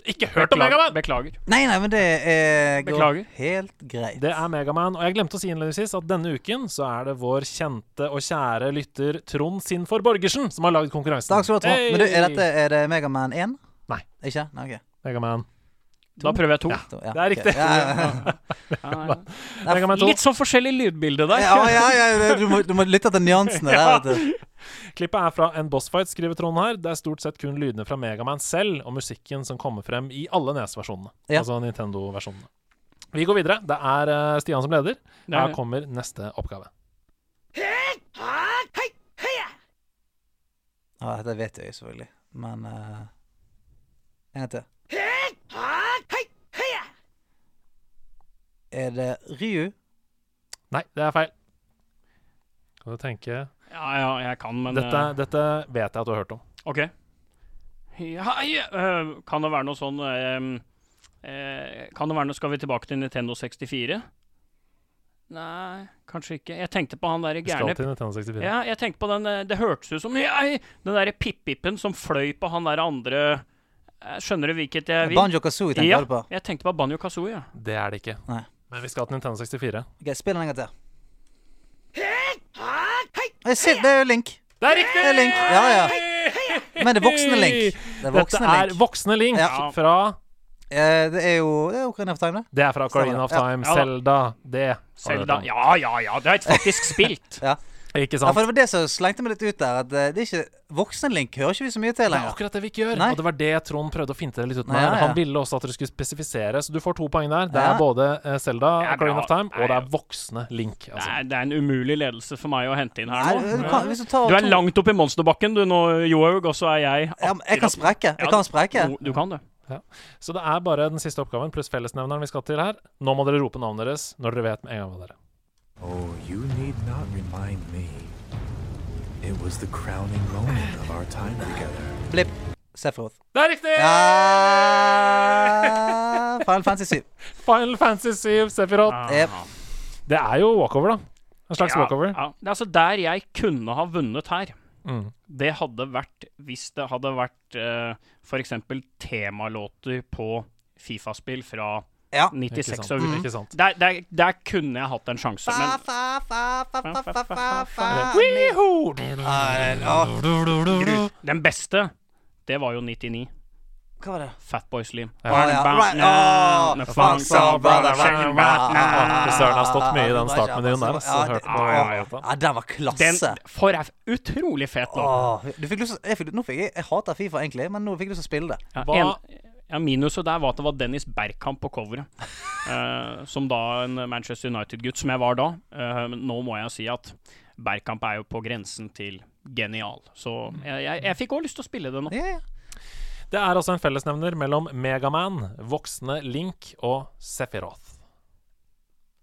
Speaker 3: Ikke hørt om Megaman!
Speaker 4: Beklager.
Speaker 2: Nei, nei, men det er, går
Speaker 4: Beklager.
Speaker 2: helt greit.
Speaker 3: Det er Megaman. Og jeg glemte å si innledningsvis at denne uken så er det vår kjente og kjære lytter Trond Sinfor Borgersen som har lagd konkurransen.
Speaker 2: Takk skal du ha, Trond. Men du, er, dette, er det Megaman 1?
Speaker 3: Nei.
Speaker 2: Ikke? Nei, ok.
Speaker 3: Megaman.
Speaker 4: Da prøver jeg to.
Speaker 3: Ja.
Speaker 2: to ja,
Speaker 3: Det er riktig.
Speaker 2: Ja, ja, ja.
Speaker 4: Ja, ja.
Speaker 3: Megaman 2.
Speaker 4: Litt sånn forskjellig lydbilde der.
Speaker 2: ja, ja, ja, du, må, du må lytte til nyansene der. Vet du.
Speaker 3: Klippet er fra en bossfight, skriver Trond her. Det er stort sett kun lydene fra Megaman selv og musikken som kommer frem i alle NES-versjonene.
Speaker 2: Ja.
Speaker 3: Altså Nintendo-versjonene. Vi går videre. Det er eh, Stian som leder.
Speaker 4: Er
Speaker 3: Her kommer neste oppgave.
Speaker 2: Ja, det vet jeg selvfølgelig. Men uh, En gang til. Er det Ryu?
Speaker 3: Nei, det er feil. Kan du tenke
Speaker 4: Ja, ja, jeg kan, men
Speaker 3: dette,
Speaker 4: eh,
Speaker 3: dette vet jeg at du har hørt om.
Speaker 4: OK. Ja, ja, øh, kan det være noe sånn ehm, eh, Kan det være noe Skal vi tilbake til Nintendo 64? Nei, kanskje ikke. Jeg tenkte på han derre
Speaker 3: Vi skal
Speaker 4: gærne
Speaker 3: til Nintendo 64.
Speaker 4: Ja, jeg tenkte på den eh, Det hørtes ut som ja, Den derre Pip-Pippen som fløy på han der andre eh, Skjønner du hvilket jeg vil?
Speaker 2: Banjo Kazooie tenker
Speaker 4: ja,
Speaker 2: du på?
Speaker 4: jeg tenkte på Banjo Kazooie. Ja.
Speaker 3: Det er det ikke.
Speaker 2: Nei.
Speaker 3: Men vi skal til Nintendo 64.
Speaker 2: Ok, Spill den en gang til. Jeg ser, det er jo Link.
Speaker 3: Det er riktig!
Speaker 2: Det er Link. Ja, ja. Men det er voksne Link. Det er voksne
Speaker 3: Dette er
Speaker 2: Link.
Speaker 3: voksne Link
Speaker 2: Ja.
Speaker 3: fra
Speaker 2: Eh, det er jo Det er Ocarina of Time, det.
Speaker 3: Det er fra Ocarina of Time.
Speaker 4: Ja.
Speaker 3: Zelda. Det har du hørt
Speaker 4: Zelda.
Speaker 3: om.
Speaker 4: Ja, ja, ja. Det har jeg faktisk spilt.
Speaker 3: Ikke
Speaker 2: Ja, for Det var det som slengte meg litt ut der. At eh, det er ikke Voksne Link hører ikke vi så mye til
Speaker 3: Det er akkurat det vi ikke gjør.
Speaker 2: Nei.
Speaker 3: Og det var det Trond prøvde å finte det litt ut med.
Speaker 2: Ja,
Speaker 3: her.
Speaker 2: ja.
Speaker 3: Han ville også at dere skulle spesifisere, så du får to poeng der. Det
Speaker 2: Ja.
Speaker 3: er både
Speaker 4: Selda, er
Speaker 3: Ocarina
Speaker 4: bra.
Speaker 3: of Time, og det er voksne Link. Altså.
Speaker 4: er, det er en umulig ledelse for meg å hente inn her
Speaker 2: Nei,
Speaker 4: nå.
Speaker 2: du kan, du,
Speaker 4: Du er
Speaker 2: to-
Speaker 4: langt oppe i monsterbakken du nå, Johaug, og så er jeg
Speaker 2: ja, Jeg kan sprekke. Jeg kan sprekke.
Speaker 4: Du, du kan det.
Speaker 3: Så det er bare den siste oppgaven pluss fellesnevneren vi skal til her. Nå må dere rope navnet deres når dere vet med en gang hva dere er.
Speaker 1: Oh, you need not remind me. It was the crowning moment of our time together.
Speaker 2: Blipp. Sephiroth.
Speaker 3: Det er riktig!
Speaker 2: Ja Final Fantasy 7.
Speaker 3: Final Fantasy 7, Sephiroth.
Speaker 2: Yep.
Speaker 3: Det er jo walkover, da. En slags
Speaker 4: Ja,
Speaker 3: walkover.
Speaker 4: ja. Det er altså der jeg kunne ha vunnet her.
Speaker 3: Mm.
Speaker 4: Det hadde vært hvis det hadde vært uh, f.eks. temalåter på Fifa-spill fra
Speaker 2: Ja.
Speaker 4: 96
Speaker 3: Ikke
Speaker 4: og ut.
Speaker 3: Ikke.
Speaker 4: Der, der, der kunne jeg hatt en sjanse, men den beste, det var jo 99.
Speaker 2: Hva var det?
Speaker 4: Fatboy Slim.
Speaker 2: Ja. Right.
Speaker 4: back now.
Speaker 3: Søren, har stått mye i den startmenyen der. Så hørte på
Speaker 4: ja,
Speaker 2: den var
Speaker 4: Den,
Speaker 2: klasse.
Speaker 4: for ei utrolig fet låt.
Speaker 2: Nå fikk jeg, jeg hater Fifa egentlig, men nå fikk jeg lyst til å spille det.
Speaker 4: Ja,
Speaker 3: Hva-
Speaker 4: en, ja, Minuset der var at det var Dennis Bergkamp på coveret. uh, som da en Manchester United-gutt, som jeg var da. Uh, men nå må jeg si at Bergkamp er jo på grensen til genial. Så jeg, jeg, jeg fikk òg lyst til å spille det nå.
Speaker 2: Ja, ja.
Speaker 3: Det er altså en fellesnevner mellom Megaman, voksne Link og Sephiroth.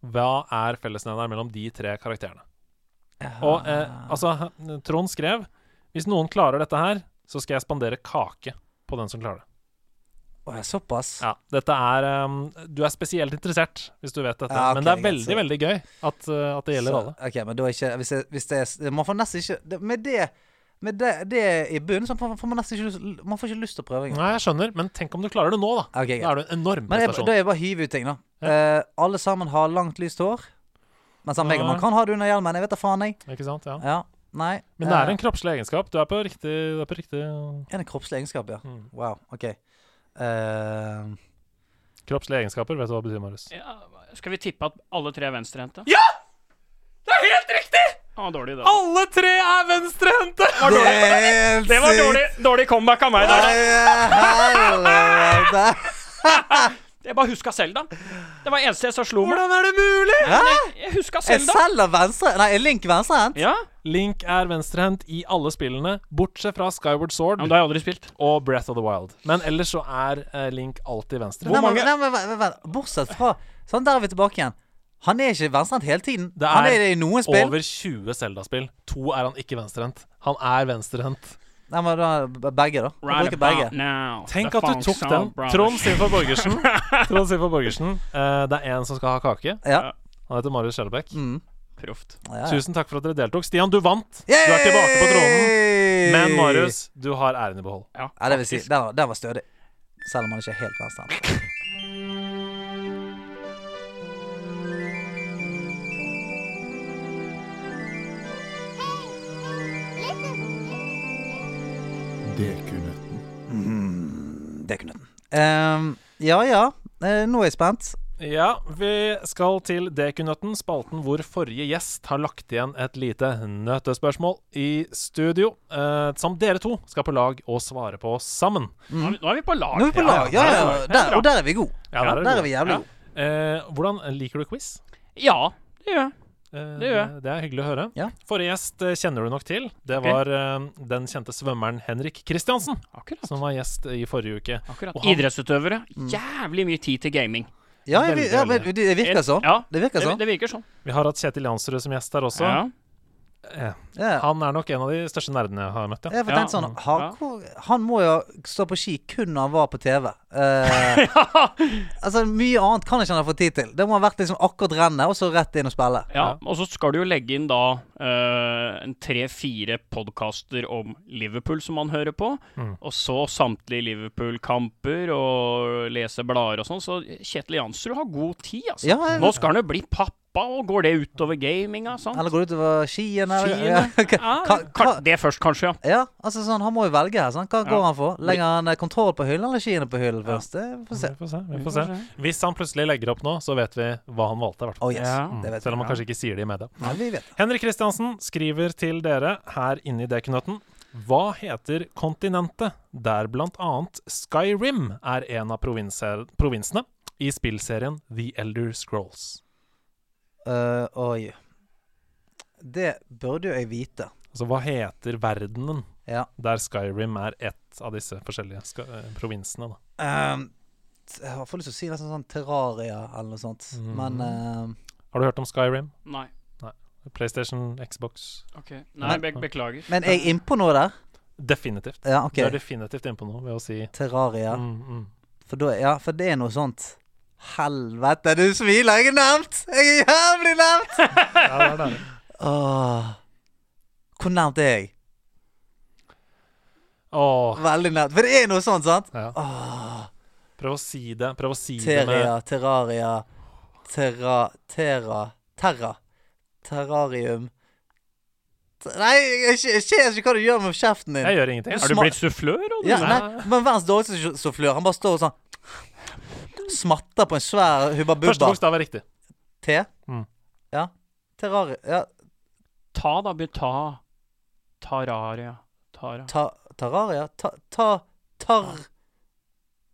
Speaker 3: Hva er fellesnevneren mellom de tre karakterene? Og eh, altså, Trond skrev Hvis noen klarer dette her, så skal jeg spandere kake på den som klarer det.
Speaker 2: Å, ja, såpass?
Speaker 3: Ja, dette er um, Du er spesielt interessert hvis du vet dette,
Speaker 2: Ja, okay,
Speaker 3: men det er veldig,
Speaker 2: så-
Speaker 3: veldig gøy at, uh, at det gjelder
Speaker 2: Så,
Speaker 3: alle.
Speaker 2: Ok, men da ikke Hvis, jeg, hvis det er Man får nesten ikke det, Med det Med det, det i bunnen, så får man nesten ikke Man får ikke lyst til å prøve engang.
Speaker 3: Nei, jeg skjønner, men tenk om du klarer det nå, da.
Speaker 2: Ok, greit.
Speaker 3: Da er du en enorm
Speaker 2: Men
Speaker 3: prestasjon.
Speaker 2: da er jeg bare å hive ut ting, da. Uh, alle sammen har langt, lyst hår. Mens han. Megaman kan ha det under hjelmen. Jeg vet da faen, jeg.
Speaker 3: Ikke sant? Ja.
Speaker 2: Ja. Nei.
Speaker 3: Men det er
Speaker 2: eh,
Speaker 3: en kroppslig egenskap. Du er på riktig, du er på riktig
Speaker 2: en kroppslig egenskap, ja.
Speaker 3: Mm.
Speaker 2: Wow. OK. Eh,
Speaker 3: Kroppslige egenskaper, vet du hva det betyr, Marius?
Speaker 4: Ja, skal vi tippe at alle tre er venstrehendte?
Speaker 3: Ja! Det er helt riktig!
Speaker 4: Ah, dårlig, da.
Speaker 3: Alle tre er venstrehendte!
Speaker 2: det
Speaker 4: Det var dårlig, dårlig comeback av meg der. Jeg bare huska Selda. Det var eneste jeg så slo meg.
Speaker 3: Hvordan er det mulig?
Speaker 2: Hæ?
Speaker 4: Jeg huska
Speaker 2: Er
Speaker 4: Selda.
Speaker 2: Zelda venstre Nei, er Link venstrehendt?
Speaker 4: Ja,
Speaker 3: Link er venstrehendt i alle spillene, bortsett fra Skyward Sword ja,
Speaker 4: men det har jeg aldri spilt.
Speaker 3: og Breath of the Wild. Men ellers så er eh, Link alltid venstre.
Speaker 2: Nei, men-
Speaker 4: mange-
Speaker 2: nei, men vent, vent, Bortsett fra Sånn, der er vi tilbake igjen. Han er ikke venstrehendt hele tiden.
Speaker 3: Det
Speaker 2: han
Speaker 3: er
Speaker 2: er det i noen spill.
Speaker 3: Over 20 Zelda-spill. To er han ikke venstrehendt. Han er venstrehendt
Speaker 2: Nei, men da, begge, da.
Speaker 4: Right
Speaker 2: bruker begge.
Speaker 4: now.
Speaker 3: Tenk at du tok den. Trond Sinfor Borgersen. Trond Sinfor Borgersen. uh, det er én som skal ha kake.
Speaker 2: Ja.
Speaker 3: Han heter Marius Skjellebekk.
Speaker 2: Mm.
Speaker 4: Proft.
Speaker 2: Ja, ja.
Speaker 3: Tusen takk for at dere deltok. Stian, du vant. Du er tilbake på tronen. Men Marius, du har æren i behold.
Speaker 4: Ja,
Speaker 2: Ja, det vil si, den, var- den var stødig. Selv om han ikke er helt venstrehendt.
Speaker 1: Dekunøtten.
Speaker 2: Mm, Dekunøtten. Ehm, ja ja, uh, nå er jeg spent.
Speaker 3: Ja, vi skal til Dekunøtten, spalten hvor forrige gjest har lagt igjen et lite nøttespørsmål i studio, eh, som dere to skal på lag og svare på sammen.
Speaker 4: Nå er vi- Nå er vi på lag.
Speaker 2: Nå er vi på lag. Ja, ja, ja. Der, og der er vi gode.
Speaker 3: Ja, der er
Speaker 2: Der er vi jævlig
Speaker 4: Ja.
Speaker 2: gode.
Speaker 3: Eh, hvordan liker du quiz?
Speaker 4: Ja, det gjør jeg.
Speaker 3: Eh,
Speaker 4: Det gjør jeg.
Speaker 3: Det, det er hyggelig å høre.
Speaker 2: Ja.
Speaker 3: Forrige gjest eh, kjenner du nok til. Det
Speaker 4: Ok.
Speaker 3: var eh, den kjente svømmeren Henrik Kristiansen,
Speaker 4: Akkurat.
Speaker 3: som var gjest i forrige uke.
Speaker 4: Akkurat.
Speaker 3: Og han-
Speaker 4: Idrettsutøvere. Jævlig mye tid til gaming.
Speaker 2: Ja, jeg,
Speaker 3: Veldig,
Speaker 2: ja men
Speaker 3: veldig.
Speaker 2: det virker sånn.
Speaker 4: Ja,
Speaker 2: Det virker
Speaker 4: det,
Speaker 2: sånn.
Speaker 4: det virker sånn.
Speaker 3: Vi har hatt Kjetil Jansrud som gjest der også.
Speaker 4: Ja.
Speaker 3: Eh, Han er nok en av de største nerdene jeg har møtt. Ja.
Speaker 2: Jeg
Speaker 4: Ja.
Speaker 2: sånn hardcore, Han må jo stå på ski kun når han var på TV. Eh, altså Mye annet kan ikke han ha fått tid til. Det må ha vært liksom akkurat rennet, og så rett inn og spille.
Speaker 4: Ja, og så skal du jo legge inn da uh, en tre-fire podkaster om Liverpool som han hører på.
Speaker 3: Mm.
Speaker 4: Og så samtlige Liverpool-kamper og lese blader og sånn. Så Kjetil Jansrud har god tid, altså.
Speaker 2: Ja, jeg-
Speaker 4: Nå skal han jo bli pappa, og går det utover gaminga? Sant?
Speaker 2: Eller går det utover skiene?
Speaker 4: Skiene.
Speaker 2: Ja,
Speaker 4: Ja, det først, kanskje, ja.
Speaker 2: ja, altså sånn, Han må jo velge her. Hva
Speaker 4: Ja.
Speaker 2: går han for? Legger han eh, kontroll på hyllen eller skiene på hyllen først? Det får vi se.
Speaker 3: Vi får se. Vi får se. Hvis han plutselig legger opp nå, så vet vi hva han valgte. hvert fall.
Speaker 2: Oh yes,
Speaker 4: Ja.
Speaker 2: det vet
Speaker 3: Selv om han kanskje ikke sier det i media.
Speaker 2: Nei, vi vet.
Speaker 3: Henrik Kristiansen skriver til dere her inne i Dekunøtten. Hva heter kontinentet der annet Skyrim er en av provinser, provinsene i spillserien The Elder Scrolls?
Speaker 2: Eh, oi. Det burde jo jeg vite.
Speaker 3: Altså hva heter verdenen
Speaker 2: Ja.
Speaker 3: der Skyrim er ett av disse forskjellige ska eh, provinsene? da?
Speaker 2: Um, jeg har fått lyst til å si nesten sånn Terraria eller noe sånt.
Speaker 3: mm.
Speaker 2: Men uh,
Speaker 3: Har du hørt om Skyrim?
Speaker 4: Nei.
Speaker 3: PlayStation, Xbox?
Speaker 4: ok Nei, be beklager.
Speaker 2: Men er jeg innpå noe der?
Speaker 3: Definitivt.
Speaker 2: Ja, okay.
Speaker 3: Du er definitivt innpå noe ved å si
Speaker 2: Terraria.
Speaker 3: mm, mm.
Speaker 2: For, da, ja, for det er noe sånt Helvete, du smiler! Jeg er nevnt! Jeg er jævlig nevnt!
Speaker 3: Ja, det er det.
Speaker 2: Åh. Hvor nevnt er jeg?
Speaker 3: Åh,
Speaker 2: Veldig nevnt. For det er noe sånt, sant?
Speaker 3: ja.
Speaker 2: Åh.
Speaker 3: Prøv å si det. Prøv å si det med
Speaker 2: terraria Terra Terra Terra Terrarium T- Nei, jeg ser ikke hva du gjør med kjeften din.
Speaker 3: Jeg gjør ingenting.
Speaker 4: Er du blitt sufflør?
Speaker 2: Ja, nei, men verdens dårligste sufflør. Han bare står og sånn Smatter på en svær hubba
Speaker 3: Første bokstav er riktig.
Speaker 2: T?
Speaker 3: Mm.
Speaker 2: Ja. Terrari... Ja.
Speaker 4: Ta, da. By ta. Tararia. Tara.
Speaker 2: Ta, tararia? Ta... ta tar...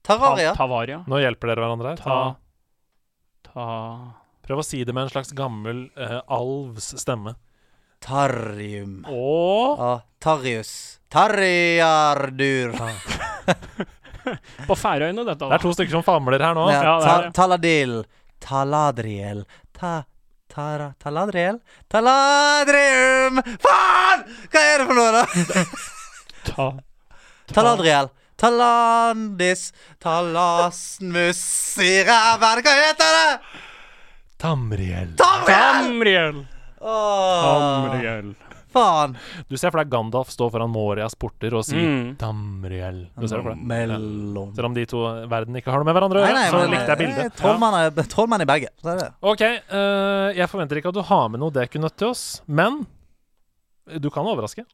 Speaker 2: Tararia?
Speaker 4: Ta, tavaria.
Speaker 3: Nå hjelper dere hverandre her.
Speaker 4: Ta Ta
Speaker 3: Prøv å si det med en slags gammel eh, alvs stemme.
Speaker 2: Tarrium.
Speaker 3: Åh
Speaker 2: Ja, Tarjardur. Tarriardur.
Speaker 4: På Færøyene, dette.
Speaker 3: Det er to stykker som famler her nå.
Speaker 2: Ja,
Speaker 4: Ja, det er
Speaker 2: ta, taladil. Taladriel. Ta... Tara, taladriel? Taladrium! Faen! Hva er det for noe, da?
Speaker 4: Ta.
Speaker 2: Taladriel. Talandis. Talasmus i ræven. Hva heter det?
Speaker 3: Tamriel.
Speaker 2: Tamriel!
Speaker 4: Tamriel.
Speaker 2: Oh.
Speaker 4: Tamriel.
Speaker 2: Faen.
Speaker 3: Du ser for deg Gandalf stå foran Morias porter og sier
Speaker 4: Mm.
Speaker 3: Damriel. Du ser det for deg?
Speaker 2: Mellom
Speaker 3: Selv om de to verden ikke har noe med hverandre å gjøre, så
Speaker 2: men,
Speaker 3: likte jeg
Speaker 2: eh,
Speaker 3: bildet.
Speaker 2: Trollmann er, i begge. Så er det.
Speaker 3: Ok, uh, jeg forventer ikke at du har med noe dekunøtt til oss, men du kan overraske.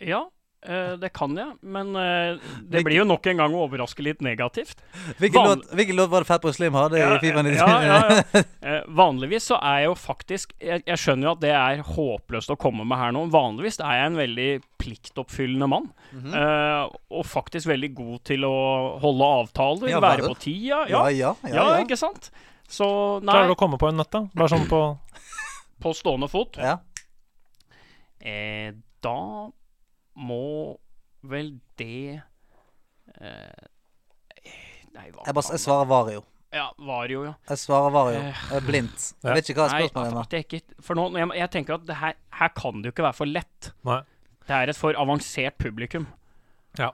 Speaker 4: Ja, eh, det kan jeg. Men uh, det blir jo nok en gang å overraske litt negativt.
Speaker 2: Hvilken
Speaker 4: Van-
Speaker 2: låt, hvilken låt var det Fatboy Slim hadde i Fifa 99?
Speaker 4: ja, ja, ja. Eh, vanligvis så er jeg jo faktisk jeg, jeg skjønner jo at det er håpløst å komme med her nå. Vanligvis er jeg en veldig pliktoppfyllende mann.
Speaker 2: Mhm.
Speaker 4: eh, og faktisk veldig god til å holde avtaler,
Speaker 2: Ja,
Speaker 4: være på tida.
Speaker 2: Ja,
Speaker 4: Ja,
Speaker 2: ja, ja.
Speaker 4: ja,
Speaker 2: ja.
Speaker 4: ikke sant? Så nei,
Speaker 3: Klarer du å komme på en nøtt, da? Bare sånn på
Speaker 4: på stående fot
Speaker 2: ja.
Speaker 4: eh, Da må vel det eh, Nei, hva
Speaker 2: Jeg, bare, jeg svarer Vario.
Speaker 4: Ja, Vario, ja.
Speaker 2: Jeg svarer Vario.
Speaker 4: Eh,
Speaker 2: Jeg er blindt. Jeg vet ikke hva
Speaker 4: Nei,
Speaker 2: spørsmålet er.
Speaker 4: ikke, for nå, jeg, jeg tenker at det her, her kan det jo ikke være for lett.
Speaker 3: Nei.
Speaker 4: Det er et for avansert publikum.
Speaker 3: Ja.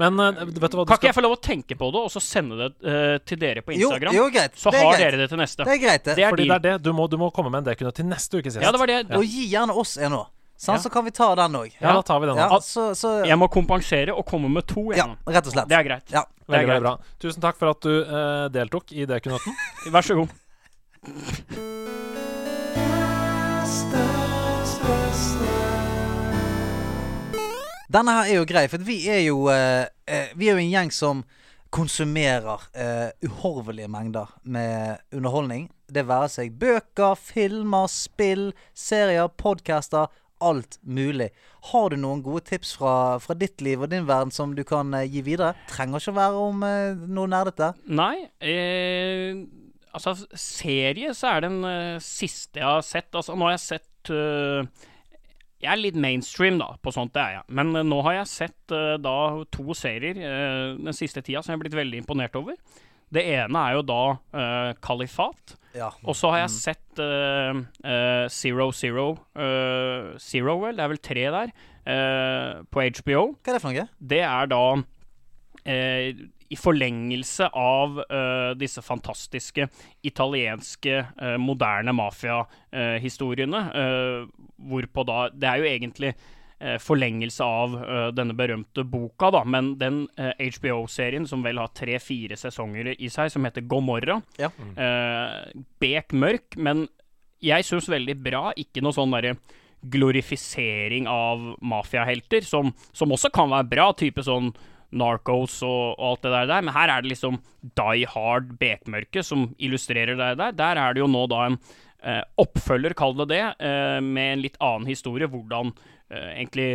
Speaker 3: Men uh, vet du hva du
Speaker 4: Kan ikke
Speaker 3: skal
Speaker 4: jeg få lov å tenke på det, og så sende det uh, til dere på Instagram?
Speaker 2: jo, greit.
Speaker 4: Så
Speaker 2: er
Speaker 4: har
Speaker 2: greit.
Speaker 4: dere det til neste.
Speaker 2: Det er greit, det.
Speaker 4: Det er
Speaker 3: Fordi det er det. Du må, du må komme med en dekunøtt til neste ukes gjest.
Speaker 4: Ja, det var det.
Speaker 2: Og gi gjerne oss en nå. Sant?
Speaker 4: Ja.
Speaker 2: Så kan vi ta den òg.
Speaker 3: Ja, da tar vi den.
Speaker 2: Ja, så, så
Speaker 4: Jeg må kompensere og komme med to.
Speaker 2: Ja, rett og slett.
Speaker 4: Det er greit.
Speaker 2: Ja.
Speaker 4: det er greit.
Speaker 3: bra. Tusen takk for at du uh, deltok i dekunøtten.
Speaker 4: Vær så god.
Speaker 2: Denne her er jo grei, for vi er jo eh, Vi er jo en gjeng som konsumerer uh, uhorvelige mengder med underholdning. Det være seg bøker, filmer, spill, serier, podcaster. Alt mulig. Har du noen gode tips fra, fra ditt liv og din verden som du kan eh, gi videre? Trenger ikke å være om eh, noe nerdete.
Speaker 4: Nei, eh, altså serie så er den eh, siste jeg har sett. Altså nå har jeg sett uh, Jeg er litt mainstream da, på sånt det er jeg. Men uh, nå har jeg sett uh, da to serier den siste tida som jeg har blitt veldig imponert over. Det ene er jo da Kalifat.
Speaker 2: Ja.
Speaker 4: Og så har jeg sett uh, uh, Zero Zero uh, Zero, vel? Det er vel tre der. på HBO.
Speaker 2: Hva er det for noe?
Speaker 4: Det er da i forlengelse av disse fantastiske italienske moderne mafiahistoriene. Uh, hvorpå da Det er jo egentlig forlengelse av eh, denne berømte boka, da. Men den eh, HBO-serien som vel har tre-fire sesonger i seg, som heter Gomorra.
Speaker 2: Ja.
Speaker 4: Eh, bek mørk, men jeg syns veldig bra. Ikke noe sånn derre glorifisering av mafiahelter, som, som også kan være bra, type sånn Narcos og, alt det der, der. Men her er det liksom Die Hard bekmørke som illustrerer det der. Der er det jo nå da en eh, oppfølger, kall det det, eh, med en litt annen historie. Hvordan eh, egentlig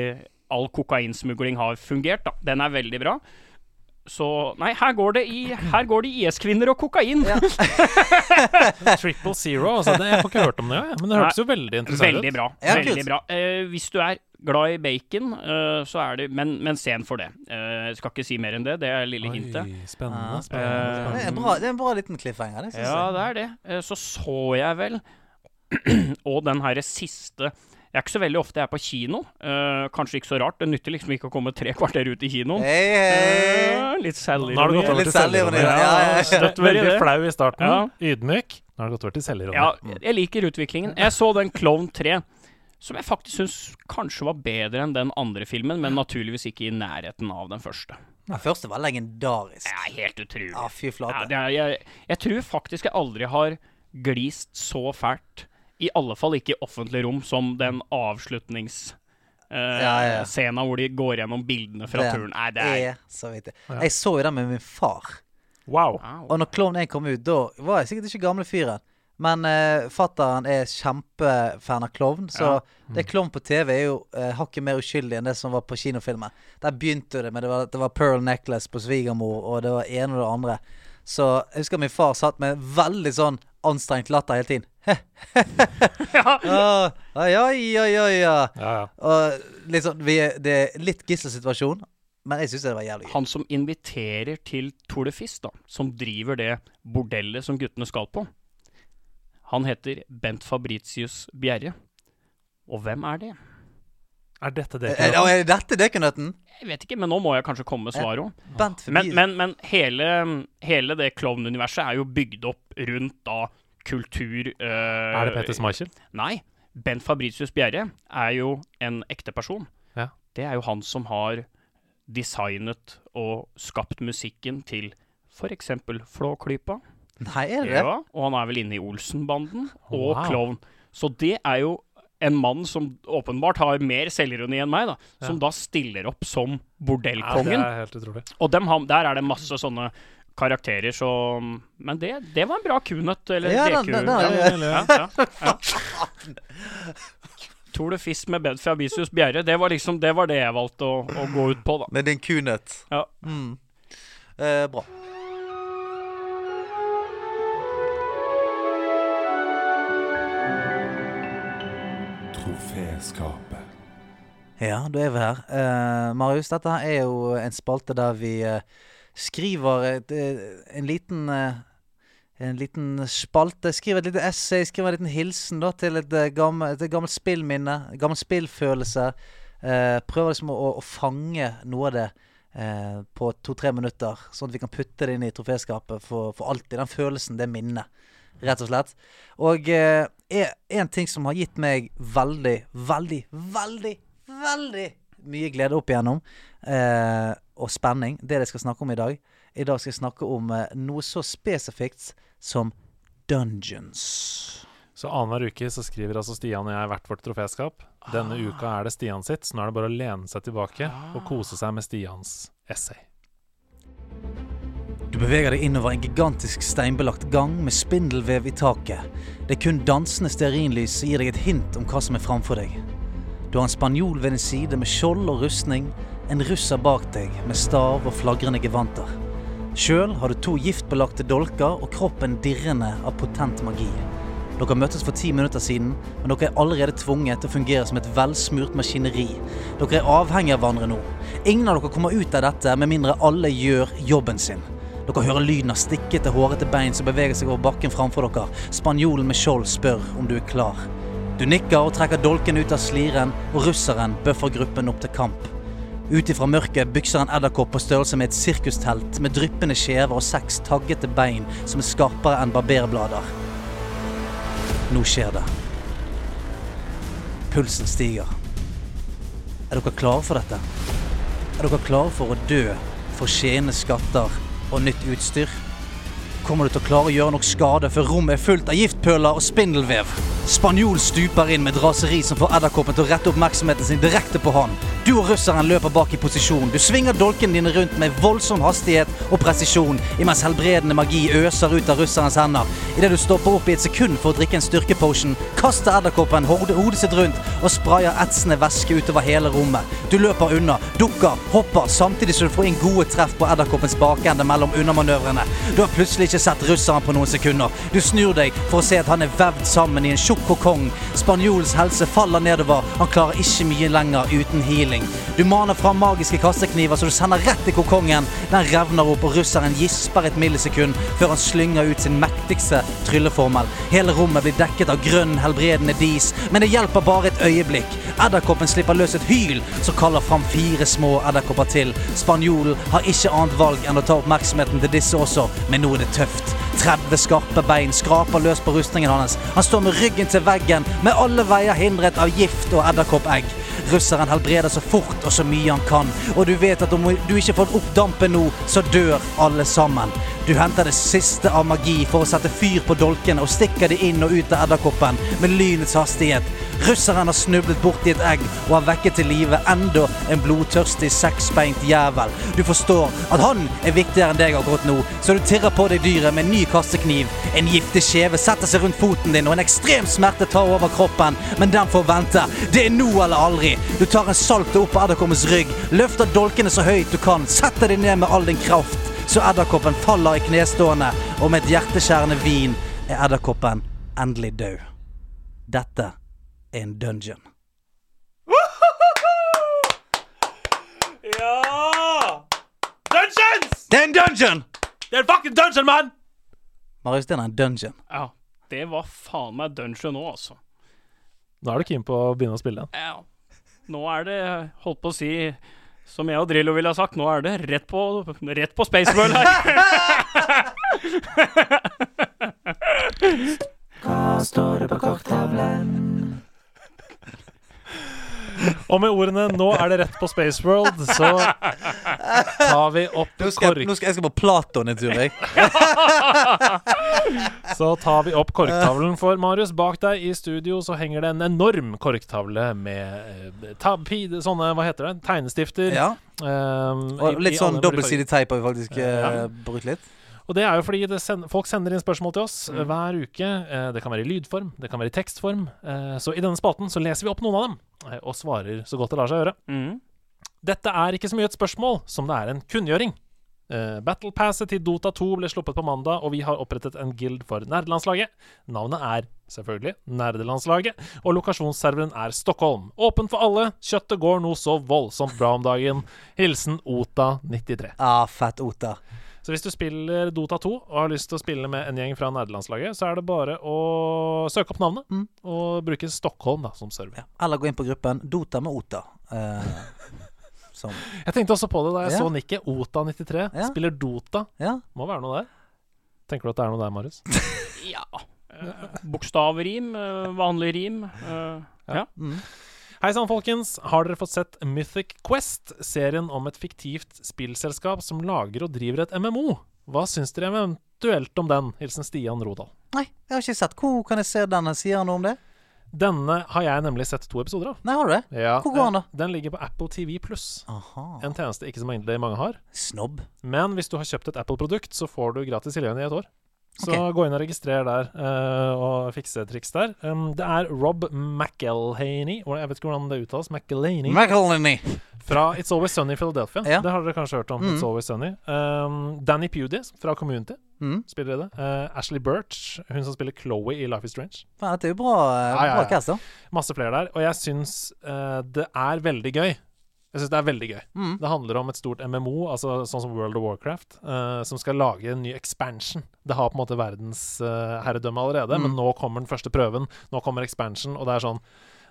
Speaker 4: all kokainsmugling har fungert. da. Den er veldig bra. Så Nei, her går det i Her går det IS-kvinner og kokain.
Speaker 2: Ja.
Speaker 3: Triple Zero, altså. Det, jeg får ikke hørt om det, ja. men det hørtes jo veldig interessant ut.
Speaker 4: Veldig bra.
Speaker 2: Ja,
Speaker 4: veldig bra. Eh, hvis du er glad i bacon, eh, så er det Men, men se en for det. Eh, skal ikke si mer enn det. Det er lille hintet.
Speaker 3: Spennende,
Speaker 2: spennende.
Speaker 3: Spennende,
Speaker 4: Eh,
Speaker 2: Det er bra, det er en bra liten cliffhanger. Det synes
Speaker 4: Ja,
Speaker 2: jeg.
Speaker 4: det er det. Eh, så så jeg vel Og den herre siste Jeg er ikke så veldig ofte jeg er på kino. Uh, kanskje ikke så rart. Det nytter liksom ikke å komme tre kvarter ut i kinoen.
Speaker 2: Hey, hey.
Speaker 4: Uh, litt selvironi.
Speaker 2: Litt
Speaker 3: til selvironi.
Speaker 2: ja, ja, ja.
Speaker 4: Støtt veldig det.
Speaker 3: flau i starten.
Speaker 4: Ja.
Speaker 3: Ydmyk. Nå har du gått over til selvironi.
Speaker 4: Ja, jeg liker utviklingen. Jeg så den Klovn 3, som jeg faktisk syns kanskje var bedre enn den andre filmen, men naturligvis ikke i nærheten av den første.
Speaker 2: Den første var legendarisk.
Speaker 4: Det er helt utrolig.
Speaker 2: Ja, fy flate.
Speaker 4: det er, jeg, jeg tror faktisk jeg aldri har glist så fælt, i alle fall ikke i offentlig rom, som den avslutnings... Uh,
Speaker 2: Ja, ja.
Speaker 4: Scena hvor de går gjennom bildene fra
Speaker 2: Den
Speaker 4: turen. Nei, det er
Speaker 2: så vidt. Jeg så jo den med min far.
Speaker 3: Wow.
Speaker 2: Og når Klovn 1 kom ut, da var jeg sikkert ikke gamle fyren. Men uh, fattern er kjempefan av klovn, så
Speaker 4: Ja.
Speaker 2: det Klovn på TV er jo uh, hakket mer uskyldig enn det som var på kinofilmen. Der begynte det med det var, det var Pearl Necklace på svigermor, og det var ene og det andre. Så jeg husker min far satt med veldig sånn anstrengt latter hele tiden. ja. ja, ja, ja, ja.
Speaker 3: Ja, ja.
Speaker 2: Og sånn, vi Det er litt gisselsituasjon, men jeg syns det var jævlig gøy.
Speaker 4: Han som inviterer til Tour de Fist, da, som driver det bordellet som guttene skal på, han heter Bent Fabritius Bjerre. Og hvem er det?
Speaker 3: Er dette det?
Speaker 2: Eh, eh, Er dette dekunøtten?
Speaker 4: Jeg vet ikke, men nå må jeg kanskje komme med svaret òg. Men, men, men hele, hele det klovnuniverset er jo bygd opp rundt da kultur uh,
Speaker 3: Er det Petter Schmeichel?
Speaker 4: Nei. Bent Fabricius Bjerre er jo en ekte person.
Speaker 3: Ja.
Speaker 4: Det er jo han som har designet og skapt musikken til f.eks. Flåklypa.
Speaker 2: Nei, er det?
Speaker 4: Ja, og han er vel inne i Olsenbanden og
Speaker 3: Wow.
Speaker 4: Klovn. Så det er jo en mann som åpenbart har mer selvironi enn meg, da, som da stiller opp som
Speaker 3: Ja, det er helt utrolig.
Speaker 4: Og dem, der er det masse sånne karakterer, som Men det, det var en bra kunøtt. Eller
Speaker 2: Ja,
Speaker 4: deku-
Speaker 2: den- den-
Speaker 4: ja, ja, ja, ja. Tour de Fist med Bed Fabricius Bjerre, det var liksom Det var det jeg valgte å, å gå ut på, da.
Speaker 2: Med din kunøtt.
Speaker 4: Ja.
Speaker 2: Mm. Eh, bra.
Speaker 1: Troféskapet.
Speaker 2: Ja, da er vi her. Uh, Marius, dette er jo en spalte der vi uh, skriver et, eh, en liten uh, En liten spalte. Skriver et lite essay, skriver en liten hilsen da til et, gammel, et gammelt spillminne. Gammel spillfølelse. Eh, prøver liksom å, å fange noe av det eh, på to-tre minutter, sånn at vi kan putte det inn i troféskapet for, for alltid. Den følelsen, det minnet, rett og slett. Og eh, er- en ting som har gitt meg veldig, veldig, veldig, veldig mye glede opp igjennom, eh, og spenning, det jeg skal snakke om i dag. I dag skal jeg snakke om eh, noe så spesifikt som dungeons.
Speaker 3: Så annenhver uke så skriver altså Stian og jeg hvert vårt troféskap. Denne uka er det Stian sitt, så nå er det bare å lene seg tilbake og kose seg med Stians essay.
Speaker 2: Beveger deg innover en gigantisk steinbelagt gang med spindelvev i taket. Det er kun dansende stearinlys som gir deg et hint om hva som er framfor deg. Du har en spanjol ved din side med skjold og rustning, en russer bak deg med stav og flagrende gevanter. Sjøl har du to giftbelagte dolker og kroppen dirrende av potent magi. Dere møttes for ti minutter siden, men dere er allerede tvunget til å fungere som et velsmurt maskineri. Dere er avhengige av hverandre nå. Ingen av dere kommer ut av dette med mindre alle gjør jobben sin. Dere hører lyden av stikkete, hårete bein som beveger seg over bakken framfor dere. Spanjolen med skjold spør om du er klar. Du nikker og trekker dolken ut av sliren, og russeren bøffer gruppen opp til kamp. Ut ifra mørket bykser en edderkopp på størrelse med et sirkustelt med dryppende skjever og seks taggete bein som er skarpere enn barberblader. Nå skjer det. Pulsen stiger. Er dere klare for dette? Er dere klare for å dø for skjene skatter og nytt utstyr? Kommer du til å klare å gjøre nok skade før rommet er fullt av giftpøler og spindelvev? Spanjol stuper inn med et raseri som får edderkoppen til å rette oppmerksomheten sin direkte på han. Du og russeren løper bak i posisjon. Du svinger dolkene dine rundt med voldsom hastighet og presisjon, imens helbredende magi øser ut av russerens hender. Idet du stopper opp i et sekund for å drikke en styrkepotion, kaster edderkoppen hodet sitt rundt og sprayer etsende væske utover hele rommet. Du løper unna, dukker, hopper, samtidig som du får inn gode treff på edderkoppens bakende mellom unnamanøvrene. Du har plutselig ikke sett russeren på noen sekunder. Du snur deg for å se at han er vevd sammen i en tjukk kokong. Spanjolens helse faller nedover. Han klarer ikke mye lenger uten healing. Du maner fram magiske kastekniver så du sender rett i kokongen. Den revner opp, og russeren gisper et millisekund før han slynger ut sin mektigste trylleformel. Hele rommet blir dekket av grønn, helbredende dis, men det hjelper bare et øyeblikk. Edderkoppen slipper løs et hyl som kaller fram fire små edderkopper til. Spanjolen har ikke annet valg enn å ta oppmerksomheten til disse også, men nå er det tøft. 30 skarpe bein skraper løs på rustningen hans. Han står med ryggen til veggen, med alle veier hindret av gift og edderkoppegg. Russeren helbreder så fort og så mye han kan, og du vet at om du ikke får opp dampen nå, så dør alle sammen. Du henter det siste av magi for å sette fyr på dolkene og stikker de inn og ut av edderkoppen med lynets hastighet. Russeren har snublet borti et egg og har vekket til live enda en blodtørstig seksbeint jævel. Du forstår at han er viktigere enn deg akkurat nå, så du tirrer på deg dyret med en ny kastekniv. En giftig kjeve setter seg rundt foten din, og en ekstrem smerte tar over kroppen, men den får vente. Det er nå eller aldri. Du tar en salte opp på edderkoppens rygg, løfter dolkene så høyt du kan, setter deg ned med all din kraft, så edderkoppen faller i knestående, og med et hjerteskjærende vin er edderkoppen endelig død. Dette er en dungeon.
Speaker 3: Ja! Dungeons!
Speaker 2: Det er en dungeon!
Speaker 3: Det er en fucking dungeon, mann!
Speaker 2: Marius, det er en dungeon.
Speaker 4: Ja, det var faen meg dungeon nå, altså.
Speaker 3: Nå er du keen på å begynne å spille igjen.
Speaker 4: Ja. Nå er det, holdt på å si som jeg og Drillo ville ha sagt, nå er det rett på, rett på Spaceball her.
Speaker 3: Og med ordene 'nå er det rett på Spaceworld', så tar vi opp
Speaker 2: Nå skal, jeg,
Speaker 3: kork...
Speaker 2: nå skal jeg skal på Platon en tur, jeg.
Speaker 3: Så tar vi opp korktavlen for Marius. Bak deg i studio så henger det en enorm korktavle med eh, sånne, hva heter det, tegnestifter.
Speaker 2: Ja.
Speaker 3: Um,
Speaker 2: Og
Speaker 3: i-
Speaker 2: litt
Speaker 3: i
Speaker 2: sånn dobbeltsidig teip har vi faktisk
Speaker 3: Ja.
Speaker 2: eh, brukt litt.
Speaker 3: Og det er jo fordi send, folk sender inn spørsmål til oss
Speaker 2: Mm.
Speaker 3: eh, hver uke. Det kan være i lydform, det kan være i tekstform. Så i denne spalten så leser vi opp noen av dem, og svarer så godt det lar seg gjøre.
Speaker 4: Mm.
Speaker 3: Dette er ikke så mye et spørsmål som det er en kunngjøring. Uh, Battlepasset til Dota 2 ble sluppet på mandag, og vi har opprettet en guild for nerdelandslaget. Navnet er selvfølgelig Nerdelandslaget, og lokasjonsserveren er Stockholm. Åpen for alle. Kjøttet går noe så voldsomt bra om dagen. Hilsen Ota93.
Speaker 2: Ah, fett Ota.
Speaker 3: Så hvis du spiller Dota 2 og har lyst til å spille med en gjeng fra nerdelandslaget, så er det bare å søke opp navnet
Speaker 2: Mm.
Speaker 3: og bruke Stockholm da, som server.
Speaker 2: Ja. Eller gå inn på gruppen Dota med Ota. Eh, som
Speaker 3: Jeg tenkte også på det da jeg
Speaker 2: Ja.
Speaker 3: så nikket. Ota93
Speaker 2: Ja.
Speaker 3: spiller Dota.
Speaker 2: Ja.
Speaker 3: Må være noe der. Tenker du at det er noe der, Marius?
Speaker 4: Ja. Eh, Bokstavrim, eh, vanlig rim. eh, ja.
Speaker 2: mm.
Speaker 3: Hei sann, folkens. Har dere fått sett Mythic Quest, serien om et fiktivt spillselskap som lager og driver et MMO? Hva syns dere eventuelt om den? Hilsen Stian Rodal.
Speaker 2: Nei, jeg har ikke sett. Hvor kan jeg se denne? Sier han noe om det?
Speaker 3: Denne har jeg nemlig sett to episoder av.
Speaker 2: Nei, har du det?
Speaker 3: Ja,
Speaker 2: Hvor går den da?
Speaker 3: eh, Den ligger på Apple TV pluss. En tjeneste ikke så mange mange har.
Speaker 2: Snobb.
Speaker 3: Men hvis du har kjøpt et Apple-produkt, så får du gratis tilgang i et år. Så
Speaker 2: okay.
Speaker 3: gå inn og registrer der, uh, og fikse triks der. Um, det er Rob McElhaney, jeg vet ikke hvordan det uttales, McElhaney,
Speaker 2: McElhaney.
Speaker 3: fra It's Always Sunny i Philadelphia.
Speaker 2: Ja.
Speaker 3: Det har dere kanskje hørt om.
Speaker 2: Mm.
Speaker 3: It's Always Sunny. Um, Danny Pewdie fra Community
Speaker 2: Mm.
Speaker 3: spiller i det. Uh, Ashley Birch, hun som spiller Chloé i Life Is Strange.
Speaker 2: Det er jo bra, eh, bra
Speaker 3: ja. Masse flere der. Og jeg syns uh, det er veldig gøy. Jeg syns det er veldig gøy.
Speaker 2: Mm.
Speaker 3: Det handler om et stort MMO, altså sånn som World of Warcraft, uh, som skal lage en ny expansion. Det har på en måte verdensherredømme allerede,
Speaker 2: Mm.
Speaker 3: men nå kommer den første prøven. Nå kommer expansion, og det er sånn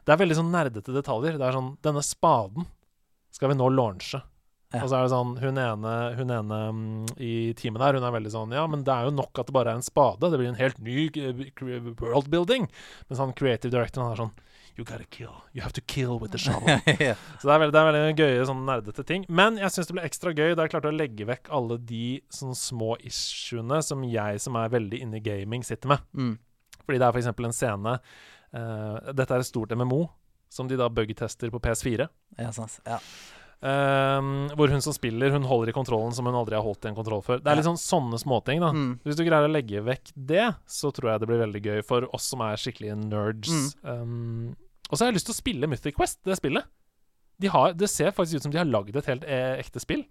Speaker 3: Det er veldig sånn nerdete detaljer. Det er sånn Denne spaden skal vi nå launche.
Speaker 2: Ja.
Speaker 3: Og så er det sånn Hun ene, hun ene um, i teamet der, hun er veldig sånn Ja, men det er jo nok at det bare er en spade. Det blir en helt ny worldbuilding. cre- world building. Mens han creative directoren er sånn You gotta kill. You have to kill with the shovel.
Speaker 2: ja.
Speaker 3: Så det er veldig, det er veldig gøye sånn nerdete ting. Men jeg syns det ble ekstra gøy da jeg klarte å legge vekk alle de sånn små issuene som jeg som er veldig inne i gaming, sitter med.
Speaker 2: Mm.
Speaker 3: Fordi det er f.eks. en scene uh, Dette er et stort MMO som de da bugtester på PS4.
Speaker 2: ja, sans. Ja.
Speaker 3: Ehm, hvor hun som spiller, hun holder i kontrollen som hun aldri har holdt i en kontroll før. Det er litt sånn sånne småting, da.
Speaker 2: Mm.
Speaker 3: Hvis du greier å legge vekk det, så tror jeg det blir veldig gøy for oss som er skikkelige nerds. Um, og så har jeg lyst til å spille Mythic Quest, det spillet. De har, det ser faktisk ut som de har lagd et helt eh, ekte spill.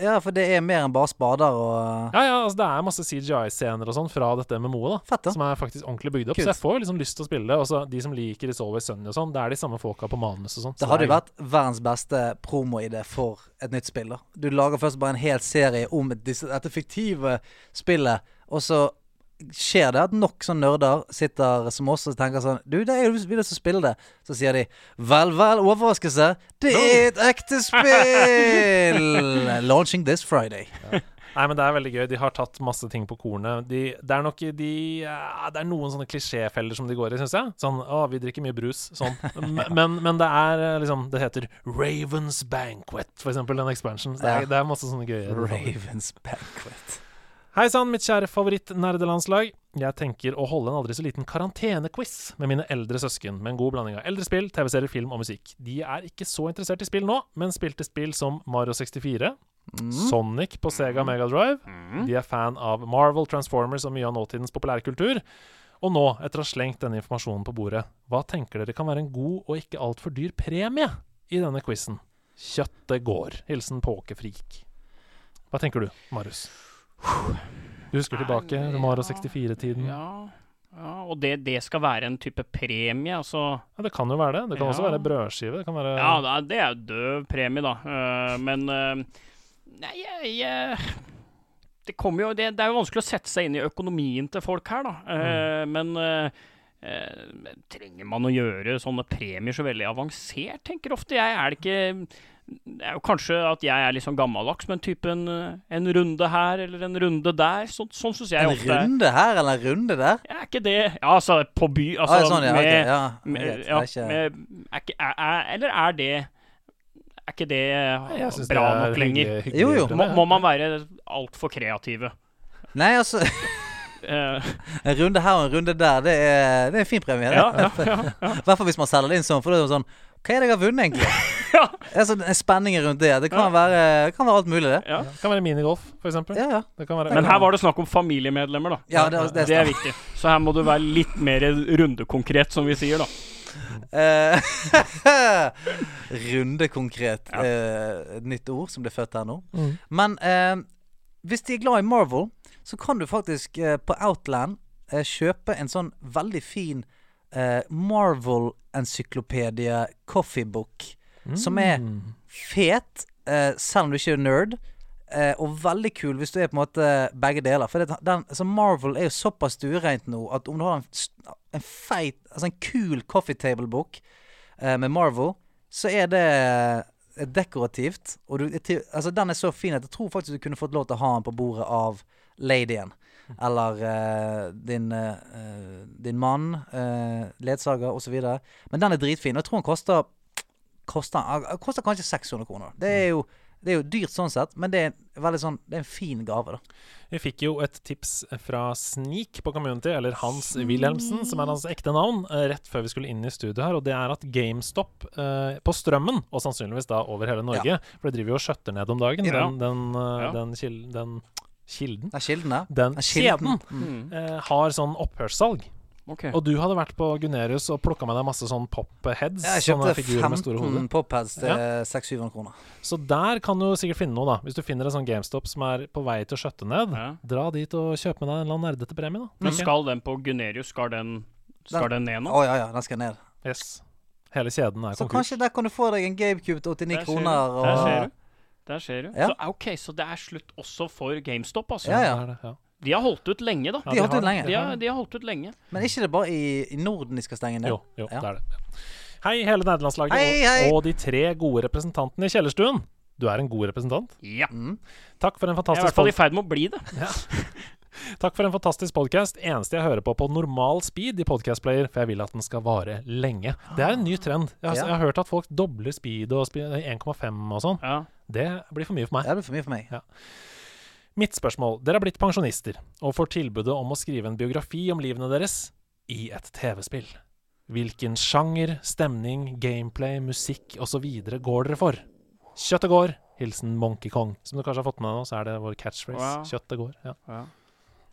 Speaker 2: Ja, for det er mer enn bare spader og
Speaker 3: Ja, ja, altså Det er masse CGI-scener og sånn fra dette MMO-et, da.
Speaker 2: Fett, da.
Speaker 3: Som er faktisk ordentlig bygd opp.
Speaker 2: Kult.
Speaker 3: Så jeg får liksom lyst til å spille det. Og så de som liker It's Always Sunny og sånn, det er de samme folka på manus og sånn.
Speaker 2: Det
Speaker 3: så
Speaker 2: hadde jo vært verdens beste promoidé for et nytt spill. da Du lager først bare en hel serie om disse, dette fiktive spillet, og så skjer det at nok sånne nerder sitter som oss og tenker sånn Du, det er jo vi som spiller det. Så sier de Vel, vel, overraskelse. Det er et ekte spill! Launching this Friday.
Speaker 3: Nei, men det er veldig gøy. De har tatt masse ting på kornet. De, det er nok de ja, Det er noen sånne klisjéfeller som de går i, syns jeg. Sånn Å, vi drikker mye brus. Sånn. Men, men det er eh, liksom Det heter Ravens Banquet, for eksempel, den expansion. Så det, er,
Speaker 2: Ja.
Speaker 3: det er masse sånne gøye.
Speaker 2: Ravens Banquet.
Speaker 3: Hei sann, mitt kjære favoritt-nerdelandslag. Jeg tenker å holde en aldri så liten karantenequiz med mine eldre søsken, med en god blanding av eldre spill, TV-serier, film og musikk. De er ikke så interessert i spill nå, men spilte spill som Mario 64, Sonic på Sega Megadrive. De er fan av Marvel, Transformers og mye av nåtidens populærkultur. Og nå, etter å ha slengt denne informasjonen på bordet, hva tenker dere kan være en god og ikke altfor dyr premie i denne quizen? Kjøttet går. Hilsen Påkefrik. Hva tenker du, Marius? Du husker tilbake til Mario 64-tiden? Ja.
Speaker 4: Ja, ja, og det, det skal være en type premie, altså
Speaker 3: Det kan jo være det. Det kan også være brødskive. Det kan være
Speaker 4: Ja, det er, jo død premie, da. Uh, men uh, Nei, jeg, jeg Det kommer jo det, det er jo vanskelig å sette seg inn i økonomien til folk her, da. Eh, Men eh, eh, trenger man å gjøre sånne premier så veldig avansert, tenker ofte jeg. Er det ikke det er jo kanskje at jeg er litt sånn gammeldags, men type en, en runde her eller en runde der. Så, sånn syns jeg
Speaker 2: En
Speaker 4: ofte En
Speaker 2: runde her eller en runde der?
Speaker 4: Ja, Er ikke det Ja, altså på by Altså
Speaker 2: ah, sånn, ja,
Speaker 4: med,
Speaker 2: okay, ja,
Speaker 4: med, ja,
Speaker 2: ikke-
Speaker 4: med er ikke, er, er, Eller er det Er ikke det bra
Speaker 3: det
Speaker 4: nok lenger?
Speaker 3: hyggelig- hyggelig
Speaker 2: Jo, jo.
Speaker 4: Må, må man være altfor kreative?
Speaker 2: Nei, altså
Speaker 4: Eh,
Speaker 2: En runde her og en runde der, det er, det er en fin premie. det.
Speaker 4: ja, ja, ja,
Speaker 2: I hvert fall hvis man selger det inn sånn. For det er sånn Hva er det jeg har vunnet, egentlig?
Speaker 4: Ja.
Speaker 2: Er sånn rundt det. Det kan,
Speaker 4: Ja.
Speaker 2: være, det kan være alt mulig, det.
Speaker 4: ja.
Speaker 3: Det kan være minigolf, eksempel.
Speaker 2: Ja, ja.
Speaker 3: Det kan være,
Speaker 4: Men her var det snakk om familiemedlemmer, da.
Speaker 2: Ja, det, det,
Speaker 4: Det er viktig. Så her må du være litt mer rundekonkret, som vi sier, da.
Speaker 2: Eh, rundekonkret.
Speaker 4: Ja.
Speaker 2: eh, nytt ord som ble født her nå.
Speaker 3: Mm.
Speaker 2: Men eh, hvis de er glad i Marvel, så kan du faktisk eh, på Outland eh, kjøpe en sånn veldig fin eh, Marvel-encyklopedie coffeebook. Som er
Speaker 3: Mm.
Speaker 2: fet, eh, selv om du ikke er nerd. Eh, og veldig kul hvis du er på en måte begge deler. For det, den, altså Marvel er jo såpass stuereint nå at om du har en, en feit Altså en kul coffee table-bok eh, med Marvel, så er det er dekorativt. Og du, altså, den er så fin at jeg tror faktisk du kunne fått lov til å ha den på bordet av ladyen. Eller uh, din, uh, eh, din mann, uh, ledsager osv. Men den er dritfin. Og jeg tror den koster Koster, koster kanskje 600 kroner. Det er jo det er jo dyrt sånn sett, men det er sånn Det er en fin gave, da.
Speaker 3: Vi fikk jo et tips fra Sneak på Community, eller Hans Wilhelmsen, som er hans ekte navn, eh, rett før vi skulle inn i studio her, og det er at GameStop eh, på Strømmen, og sannsynligvis da over hele Norge, for det driver jo og skjøtter ned om dagen,
Speaker 4: Ja.
Speaker 3: den, den, eh,
Speaker 4: Ja.
Speaker 3: den, kil den kilden,
Speaker 2: er kilden ja.
Speaker 3: den
Speaker 2: kilden.
Speaker 3: kjeden,
Speaker 2: Mm.
Speaker 3: eh, har sånn opphørssalg.
Speaker 4: Ok.
Speaker 3: Og du hadde vært på Gunerius og plukka med deg masse sånn pop-heads.
Speaker 2: Jeg kjøpte
Speaker 3: figurer med store
Speaker 2: 15 pop-heads til
Speaker 3: Ja.
Speaker 2: 600-700 kroner.
Speaker 3: Så der kan du sikkert finne noe, da. Hvis du finner en sånn GameStop som er på vei til å skjøtte ned,
Speaker 4: Ja.
Speaker 3: dra dit og kjøp med deg en eller annen nerdete premie, da.
Speaker 4: Men skal den på Gunerius, skal den, skal den ned
Speaker 2: Å
Speaker 4: nå?
Speaker 2: ja, ja, den skal ned.
Speaker 3: Yes. Hele kjeden er
Speaker 2: Så kanskje der kan du få deg en GameCube til 89 kroner. Og...
Speaker 4: Der ser du. Der ser du.
Speaker 2: Ja.
Speaker 4: Så, ok, så det er slutt også for GameStop, altså.
Speaker 2: Ja, ja.
Speaker 3: Ja.
Speaker 4: De har holdt ut lenge, da.
Speaker 3: Ja,
Speaker 2: De har holdt ut lenge.
Speaker 4: De har, de har holdt ut lenge.
Speaker 2: men ikke det bare i, i Norden de skal stenge ned?
Speaker 3: Jo, jo
Speaker 2: Ja.
Speaker 3: det er det. Hei, hele nederlandslaget
Speaker 2: Hei, hei.
Speaker 3: og, og de tre gode representantene i kjellerstuen. Du er en god representant.
Speaker 4: Ja.
Speaker 2: Mm.
Speaker 3: Takk for en fantastisk
Speaker 4: Jeg er i hvert fall i ferd med å bli det.
Speaker 3: Takk for en fantastisk podcast. Eneste jeg hører på på normal speed i podcastplayer, for jeg vil at den skal vare lenge. Det er en ny trend. Jeg har,
Speaker 2: Ja.
Speaker 3: jeg har hørt at folk dobler speed og spe- 1,5 og sånn.
Speaker 4: Ja.
Speaker 3: Det blir for mye for meg.
Speaker 2: Det blir for mye for meg.
Speaker 3: Mitt spørsmål. Dere har blitt pensjonister og får tilbudet om å skrive en biografi om livene deres i et TV-spill. Hvilken sjanger, stemning, gameplay, musikk osv. går dere for? Kjøttet går. Hilsen Monkey Kong. Som du kanskje har fått med deg nå, så er det vår catchphrase.
Speaker 4: Wow.
Speaker 3: Kjøttet går. Ja.
Speaker 4: Ja.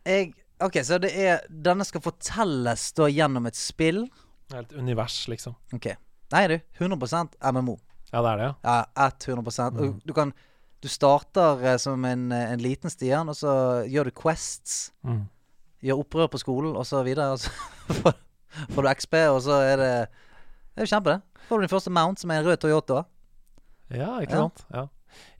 Speaker 2: Jeg, ok, så det er Denne skal fortelles da gjennom et spill?
Speaker 3: Det er et univers, liksom.
Speaker 2: Ok. Nei, du. 100% MMO.
Speaker 3: Ja, det er det, ja.
Speaker 2: Ja, 100
Speaker 3: Mm.
Speaker 2: Du kan Du starter eh, som en, eh, en liten Stian, og så gjør du quests.
Speaker 3: Mm.
Speaker 2: Gjør opprør på skolen, og så videre. Og så får, får du XP, og så er det Det er jo kjempe, det. Får du din første mount, som er en rød Toyota.
Speaker 3: Ja, ikke
Speaker 2: Ja.
Speaker 3: sant? Ja.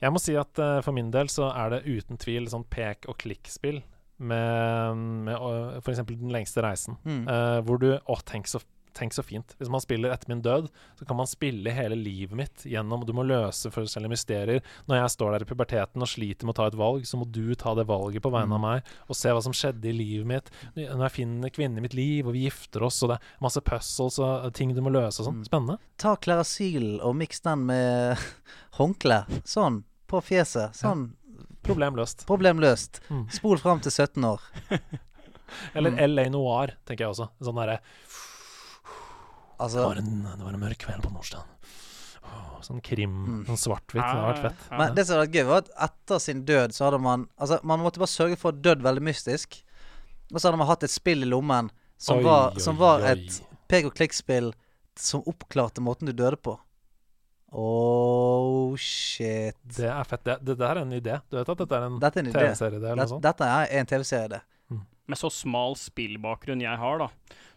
Speaker 3: Jeg må si at uh, for min del så er det uten tvil sånn pek og klikk-spill med, med f.eks. Den lengste reisen.
Speaker 2: Mm.
Speaker 3: uh, hvor du Å, tenk så, tenk så fint. Hvis man spiller etter min død, så kan man spille hele livet mitt gjennom Du må løse forskjellige mysterier. Når jeg står der i puberteten og sliter med å ta et valg, så må du ta det valget på vegne av
Speaker 2: Mm.
Speaker 3: meg, og se hva som skjedde i livet mitt. Når jeg finner kvinnen i mitt liv, og vi gifter oss, og det er masse puzzles og ting du må løse og sånn.
Speaker 2: Mm.
Speaker 3: Spennende.
Speaker 2: Ta Klerasyl og miks den med håndkle. Sånn. På fjeset. Sånn.
Speaker 3: Problem løst.
Speaker 2: Problem løst.
Speaker 3: Mm.
Speaker 2: Spol fram til 17 år.
Speaker 3: Eller. LA Noir, tenker jeg også. Sånn derre det,
Speaker 2: Altså
Speaker 3: var en- det var en mørk kveld på Nordstrand. Åh, Sånn krim,
Speaker 2: Mm.
Speaker 3: sånn svart-hvitt. Det har vært fett.
Speaker 2: Men det som hadde vært gøy, var at etter sin død så hadde man Altså, man måtte bare sørge for å dødd veldig mystisk. Og så hadde man hatt et spill i lommen som
Speaker 3: Oi,
Speaker 2: var,
Speaker 3: oi,
Speaker 2: som var et pek og klikk-spill som oppklarte måten du døde på. Oh shit.
Speaker 3: Det er fett. Det, det det er en idé. Du vet at dette er en
Speaker 2: Dette er en.
Speaker 3: TV-serie? det,
Speaker 2: Dette, dette er en TV-serie, det.
Speaker 4: Med så smal spillbakgrunn jeg har, da,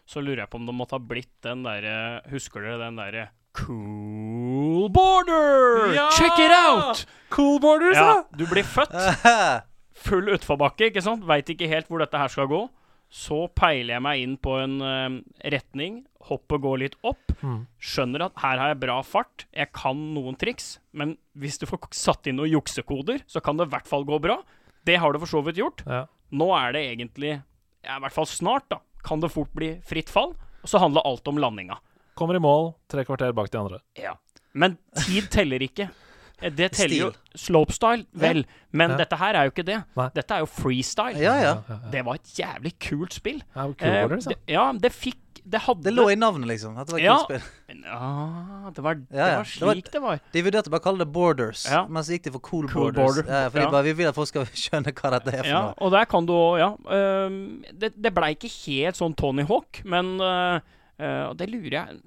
Speaker 4: så lurer jeg på om det måtte ha blitt den derre Husker dere den derre Cool border!
Speaker 3: Ja!
Speaker 4: Check it out!
Speaker 3: Cool Borders,
Speaker 4: Ja, du blir født full utforbakke, ikke sant? Veit ikke helt hvor dette her skal gå. Så peiler jeg meg inn på en uh, retning. Hoppet går litt opp.
Speaker 3: Mm.
Speaker 4: Skjønner at her har jeg bra fart. Jeg kan noen triks. Men hvis du får satt inn noen juksekoder, så kan det i hvert fall gå bra. Det har du for så vidt gjort.
Speaker 3: Ja.
Speaker 4: Nå er det egentlig ja, I hvert fall snart, da. Kan det fort bli fritt fall. Og så handler alt om landinga.
Speaker 3: Kommer i mål, tre kvarter bak de andre.
Speaker 4: Ja. Men tid teller ikke. Eh, Det teller jo
Speaker 2: Stil.
Speaker 4: Slopestyle, vel. Men
Speaker 3: Ja.
Speaker 4: dette her er jo ikke det.
Speaker 3: Nei.
Speaker 4: Dette er jo freestyle.
Speaker 2: Ja, ja.
Speaker 4: Det var et jævlig kult spill.
Speaker 3: Ja, cool
Speaker 4: Eh,
Speaker 3: ja.
Speaker 4: det, ja, det fikk Det hadde
Speaker 2: Det lå i navnet, liksom. At det var et
Speaker 4: Ja.
Speaker 2: kult spill.
Speaker 4: Men, ah, det, var, det
Speaker 2: Ja, ja.
Speaker 4: var
Speaker 2: Det var-
Speaker 4: slik det var.
Speaker 2: De vurderte bare å kalle det Borders,
Speaker 4: Ja.
Speaker 2: men så gikk de for Cool,
Speaker 4: Cool
Speaker 2: Borders.
Speaker 4: Border.
Speaker 2: Ja, fordi
Speaker 4: Ja.
Speaker 2: bare, vi vil at folk skal skjønne hva dette er for
Speaker 4: Ja,
Speaker 2: noe.
Speaker 4: og der kan du òg Ja. Um, det det blei ikke helt sånn Tony Hawk, men uh, uh, det lurer jeg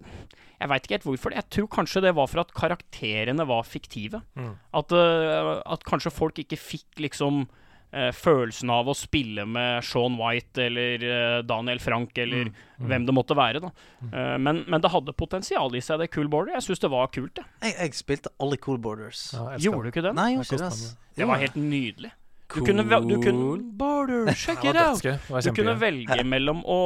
Speaker 4: Jeg veit ikke helt hvorfor. Jeg tror kanskje det var for at karakterene var fiktive.
Speaker 3: Mm.
Speaker 4: At, uh, at kanskje folk ikke fikk liksom uh, følelsen av å spille med Sean White eller uh, Daniel Frank eller
Speaker 3: Mm.
Speaker 4: hvem det måtte være. da Eh, men, men det hadde potensial i seg, det Cool Border. Jeg syns det var kult. det
Speaker 2: Jeg, jeg spilte alle Cool Borders.
Speaker 3: Ja,
Speaker 4: Gjorde du ikke det?
Speaker 2: Nei, jeg gjorde ikke det.
Speaker 4: Det var helt nydelig. Du kunne, du kunne Border, check it out! Du kunne velge mellom å,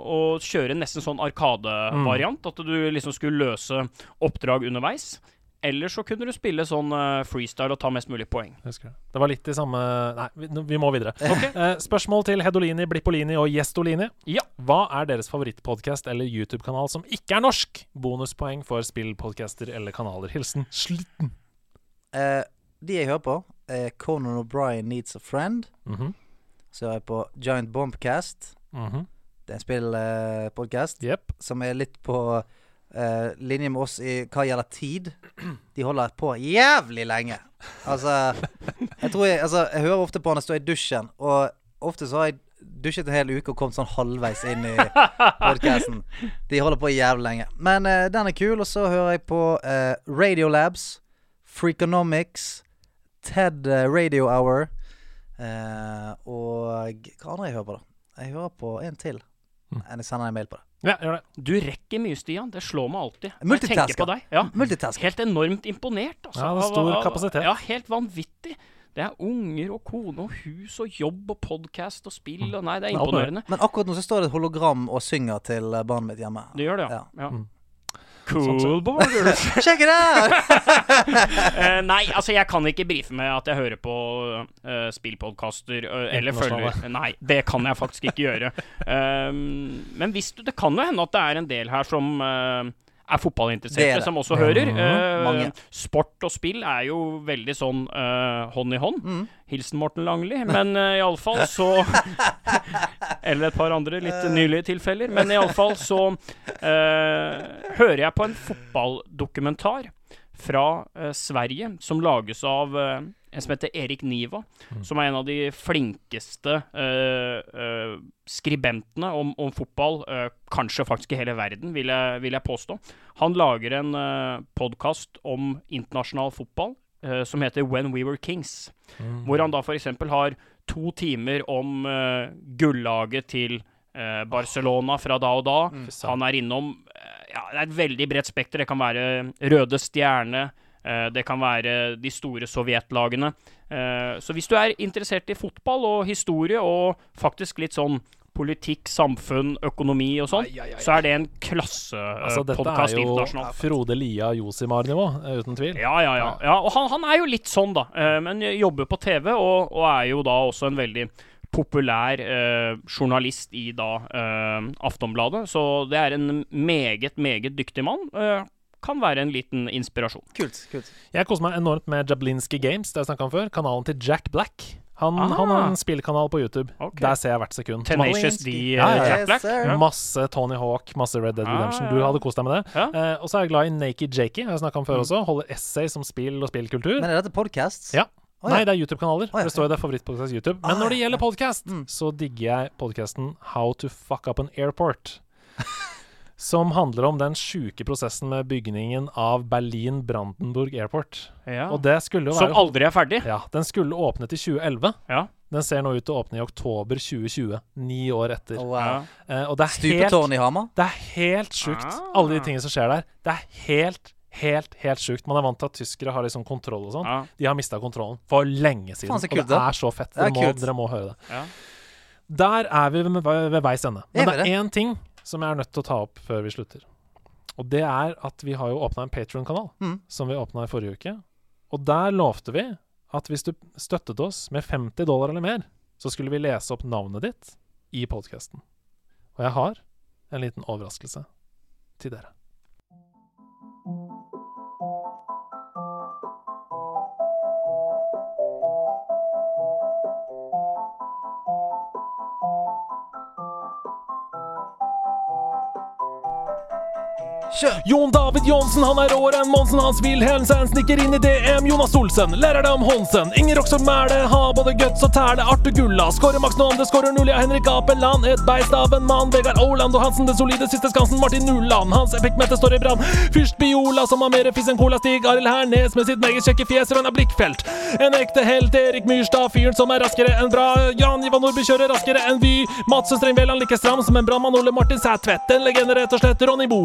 Speaker 4: å kjøre nesten sånn arkadevariant, at du liksom skulle løse oppdrag underveis, eller så kunne du spille sånn eh, freestyle og ta mest mulig poeng.
Speaker 3: Husker det. Var litt i samme Nei, vi, vi må videre. Eh, spørsmål til Hedolini, Blippolini og Gjestolini.
Speaker 4: Ja.
Speaker 3: Hva er deres favorittpodkast eller YouTube-kanal som ikke er norsk? Bonuspoeng for spillpodcaster eller kanaler. Hilsen Slitten.
Speaker 2: Uh, de jeg hører på, er Conan O'Brien Needs a Friend.
Speaker 3: Mhm,
Speaker 2: Så er jeg på Giant Bombcast.
Speaker 3: mhm.
Speaker 2: Det er en spillpodkast
Speaker 3: Jepp.
Speaker 2: som er litt på eh, linje med oss i hva gjelder tid. De holder på jævlig lenge. Altså Jeg tror jeg Altså, jeg hører ofte på når jeg står i dusjen, og ofte så har jeg dusjet en hel uke og kommet sånn halvveis inn i podkasten. De holder på jævlig lenge. Men uh, den er kul, og så hører jeg på uh, Radiolabs, Freakonomics, TED eh, Radio Hour eh, og hva andre jeg hører på, da? Jeg hører på en til.
Speaker 3: Enn
Speaker 2: Jeg sender en mail på det.
Speaker 3: Ja, gjør det.
Speaker 4: Du rekker mye, Stian. Det slår meg alltid.
Speaker 2: Multitasker.
Speaker 4: Ja.
Speaker 2: Multitask.
Speaker 4: Helt enormt imponert, altså.
Speaker 3: Ja, stor kapasitet.
Speaker 4: Ja, helt vanvittig. Det er unger og kone og hus og jobb og podkast og spill og Nei, det er imponerende.
Speaker 2: Men akkurat nå så står det et hologram og synger til barnet mitt hjemme.
Speaker 4: Det gjør det, ja.
Speaker 2: Ja.
Speaker 3: Mm.
Speaker 4: Cool borders.
Speaker 2: Sjekk det out!
Speaker 4: Eh, nei, altså jeg kan ikke brife med at jeg hører på uh, spillpodkaster uh, eller følger Nei, det kan jeg faktisk ikke gjøre. Um, men hvis du, det kan jo hende at det er en del her som er
Speaker 2: Det
Speaker 4: fotballinteresserte,
Speaker 2: er det.
Speaker 4: som også hører.
Speaker 3: Mhm.
Speaker 4: Uh, Sport og spill er jo veldig sånn uh, hånd i hånd.
Speaker 2: Mm.
Speaker 4: Hilsen Morten Langli. Men uh, iallfall så Eller et par andre litt nylige tilfeller. Men iallfall så uh, hører jeg på en fotballdokumentar fra eh, Sverige som lages av eh, en som heter Erik Niva, som er en av de flinkeste uh, uh, skribentene om, om fotball, uh, kanskje faktisk i hele verden, vil jeg, vil jeg påstå. Han lager en uh, podkast om internasjonal fotball som heter When We Were Kings. Hvor han da f.eks. har to timer om uh, gullaget til Barcelona fra da og da. Han er innom ja, Det er et veldig bredt spekter. Det kan være Røde Stjerne. Eh, det kan være de store sovjetlagene. Eh, så hvis du er interessert i fotball og historie og faktisk litt sånn politikk, samfunn, økonomi og sånn, så er det en
Speaker 3: Altså, dette er jo. Frode Lia Josimar-nivå, eh, uten tvil.
Speaker 4: Ja, ja, ja. ja og han, han er jo litt sånn, da. eh, men jobber på TV, og, og er jo da også en veldig populær eh, journalist i da eh, Aftonbladet. Så det er en meget, meget dyktig mann. Eh, kan være en liten inspirasjon.
Speaker 2: Kult. kult
Speaker 3: Jeg koser meg enormt med Jablinski Games, det jeg snakka om før. Kanalen til Jack Black. Han,
Speaker 4: Ah.
Speaker 3: han har en spillkanal på YouTube.
Speaker 4: Okay.
Speaker 3: Der ser jeg hvert sekund.
Speaker 4: Tenacious D, eh,
Speaker 3: Ja, ja, ja.
Speaker 4: Jack Black.
Speaker 2: Yes.
Speaker 4: Ja.
Speaker 3: Masse Tony Hawk, masse Red Dead
Speaker 4: Ah,
Speaker 3: Redemption.
Speaker 4: ja.
Speaker 3: Du hadde kost deg med det.
Speaker 4: Ja.
Speaker 3: Eh, og så er jeg glad i Naked Jakey, har jeg snakka om før også. Holder essay som spill og spillkultur.
Speaker 2: Men er dette podcasts?
Speaker 3: Ja.
Speaker 2: Oh, ja.
Speaker 3: Nei, det er YouTube-kanaler.
Speaker 2: Oh, ja.
Speaker 3: Det står jo det er favorittpodkast YouTube. Men
Speaker 2: Ah,
Speaker 3: når det gjelder podkast,
Speaker 2: Mm.
Speaker 3: så digger jeg podkasten How to fuck up an airport. Som handler om den sjuke prosessen med bygningen av Berlin-Brandenburg Airport.
Speaker 4: Ja.
Speaker 3: Og det skulle jo
Speaker 4: Som aldri er ferdig.
Speaker 3: Ja, den skulle åpnet i 2011.
Speaker 4: Ja.
Speaker 3: Den ser nå ut til å åpne i oktober 2020. Ni år etter.
Speaker 2: Oh, wow.
Speaker 3: Eh, og det er helt
Speaker 2: Stupetårn i Hamar?
Speaker 3: det er helt sjukt,
Speaker 4: Ah.
Speaker 3: alle de tingene som skjer der. Det er helt, helt, helt sjukt. Man er vant til at tyskere har liksom kontroll og sånn.
Speaker 4: Ja.
Speaker 3: De har mista kontrollen for lenge siden.
Speaker 2: Faen, så
Speaker 3: og det er så fett.
Speaker 2: Det er
Speaker 3: Dere må, dere må høre det.
Speaker 4: Ja.
Speaker 3: Der er vi ved, ved veis ende. Men det
Speaker 2: det?
Speaker 3: er én ting som jeg er nødt til å ta opp før vi slutter. Og det er at vi har jo åpna en Patron-kanal,
Speaker 2: Mm.
Speaker 3: som vi åpna i forrige uke. Og der lovte vi at hvis du støttet oss med 50 dollar eller mer, så skulle vi lese opp navnet ditt i podkasten. Og jeg har en liten overraskelse til dere. Jon David Johnsen, han er råere enn Monsen. Hans Wilhelmsen snikker inn i DM. Jonas Olsen lærer deg om Honsen. Inger Roksvold Mæle har både guts og tæle. Arthur Gulla skårer Max Nån, det skårer Nulia. Henrik Apeland, et beist av en mann. Vegard Auland og Hansen, det solide siste skansen. Martin Nuland, hans epic-mette står i brann. Fyrst Biola, som har mer fiss enn Cola Stig. Arild Hernes med sitt meget kjekke fjes. Rønna Blikkfelt. En ekte helt. Erik Myrstad, fyren som er raskere enn bra. Jan Ivan Nordby kjører raskere enn Vy. Mats Streng Veland like stram som en brannmann. Ole Martin Sætvedt, en legende rett og slett. Ronny Bo.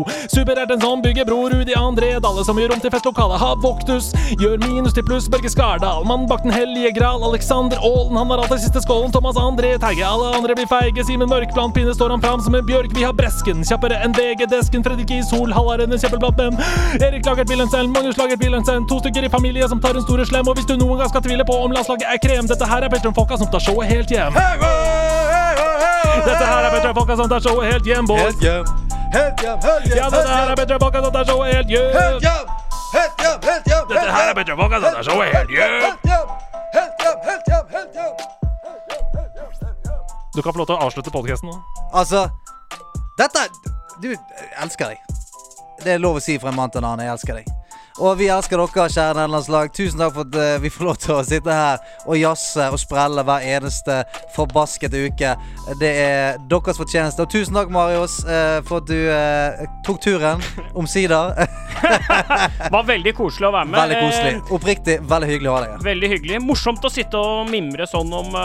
Speaker 3: Er den som bygger bro. Rudi André Dalle som gjør om til festlokalet. Hav Voktus gjør minus til pluss. Børge Skardal, mann bak den hellige gral. Alexander Aalen, han har alltid siste skålen. Thomas André Terje, alle andre blir feige. Simen Mørkplant Pinne står han fram som en bjørk. Vi har Bresken, kjappere enn VG-desken. Fredrik Ishol, Hallaren, en kjempeblant menn. Erik Lagert Wilhelmsen, Magnus Lagert Wilhelmsen. To stykker i familie som tar en store slem. Og hvis du noen gang skal tvile på om landslaget er krem, dette her er Petron-folka som tar showet helt hjem. Dette her er Petron-folka som tar showet helt hjem, boys.
Speaker 2: Helt hjem. Helt hjem, helt hjem,
Speaker 3: Ja, dette her er Petron-folka som er showet helt hjem.
Speaker 2: Helt hjem, helt hjem.
Speaker 3: Dette her er Petron-folka som er showet helt hjem.
Speaker 2: Helt hjem, helt hjem, helt hjem, helt hjem.
Speaker 3: Du kan få lov til å avslutte podcasten nå.
Speaker 2: Altså, dette Du, jeg elsker deg. Det er lov å si fra en mann til en annen. Jeg elsker deg. Og vi elsker dere, kjære nederlandslag. Tusen takk for at eh, vi får lov til å sitte her og jazze og sprelle hver eneste forbaskede uke. Det er deres fortjeneste. Og tusen takk, Marius, eh, for at du eh, tok turen. Omsider.
Speaker 4: Var veldig koselig å være med.
Speaker 2: veldig koselig. Oppriktig veldig hyggelig å ha deg her.
Speaker 4: Veldig hyggelig. Morsomt å sitte og mimre sånn om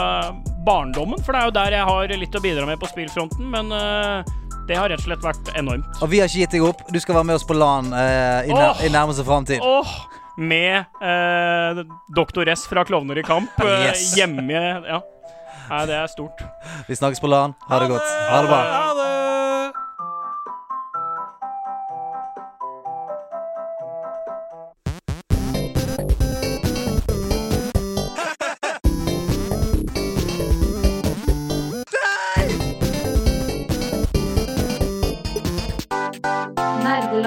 Speaker 4: barndommen, for det er jo der jeg har litt å bidra med på spillfronten. Men eh, det har rett og slett vært enormt.
Speaker 2: Og vi har ikke gitt deg opp. Du skal være med oss på LAN eh, i, nær i nærmeste framtid.
Speaker 4: Åh, med eh, Doktor S fra Klovner i kamp eh,
Speaker 2: Yes.
Speaker 4: hjemme Ja. Nei, det er stort.
Speaker 2: Vi snakkes på LAN. Ha det godt. Ha det bra.
Speaker 3: Ha det!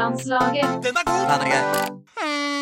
Speaker 7: landslaget.
Speaker 2: Den er god! Den er gøy.